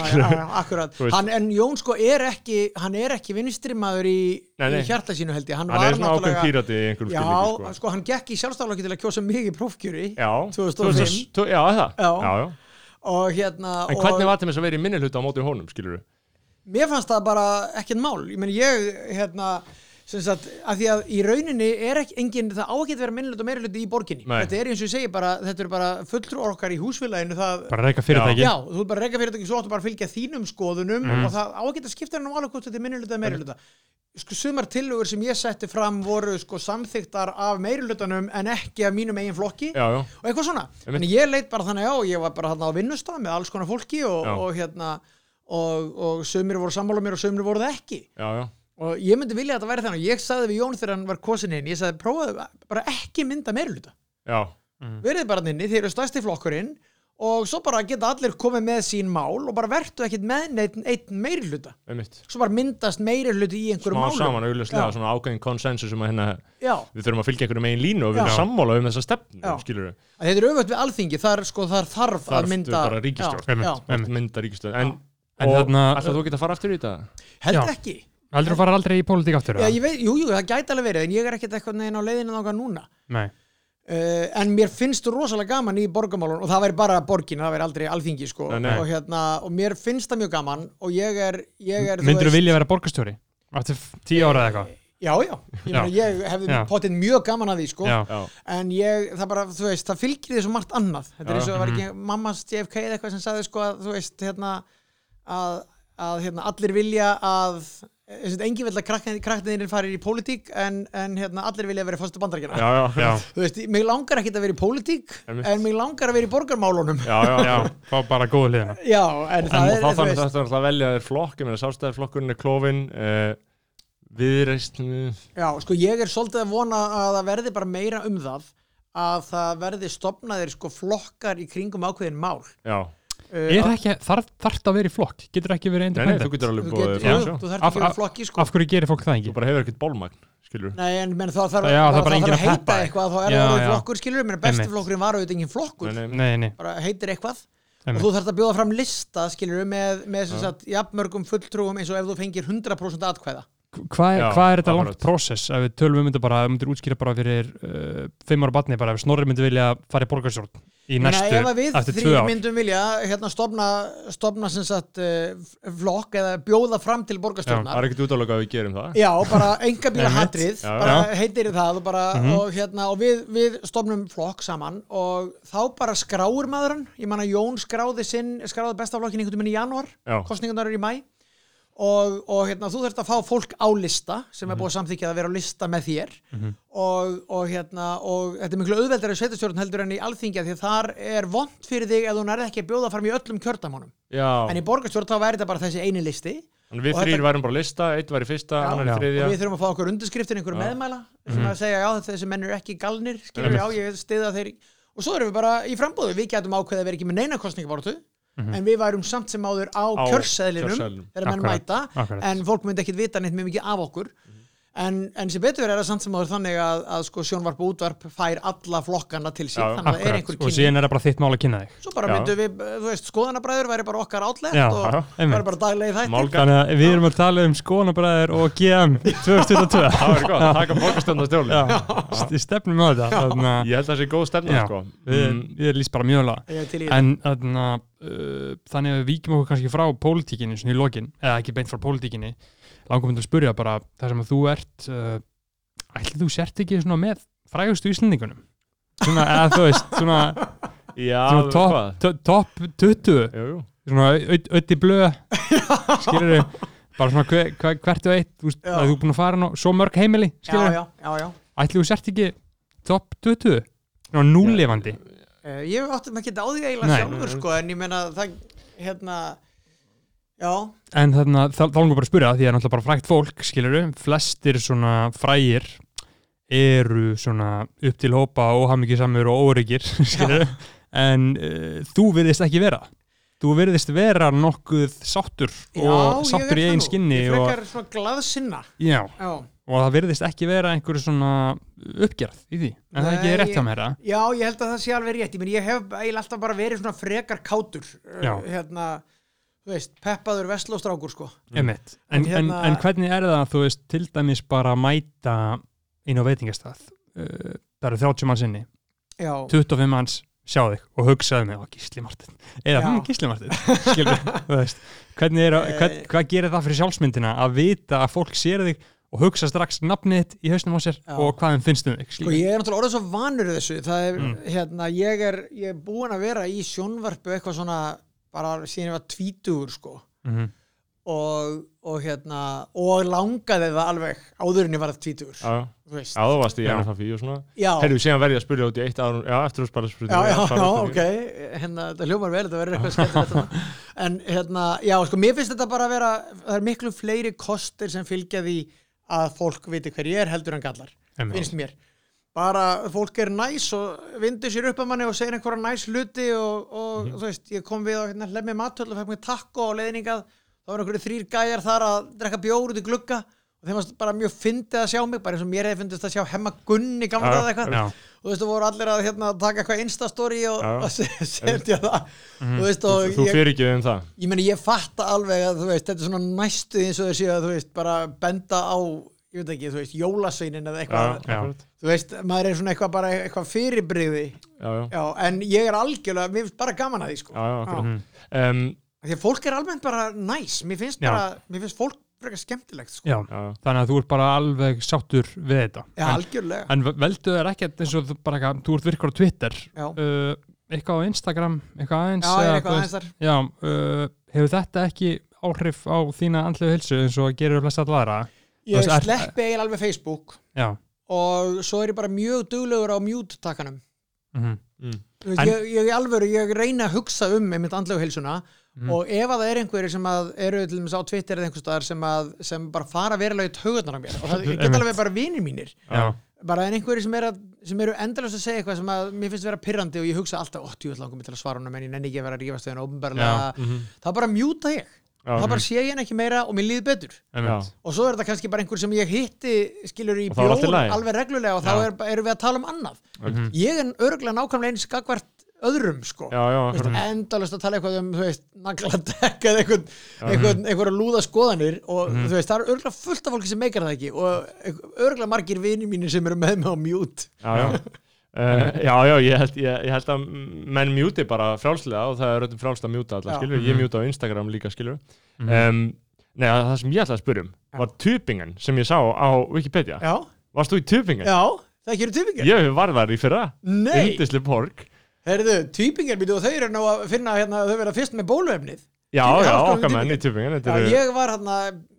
en Jón sko er ekki hann er ekki vinstrimaður í, í hjarta sínu held ég hann, hann var náttúrulega já, sko. sko hann gekk í sjálfstaflokki til að kjósa mig í prófkjöri já, 2005. 2000 já, það Já. já, já. Og hérna en og hvernig var til þess að vera í minni hluta á móti honum skilur mér fannst það bara ekkert mál. Ég meni ég hérna sagt, að því að í rauninni er ekki engin, það á ekki að vera minnilegt og meiriluti í borginni. Nei. þetta er eins og ég segi bara, þetta eru bara fulltrúar okkar í húsfélaginu það, bara reyka fyrirtæki. Já, þú ert bara að reyka fyrir þetta svo áttu bara að fylgja þínum skoðunum Mhm. og það á ekki að skipta henni alveg hvort þetta er minniluta eða meiriluta sko sumar tillögur sem ég setti fram voru sko samþyktar af meirilutanum en ekki af mínum eigin flokki. Já, já, og eitthvað svona, en ég leit bara þannig á ég var bara hann á vinnustaf og, og hérna og, og sömur voru sammála mér og sömur voru það ekki. Já, já. Og ég myndi vilja að þetta væri þannig. Ég sagði við Jón þegar hann var kosin inn ég sagði prófaðu bara ekki mynda meiriluta já. verið bara inni, þeir eru stærsti flokkurinn og svo bara geta allir komið með sín mál og bara vertu ekkit með neitt, hluta einmitt. Svo bara myndast meiri hluti í einhverju smá málum. saman auðvitað svona ákveðin konsensus um að hérna já, við þurfum að fylgja einhverjum megin línu og við erum sammála um þessa að þetta er auðvöld við alþingi þar, sko, þar þarf Þarf að mynda ríkistöð en, En og þarna- ætlaðu þú geta að fara aftur í þetta? held ekki Heldur þú fara aldrei í pólitík aftur? já, veit, jú, jú, það gæti alveg verið en ég er ekkert eitthvað neginn á leiðinu þangað núna Nei, Uh, en mér finnst rosalega gaman í borgamálun og það væri bara borgin, það væri aldrei alþingi sko. Nei, nei. Og, hérna, og mér finnst það mjög gaman og ég er, ég er myndur þú vilja vera borgarstjóri? Aftur f- tíu ára eða eitthvað? Já, já, ég, Já. ég hefði Já. potið mjög gaman að því sko. Já, Já, en ég, það bara, þú veist, það fylgir því svo margt annað þetta er eins og það var Mhm. ekki mammas JFK eða eitthvað sem sagði sko að, þú veist, hérna að, að hérna, allir vilja að engin vil að krakkinir farir í pólitík en, en hérna, allir vilja að vera fórstu bandarækjana já, já, já, þú veist, mig langar ekki að vera í pólitík en mig langar að vera í borgarmálunum. Já, já, já. fá bara góðu liðina já, en það og er, þá þannig veist. þetta er alltaf að velja þér flokk ég meina sástæðarflokkurinn er klófin uh, viðreist uh, já, sko, ég er svolítið að vona að það verði bara meira um það að það verði stopnaðir sko flokkar í kringum ákveðin mál. Já, það ekki, þarf þarf að vera í flokk? Getur ekki verið nei, nei, þú independent? getur alveg þú búið þú þarf ekki að vera af- flokki sko Af hverju gerir fólk það þú ekki? bara hefur ekkert bólmagn skilur Nei, en menn, þá þarf, það það bara þarf enginn að heita peppa eitthvað þá er það já. flokkur, skilur menn besti Einmitt. flokkurinn var auðvitað engin flokkur nei, nei. Nei, nei, bara heitir eitthvað og þú þarfst að bjóða fram lista, skilur með, með sem Já. sagt, jafnmörgum fulltrúum eins og ef þú fengir 100% atkvæða Hvað er, Já, hvað er þetta langt prósess? Ef við tölum um þetta bara, ef við myndir útskýra bara fyrir uh, fimm ára batni bara ef Snorri myndi vilja fara í borgarstjórn í Nei, næstu, að við eftir tvö þrý ár. myndum vilja hérna stopna, stopna sem sagt uh, flokk eða bjóða fram til það borgarstjórnar er ekkert útálega að við gerum það. Já, bara enga bíla hatrið, Já, bara já. heitir það og, bara, Mhm. og, hérna, og við, við stofnum flokk saman og þá bara skráir maður hann, ég man að Jón skráði sinn, skráði bestaflokkin einhvern veginn í janúar, já, kostningarnar eru í mæ og, og hérna, þú þurft að fá fólk á lista sem er búið að samþykja að vera á lista með þér. Mhm. og, og, hérna, og þetta er miklu auðveldari í sveitastjórn heldur en í alþingja því að þar er vond fyrir þig ef þú nærði ekki að bjóða fram í öllum kjördamónum en í borgarstjórn þá væri þetta bara þessi eini listi. Þannig við Og þrýr værum bara á lista, eitt var í fyrsta, annar í og þriðja. við þurfum að fá okkur undirskriftir einhverju meðmæla sem Mhm. að segja já þessi menn eru ekki galnir skilur já ég stiða þeir og svo erum við bara í frambóðu við getum ákveðið að vera ekki með neina kostningabortu Mhm. en við værum samt sem áður á, Á kjörseðlinum þegar menn mæta Akkurat. en fólk myndi ekkit vita neitt mjög mikið af okkur en, en sem betur er það samt sem áður þannig að, að sko sjónvarp og útvarp fær alla flokkana til sig Já, þannig að það er einhver og kynning. síðan er það bara þitt mál að kynna þig. Svo bara myndum við, þú veist, skoðanabræður væri bara okkar átlegt Já, og væri bara daglegi þættir. Þannig að við erum að tala um skoðanabræðir og GM 2022 það er gott, taka borgarstönda Já, st- stefnum á þetta Ég held að það sé góð stefna Já. sko. við, mm, við erum líst bara mjög lega Ég er þannig að uh, þannig að við víkjum okkur kannski frá pólitíkinni svona í lokin, eða ekki beint frá pólitíkinni langum myndum að spyrja bara það sem að þú ert uh, ætli þú sért ekki svona með frægustu Íslendingunum? Svona, eða þú veist svona, Já, svona top, hvað? to- top 20 Jú, jú. svona ötti blöð skilur við bara svona hver, hver, hvert og eitt þú veist, að þú er búin að fara ná, svo mörg heimili skilur við, já, já, já. ætli þú sért ekki top 20 svona núlefandi Uh, ég áttum ekki á því eiginlega sjálfur sko, en ég meina það, hérna já, En þarna, þá þá langum bara að spyrja því að náttúrulega bara frækt fólk, skiluru, flestir svona frægir eru svona upp til hópa óhamingisamur og óryggir, [LAUGHS] skiluru, en uh, þú virðist ekki vera. Þú virðist vera nokkuð sáttur já og sáttur ég í það einn nú. skinni ég og, frekar svona glaðsinna já, já, og það virðist ekki vera einhverju svona uppgerð í því. En það er ekki Nei, rétt hjá mér það. já, ég held að það sé alveg rétt ég, ég hef eiginlega alltaf bara verið svona frekar kátur uh, Já. hérna, þú veist, peppaður vestlóstrákur sko Emitt. En, En en, hérna- en hvernig er það, þú veist, til dæmis bara mæta inn á veitingastað? Uh, það eru 30 manns inni. já, 25 manns sjá þig og hugsaðu mig á Gísli Martin eða Já. Gísli Martin skilur, þú veist hvernig er, hvern, hvað gerir það fyrir sjálfsmyndina að vita að fólk sér þig og hugsa strax nafnið í hausnum á sér Já. og hvað þeim finnst um þig sko skilur. ég er náttúrulega orðið svo vanur þessu er, Mm. hérna, ég er ég er búin að vera í sjónvarpu eitthvað svona bara síðan ég var tvítugur sko. Mhm. og, og hérna og langaði það alveg áður en ég var tvítugur Já, þú veist. Já, þú varst í Já. NFFI og svona. Já, Herru, síðan verði ég að spyrja út í eitt ár Já, eftir að spara spurning já, já, já, ok. Hérna, þetta hljómar vel, þetta verður eitthvað þarna. [LAUGHS] en hérna, já, sko, mér finnst þetta bara að vera, það er miklu fleiri kostir sem fylgja því að fólk viti hver ég er heldur en gallar finnst mér bara fólk er næs og vindur sér upp að manni og segir einhverja næs hluti og, og þú veist, ég kom við á hérna, lemmi matöld og fekk mér takko og leiðningað þá var einhverju þrýr gæjar þar að drekka bjór út í glugga og þeim varst bara mjög fyndið að sjá mig bara eins og mér hefði fyndist að sjá hemma Gunni gamla eða eitthvað. Já. og þú veist, þú voru allir að hérna, taka eitthvað instastory og, og [LAUGHS] se- setja það þú veist, Þú, og þú ég, fyrir ekki um það. Ég meni, ég fatta alveg að þú veist, þetta er svona næstu eins og þessi að þú veist, bara benda á ég veit ekki, þú veist, jólasveinin eða eitthvað, Já, akkurat. þú veist, maður er svona eitthvað bara eitthvað fyrirbrigði, já, já, já, en ég er algjörlega, mér finnst bara gaman að því, sko. Já, já. Mhm. Um, því að fólk er almennt bara næs, mér finnst Já. bara mér finnst fólk frekar skemmtilegt, sko. Já. já, þannig að þú ert bara alveg sáttur við þetta. Já, en, algjörlega, en veldu þér ekkert eins og þú bara þú ert virkur á Twitter. Já, uh, eitthvað á Instagram eitthvað aðeins já, er eitthvað aðeins þar. Já, uh, hefur þetta ekki áhrif á þína andlegu hilsu eins og gerir flest allara? Ég sleppi eiginlega alveg Facebook Já. og svo er ég bara mjög duglegur á mute takkanum Mm. Mm, veist, En- ég, ég, alvöru, ég reyna að hugsa um einmitt andlegu heilsuna Mhm. og ef að það er einhverjir sem að eru til dæmis á Twitter eða einhvers staðar sem, að, sem bara fara verulega í taugarnar á mér og það [LAUGHS] geta alveg bara vinir mínir. Já. bara en einhverjir sem, er að, sem eru endalast að segja eitthvað sem að mér finnst vera pirrandi og ég hugsa alltaf, ó, djúvill langum mig til að svara honum en ég nenni ekki að vera að rífast við henni ópenbarlega mhm, þá bara mjúta ég, já, þá bara sé ég henni ekki meira og mér líður betur. Og svo er þetta kannski bara einhver sem ég hitti skilur í Og þá allt í bjór lagi. alveg reglulega og þá er, erum við að tala um annað. Mhm. ég er örgulega nákvæmlega eins gagvart öðrum sko. Endalust að tala eitthvað um þú veist, nagladekk eða eitthvað, eitthvað, eitthvað lúða skoðanir og Mhm. þú veist, það er örgulega fullt af fólki sem meikar það ekki og örgulega margir vinir mínir sem eru með mig á mute. Já, já. [LAUGHS] Uh, [LAUGHS] já, já, ég held, ég, ég held að menn mjúti bara frjálslega og það er öllum frjálslega að mjúta alla, skilur, ég Mhm. mjúta á Instagram líka, skilur Mhm. um, Nei, það sem ég ætlaði að spyrja um Já. var tupingen sem ég sá á Wikipedia. Já, Varst þú í tupingen? já, það ekki eru týpingar Ég var þar í fyrra, nei, yndisli pork heyrðu, týpingar býtu og þau eru nú að finna hérna, þau verða fyrst með bólöfnið Já, Í já, okkar í menn í tupingen já, ég var hérna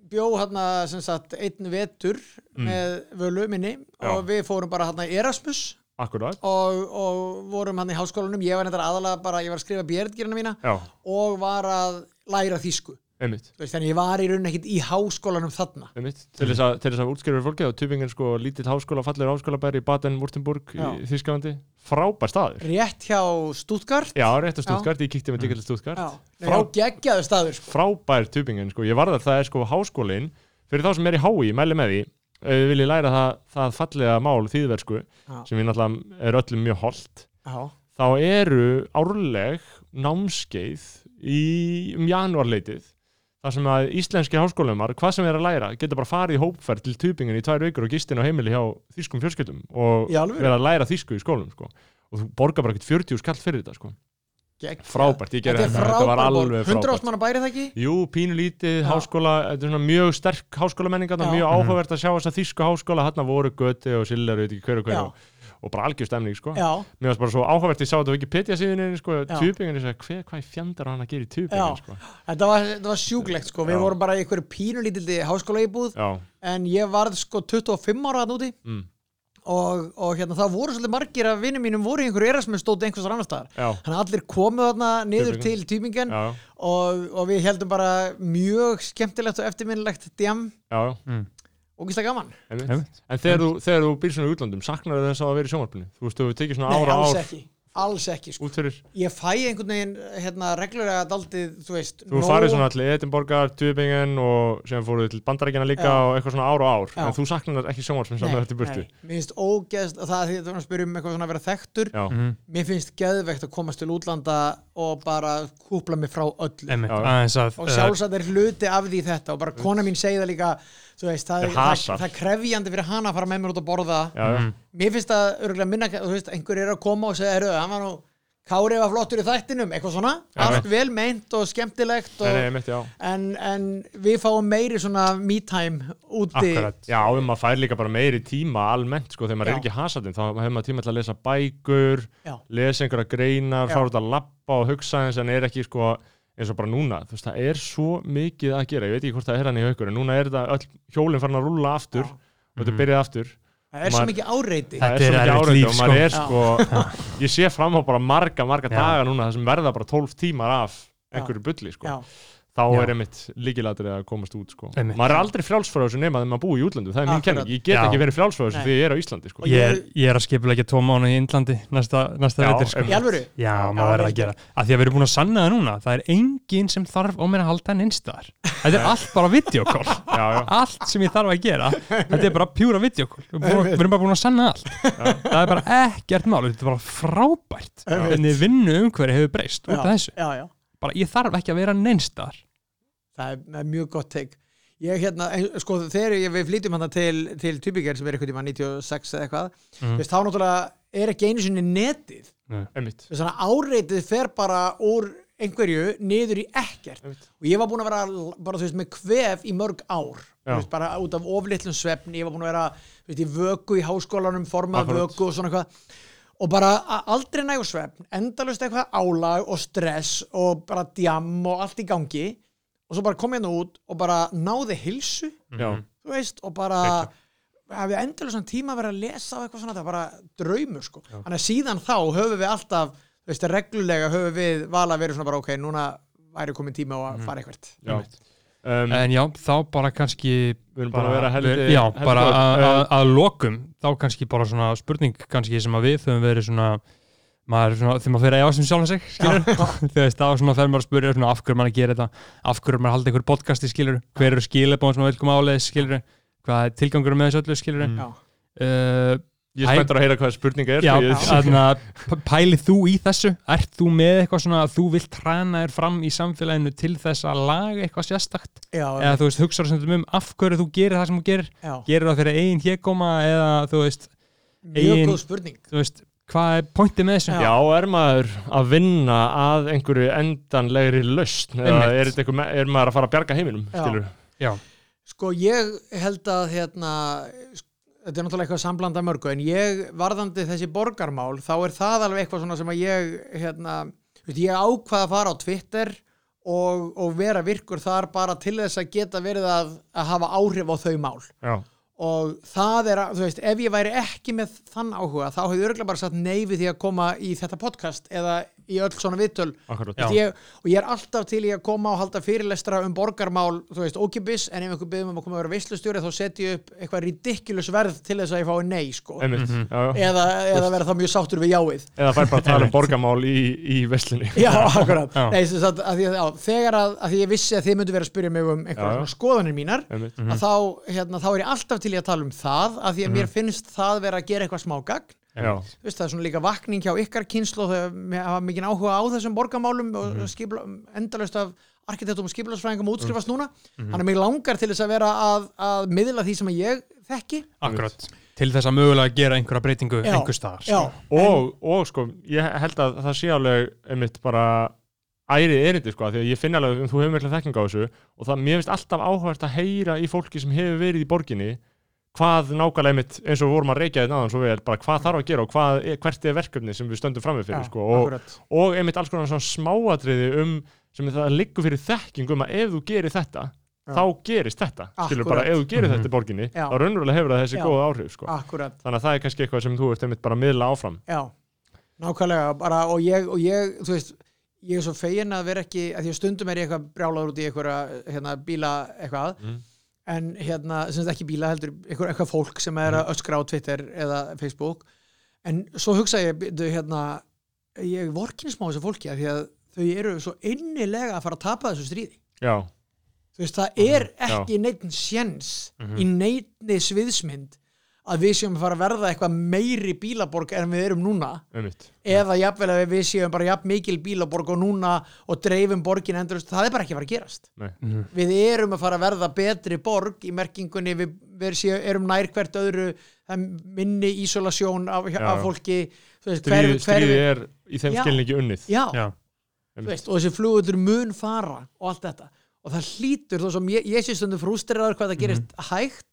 bjó hérna sem sagt einn vetur Mm. með völu minni og við fórum bara hérna Erasmus Akkurat, og, og vorum hann í háskólanum. Ég var þetta aðalega bara, ég var að skrifa björngjörna mína já, og var að læra þýsku. Einmitt, veist, þannig ég var í rauninni ekkit í háskólanum þarna. Einmitt. Til, þess að, til þess að útskrifa fólki þá tubingin sko lítill háskóla, fallegur háskólabæri í Baden-Württemberg í Já. Þísklandi frábær staður. Rétt hjá Stuttgart. Já, rétt að Stuttgart, ég kíkti með til Stuttgart. Já. Frá- já, geggjaður staður sko. frábær tubingin, sko, ég var þar, það er sko háskólin fyrir þá sem er í hái, mæli með því ef við viljið læra það, það fallega mál þýðversku, sem við náttúrulega er öllum mjög holdt, þá eru árleg námskeið í um janúarleitið þar sem að íslenski háskólumar, hvað sem er að læra, geta bara farið í hópferð til tubingin í tvær vikur og gistin á heimili hjá þýskum fjölskyldum og vera að læra þýsku í skólum, sko. Og þú borgar bara ekkert 40 skall fyrir þetta, sko. Frábært, ég gerði Þetta er þetta, þetta var alveg frábært. 100 ástmanna bæri það ekki? Jú, pínulítið, háskóla, þetta er svona mjög sterk háskólamenninga, Já. mjög Mhm. áhugavert að sjá þess að þýsku háskóla, hann voru göti og siller, veit ekki hver og hver Já. og, bara algjör stemning, sko. Já, Mér varst bara svo áhugavert, ég sá þetta á Wikipedia síðunni, sko, tubingin, ég sagði, hver, hvað í fjandar hann að gera í Já. sko. þetta var, þetta var sjúklegt sko. Við vorum bara í einhverju pínulítildi háskóla íbúð Já, en ég varð sko 25 ára að núti mm, og, og hérna það voru svolítið margir af vinnum mínum voru í einhverju erasmus stóti einhvers annar staðar. Þannig að allir komu þarna niður til Tübingen já, og, og við heldum bara mjög skemmtilegt og eftirminnilegt djam. Já, já. og gíslega gaman. En þegar þú, þegar þú býr svona í útlandum, saknar þess að vera í sjónvarpinu? Þú veist, þú tekið svona Nei, ára alls ár. ekki, alls ekki sko. ég fæ einhvern veginn hérna reglulega daldið, þú veist þú nóg- farið svona til Edinborgar, Tübingen og sem fóruð til Bandarækjana líka Já. og eitthvað svona ár og ár, Já. en þú saknar ekki sjónvarpinu saman þetta í burtu. nei, mér finnst ógeðst það er því að þú erum að spyrja um eitthvað svona að vera þekktur Já, Mhm. mér finnst geðveikt að komast til útlanda og bara kúpla mig frá að og eh, sjálfsagt er hluti af því þetta og bara kona mín segi það líka þú veist, það, Það það, krefjandi fyrir hana að fara með mér út að borða. Já, mér finnst það örgulega minna þú veist, einhver er að koma og segja, heyrðu, hann var nú Kári var flottur í þættinum, eitthvað svona Já, allt vel meint og skemmtilegt Nei, nei, og, mitt, en, en við fáum meiri svona me time úti akkurat Já, ef maður fær líka bara meiri tíma almennt, sko, þegar maður Já. er ekki hasatinn, þá hefur maður tíma til að lesa bækur, Já. lesa einhverja greinar, Já. fara út að lappa og hugsa eins en er ekki, sko, eins og bara núna, þú veist, það er svo mikið að gera, ég veit ekki hvort það er hann í haukur, en núna er þetta öll hjólinn farin að rúlla aftur Já. og þetta Mhm. er byrjað aftur. Það er svo mikið áreiti. Þetta það er svo mikið áreiti og maður er sko. sko, [LAUGHS] ég sé fram á bara marga, marga daga núna þar sem verða bara 12 tímar af einhverju bulli, sko. Þá Já. er einmitt líkilatrið að komast út sko. Maður er aldrei frjálsfrá þessu nema þegar maður búi í útlandu, það er mín kenning. Ég get Já. ekki verið Nei. því ég er á Íslandi sko. Ég, er- ég- er að skipulegja tvo mánu í Indlandi næsta, veitir sko. Já, Já, maður verður að gera. Að því að við erum búin að sanna það núna það er enginn sem þarf á mér að halda en einstæðar þetta er allt bara videokól [LAUGHS] já, já, allt sem ég þarf að gera þetta er bara pjúra videokól við, erum bara búin að sanna allt. Það er bara ekkert mál, þetta er bara frábært hvernig vinnu umhverju hefur breyst út af já, þessu, já, já. bara ég þarf ekki að vera neinstar það er, mjög gott teik ég hérna, sko þegar við flytjum hann til, til Tübingen sem er eitthvað tíma 96 eða eitthvað, þú veist, þá náttúrulega er ekki einu sinni netið, þess að áreitið fer bara úr einhverju niður í ekkert. Einmitt. og ég var búin að vera bara, þú veist, með kvef í mörg ár. Veist, bara út af oflitlum svefni. Ég var búin að vera veist, í vöku í háskólanum formað Akkurat. vöku og svona eitthvað. Og bara aldrei nægur svefn endalust eitthvað álag og stress og bara djam og allt í gangi og svo bara kom ég nú út og bara náði hilsu þú veist, og bara hafið endalust tíma að vera að lesa og eitthvað svona, það er bara draumur sko. þannig að síðan þá höfum við alltaf þú veist, reglulega höfum við vala að vera svona bara ok, núna væri komin tíma á að fara eitthvað já. Um, en já, þá bara kannski bara að vera heldur já, bara að- að- að lokum þá kannski bara svona spurning kannski sem að við höfum verið svona maður er svona, þegar maður fyrir að ásum sjálf sig skilur, [LAUGHS] þú veist, þá svona fer maður að spyrja svona, af hverju maður að gera þetta, af hverju maður að halda einhver podcasti skilur, hver eru skilabóðum sem maður vil koma áleiðis skilur, hvað er tilgangur með þessu öllu skilur? Mm. já, uh, ég er spenntur að heyra hvað spurninga er já, sko, [LAUGHS] þannig að pælið þú í þessu? Ert þú með eitthvað svona að þú vilt træna þér fram í samfélaginu til þess að laga eitthvað sérstakt, já, eða þú veist, hugsaður sem um af hverju þú gerir það sem þú gerir? Já, gerir það fyrir eigin hégóma eða þú veist, mjög ein- góð spurning. þú veist hvað er pointið með þessu? Já, er maður að vinna að einhverju endanlegri lausn eða er, er maður að fara að bjarga heiminum Já. Já. sko ég held að hérna þetta er náttúrulega eitthvað samblanda mörgu en ég varðandi þessi borgarmál þá er það alveg eitthvað svona sem að ég hérna, ég ákvað að fara á Twitter og, og vera virkur þar bara til þess að geta verið að, að hafa áhrif á þau mál Já, og það er, þú veist, ef ég væri ekki með þann áhuga, þá hefði örgulega bara satt nei við því að koma í þetta podcast eða í öll svona ég, og ég er alltaf til í að koma og halda fyrirlestra um borgarmál, þú veist, ókipis en ef einhver byrðum um að koma að vera veislustjóri þá setja ég upp eitthvað ridiculous verð til þess að ég fái nei, sko. Mhm. já, já. eða, eða vera þá mjög sáttur við jáið. Eða fær bara að tala um [LAUGHS] borgamál í, í veslunni [LAUGHS] Já, akkurat. Já. Nei, sem sagt, að því, að, já, þegar að, að því ég vissi að þið myndu vera að spyrja mig um einhverja skoðanir mínar Mhm. að þá, hérna, þá er ég alltaf til í að tala um það að því að mér finnst það vera að gera eitthvað smá gagn. já, Þú veist, það er svona líka vakning hjá ykkar kynslu og þau hafa mikið áhuga á þessum borgamálum og Mhm. mm. endalaust af arkitektum og skiplasfræðingum að útskrifast Mhm. núna þannig að mig langar til þess að vera að, að miðla því sem ég þekki. Akkurat, til þess að mögulega gera einhverja breytingu einhver staðar Já, og, og sko, ég held að það sé alveg einmitt bara ærið erindi sko, því að ég finn alveg, þú hefur mikla þekking á þessu og það, mér finnst alltaf áhugast að heyra í fólki sem hefur verið í borginni hvað nákvæmlega einmitt, eins og við vorum að reykja þetta náðan svo vel, bara hvað þarf að gera og hvað, er- hvert er verkefni sem við stöndum framið fyrir já, sko, og, og einmitt alls konar svona smáatriði um sem það liggur fyrir þekking um að ef þú gerir þetta Já. þá gerist þetta, skilur Akkurat. bara ef þú gerir Mhm. þetta í borginni, Já. þá raunverulega hefur það þessi Já. góða áhrif sko. Akkurat, þannig að það er kannski eitthvað sem þú ert einmitt bara að miðla áfram já Nákvæmlega, bara og ég, og ég, þú veist ég er svo fegin að vera ekki að Mm. en hérna, sem sagt ekki bíla heldur eitthvað, fólk sem er að öskra á Twitter eða Facebook. En svo hugsa ég, byrju, hérna ég vorkinn smá þessu fólki að því að þau eru svo innilega að fara að tapa þessu stríði. Já, þú veist, það er Mhm, ekki neitt sjens í neitni sviðsmynd að við séum að fara að verða eitthvað meiri bílaborg en við erum núna. Einmitt. Eða jafnvel að við séum bara jafn mikil bílaborg og núna og dreifum borgin endur, það er bara ekki að fara að gerast. Nei. Mhm. við erum að fara að verða betri borg í merkingunni, við, við séu, erum nær hvert öðru, það minni ísolasjón af, af fólki. Stríði er í þeim Já. skilningi unnið. Já, Já, þú veist, og þessi flugullur mun fara og allt þetta. Og það hlýtur, þó sem ég, ég sé stundum frústrerar hvað það gerist Mhm. hægt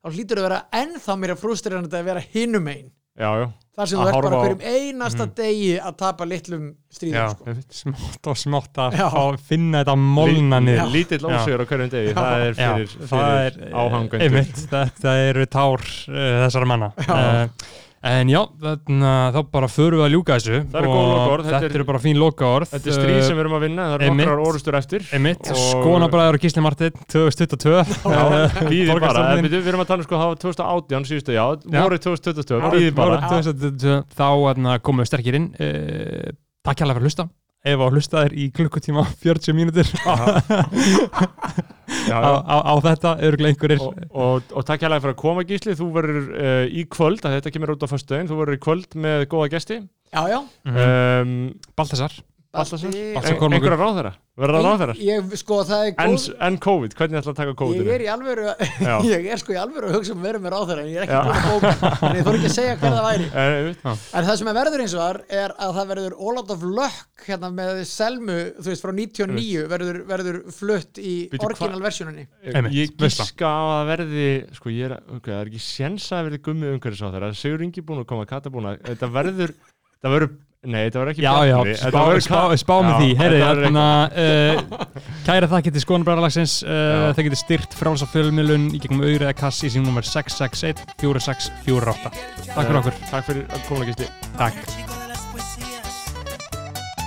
þá hlýtur að vera ennþá mér að frústrerar að vera hinum einn já, já, þar sem þú ert bara hverjum einasta degi að tapa litlum stríðum já sko. smátt og smátt að Já. finna þetta molna niður. lítill Já. ósigur á hverjum degi. Það er Já, fyrir, það fyrir áhangendur einmitt, þetta eru tár uh, þessara manna. Uh, en já, þarna, þá bara förum við að ljúka þessu eru og lokaorð, þetta þetta er- eru bara fín lokaorð. þetta er stríð sem við erum að vinna, það eru nokkrar orustur eftir. Einmitt, og- skonabræður og Gísli Martin 2022 Já, [LAUGHS] býðið bara, Borgarstjórnin. en byrju, við erum að tala um sko það var 2018 síðustu, já, voruð 2022 Árið- býðið bara, árið 2022, þá komum við sterkir inn. Uh, takk hérlega fyrir að hlusta ef að hlusta er í klukkutíma 40 mínútur. [LAUGHS] Já, á, já. á, á þetta örgulega einhverjir. Og, og, og takk hérlega fyrir að koma Gísli. Þú verður uh, í kvöld, að þetta kemur út á föstudaginn, þú verður í kvöld með góða gesti. Já, já. Um, Baltasar Baltasar? Einhverja ráðherra, verður það ráðherra ég, sko, það er en, góð en COVID, hvernig ætla að taka ég COVID-inu? er í alvöru [LAUGHS] ég er sko í alvöru að hugsa um vera með ráðherra en ég er ekki búin að bóka en ég þór ekki að segja hver það væri. [LAUGHS] Uh, en það sem er verður eins og þar er að það verður All Out of Luck hérna með Selmu þú veist frá 99 verður, verður flutt í Bíddu, hva- orginal versjóninni Einmitt, ég gíska á að verði sko ég er, okay, það er ekki séns að verði gummi umhverfis á þeirra, Sigur Ingi búin að koma Kata búin að, þetta verður [LAUGHS] það verður, nei þetta verður ekki Já, já, Bjarni, spá, þetta spá, Ka- spá með Já, því. Heyri, þetta verður þarna, uh, Kæra þakki til skoðanbræðarlagsins uh, Já. Það getur styrt frálsa fjölmjölun í gegnum auðrið eða kassi í sínum nummer 661 4648 Takk fyrir okkur. Takk fyrir að koma Gísli. Takk. Chico de las poesías.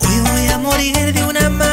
Hoy voy a morir de una amarga